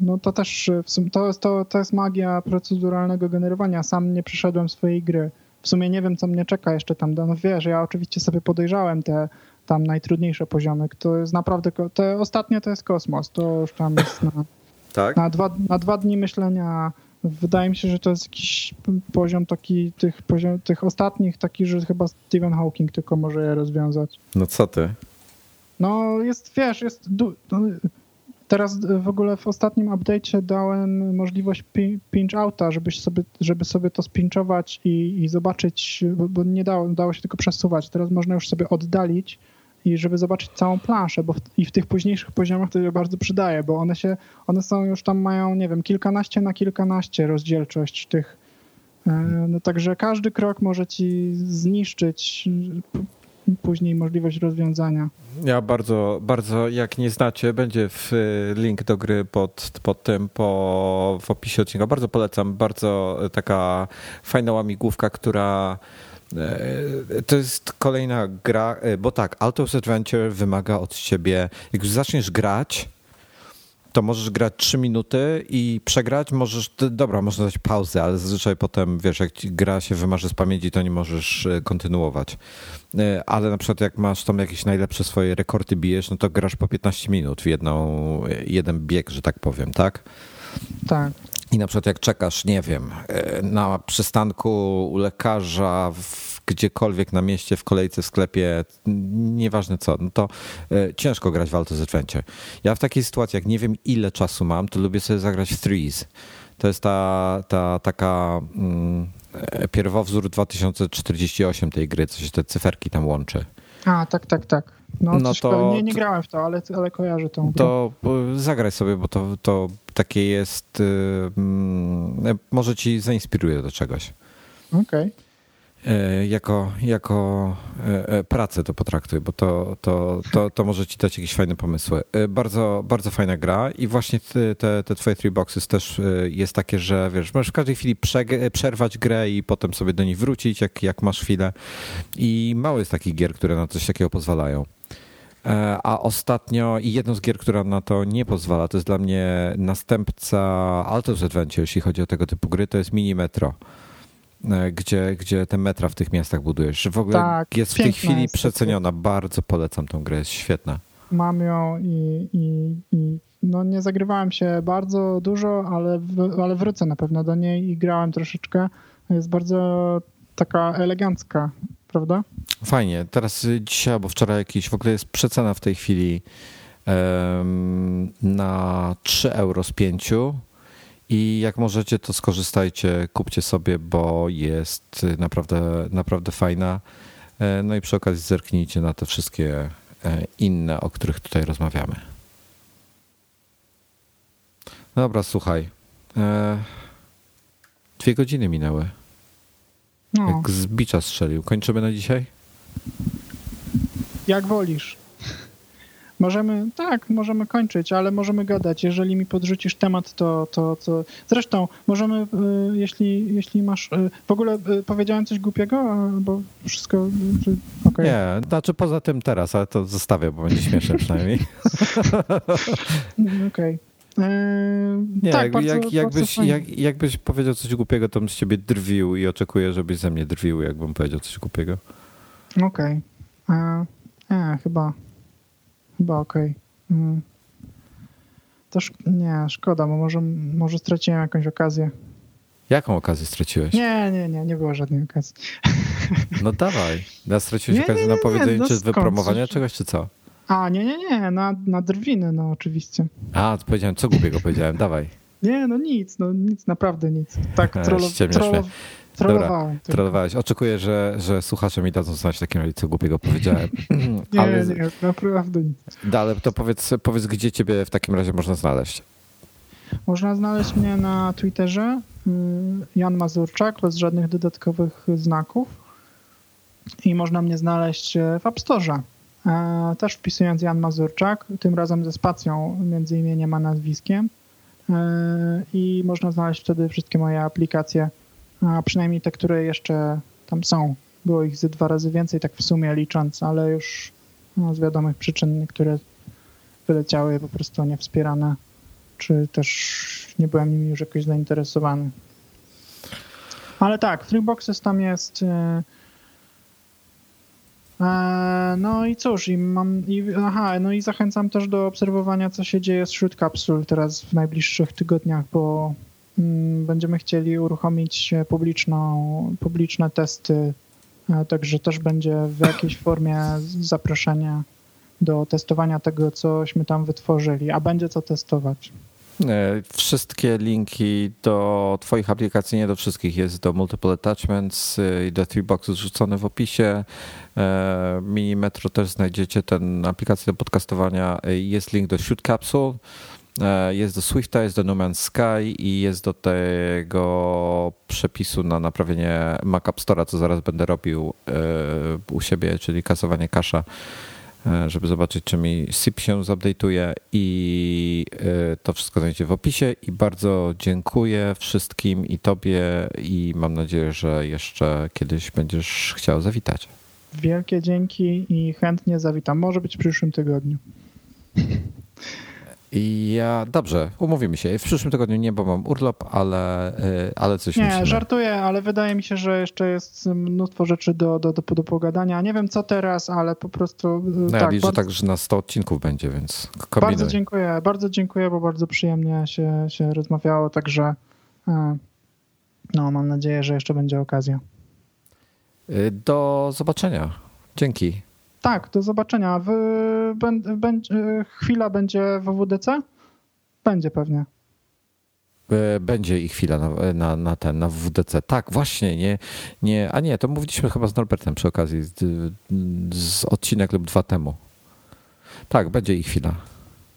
No to też, w sumie, to, jest, to, to jest magia proceduralnego generowania. Sam nie przeszedłem swojej gry. W sumie nie wiem, co mnie czeka jeszcze tam. No wiesz, ja oczywiście sobie podejrzałem te tam najtrudniejsze poziomy. To jest naprawdę, te ostatnie to jest kosmos. To już tam jest na, *laughs* tak? na, dwa, na dwa dni myślenia Wydaje mi się, że to jest jakiś poziom taki, tych, poziom, tych ostatnich, taki, że chyba Stephen Hawking tylko może je rozwiązać. No co ty? No jest, wiesz, jest... No, teraz w ogóle w ostatnim update'cie dałem możliwość pinch outa, żebyś sobie, żeby sobie to spinczować i, i zobaczyć, bo nie dało, dało się tylko przesuwać. Teraz można już sobie oddalić i żeby zobaczyć całą planszę, bo w, i w tych późniejszych poziomach to się bardzo przydaje, bo one się, one są już tam mają, nie wiem, kilkanaście na kilkanaście rozdzielczość tych, e, no także każdy krok może ci zniszczyć później możliwość rozwiązania. Ja bardzo, bardzo, jak nie znacie, będzie w link do gry pod, pod tym, po, w opisie odcinka. Bardzo polecam, bardzo taka fajna łamigłówka, która E, to jest kolejna gra, e, bo tak, Altos Adventure wymaga od ciebie, jak już zaczniesz grać, to możesz grać 3 minuty i przegrać możesz, dobra, można dać pauzę, ale zazwyczaj potem, wiesz, jak gra się wymarzy z pamięci, to nie możesz e, kontynuować. E, ale na przykład jak masz tam jakieś najlepsze swoje rekordy bijesz, no to grasz po 15 minut w jedną, jeden bieg, że tak powiem, tak? Tak. I na przykład jak czekasz, nie wiem, na przystanku u lekarza w gdziekolwiek na mieście, w kolejce, w sklepie, nieważne co, no to e, ciężko grać w Alto's Adventure. Ja w takiej sytuacji, jak nie wiem ile czasu mam, to lubię sobie zagrać w Threes. To jest ta, ta taka mm, e, pierwowzór 2048 tej gry, co się te cyferki tam łączy. A, tak, tak, tak. No, no to, nie, nie grałem w to, ale, ale kojarzę tą grę. To zagraj sobie, bo to, to takie jest, y, mm, może ci zainspiruje do czegoś. Okej. Okay. E, jako, jako e, e, pracę to potraktuj, bo to, to, to, to może ci dać jakieś fajne pomysły. Bardzo, bardzo fajna gra i właśnie te, te twoje three boxes też jest takie, że wiesz, możesz w każdej chwili przerwać grę i potem sobie do niej wrócić, jak, jak masz chwilę. I mało jest takich gier, które na coś takiego pozwalają. A ostatnio i jedną z gier, która na to nie pozwala, to jest dla mnie następca Altos Adventure, jeśli chodzi o tego typu gry, to jest Mini Metro. E, gdzie, gdzie te metra w tych miastach budujesz. W ogóle tak, jest w tej chwili jest przeceniona. Bardzo polecam tą grę, jest świetna. Mam ją i, i, i no nie zagrywałem się bardzo dużo, ale, w, ale wrócę na pewno do niej i grałem troszeczkę. Jest bardzo taka elegancka, prawda? Fajnie. Teraz dzisiaj albo wczoraj jakiś, w ogóle jest przecena w tej chwili um, na 3 euro z 5 i jak możecie, to skorzystajcie, kupcie sobie, bo jest naprawdę, naprawdę fajna. E, no i przy okazji zerknijcie na te wszystkie e, inne, o których tutaj rozmawiamy. Dobra, słuchaj. E, dwie godziny minęły. No. Jak z bicza strzelił. Kończymy na dzisiaj? Jak wolisz. Możemy, tak, możemy kończyć, ale możemy gadać. Jeżeli mi podrzucisz temat, to, to, to... Zresztą możemy, y, jeśli, jeśli masz... Y, w ogóle y, powiedziałem coś głupiego, albo wszystko... Okay. Nie, znaczy poza tym teraz, ale to zostawię, bo będzie śmieszne *laughs* przynajmniej. Okej. Okay. Nie, tak, jak, bardzo, jak, jakbyś, jak, jakbyś powiedział coś głupiego, to bym z ciebie drwił i oczekuję, żebyś ze mnie drwił, jakbym powiedział coś głupiego. Okej. Okay. E, chyba, Chyba okej. Okay. Mm. To sz- nie, szkoda, bo może, może straciłem jakąś okazję. Jaką okazję straciłeś? Nie, nie, nie, nie było żadnej okazji. *laughs* No dawaj. Ja straciłeś nie, okazję nie, nie, na powiedzenie no czy wypromowania czegoś, czy co? A, nie, nie, nie, na, na drwiny, no oczywiście. A, to powiedziałem, co głupiego powiedziałem, dawaj. Nie, no nic, no nic, naprawdę nic. Tak, *laughs* trollo, trollo, Trollowałem. Dobra, trollowałeś. Oczekuję, że, że słuchacze mi dadzą znać w takim razie, co głupiego powiedziałem. *laughs* nie, *laughs* ale, nie, naprawdę nic. Ale to powiedz, powiedz, gdzie ciebie w takim razie można znaleźć. Można znaleźć mnie na Twitterze y, Jan Mazurczak bez żadnych dodatkowych znaków i można mnie znaleźć w App Store. E, też wpisując Jan Mazurczak, tym razem ze spacją między imieniem a nazwiskiem e, i można znaleźć wtedy wszystkie moje aplikacje a przynajmniej te, które jeszcze tam są. Było ich ze dwa razy więcej, tak w sumie licząc, ale już no, z wiadomych przyczyn niektóre wyleciały po prostu niewspierane, czy też nie byłem nimi już jakoś zainteresowany. Ale tak, Freeboxes tam jest. E, e, no i cóż, i mam. I, aha, no i zachęcam też do obserwowania, co się dzieje z Shoot Capsule teraz w najbliższych tygodniach, bo będziemy chcieli uruchomić publiczną, publiczne testy, e, także też będzie w jakiejś formie zaproszenia do testowania tego, cośmy tam wytworzyli, a będzie co testować. E, wszystkie linki do Twoich aplikacji, nie do wszystkich, jest do Multiple Attachments e, i do Three Boxes rzucone w opisie. Mini Metro też znajdziecie ten aplikację do podcastowania. Jest link do Shoot Capsule. E, jest do Swifta, jest do No Man's Sky i jest do tego przepisu na naprawienie Mac App Store'a, co zaraz będę robił e, u siebie, czyli kasowanie kasza, e, żeby zobaczyć, czy mi SIP się zupdate'uje i to wszystko znajdziecie w opisie i bardzo dziękuję wszystkim i tobie i mam nadzieję, że jeszcze kiedyś będziesz chciał zawitać. Wielkie dzięki i chętnie zawitam. Może być w przyszłym tygodniu. *laughs* Ja, dobrze, umówimy się. W przyszłym tygodniu nie, bo mam urlop, ale, y, ale coś Nie, żartuję, ale wydaje mi się, że jeszcze jest mnóstwo rzeczy do, do, do, do pogadania. Nie wiem co teraz, ale po prostu y, No ja tak, liczę bardzo, tak, że na 100 odcinków będzie, więc kombinuj. bardzo dziękuję, bardzo dziękuję, bo bardzo przyjemnie się, się rozmawiało, także y, no, mam nadzieję, że jeszcze będzie okazja. Do zobaczenia. Dzięki. Tak, do zobaczenia. W, chwila będzie w WWDC? Będzie pewnie. Y, Będzie i chwila na, na, na ten, na WDC. Tak, właśnie, nie, nie, a nie, to mówiliśmy chyba z Norbertem przy okazji, z, z odcinek lub dwa temu. Tak, będzie i chwila.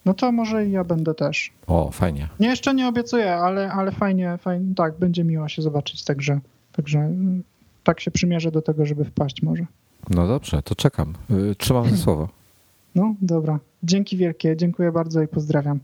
No to może i ja będę też. O, fajnie. Nie, jeszcze nie obiecuję, ale, ale fajnie, fajnie, tak, będzie miło się zobaczyć, także, także tak się przymierzę do tego, żeby wpaść może. No dobrze, to czekam. Y, Trzymam za słowo. No, dobra. Dzięki wielkie, dziękuję bardzo i pozdrawiam.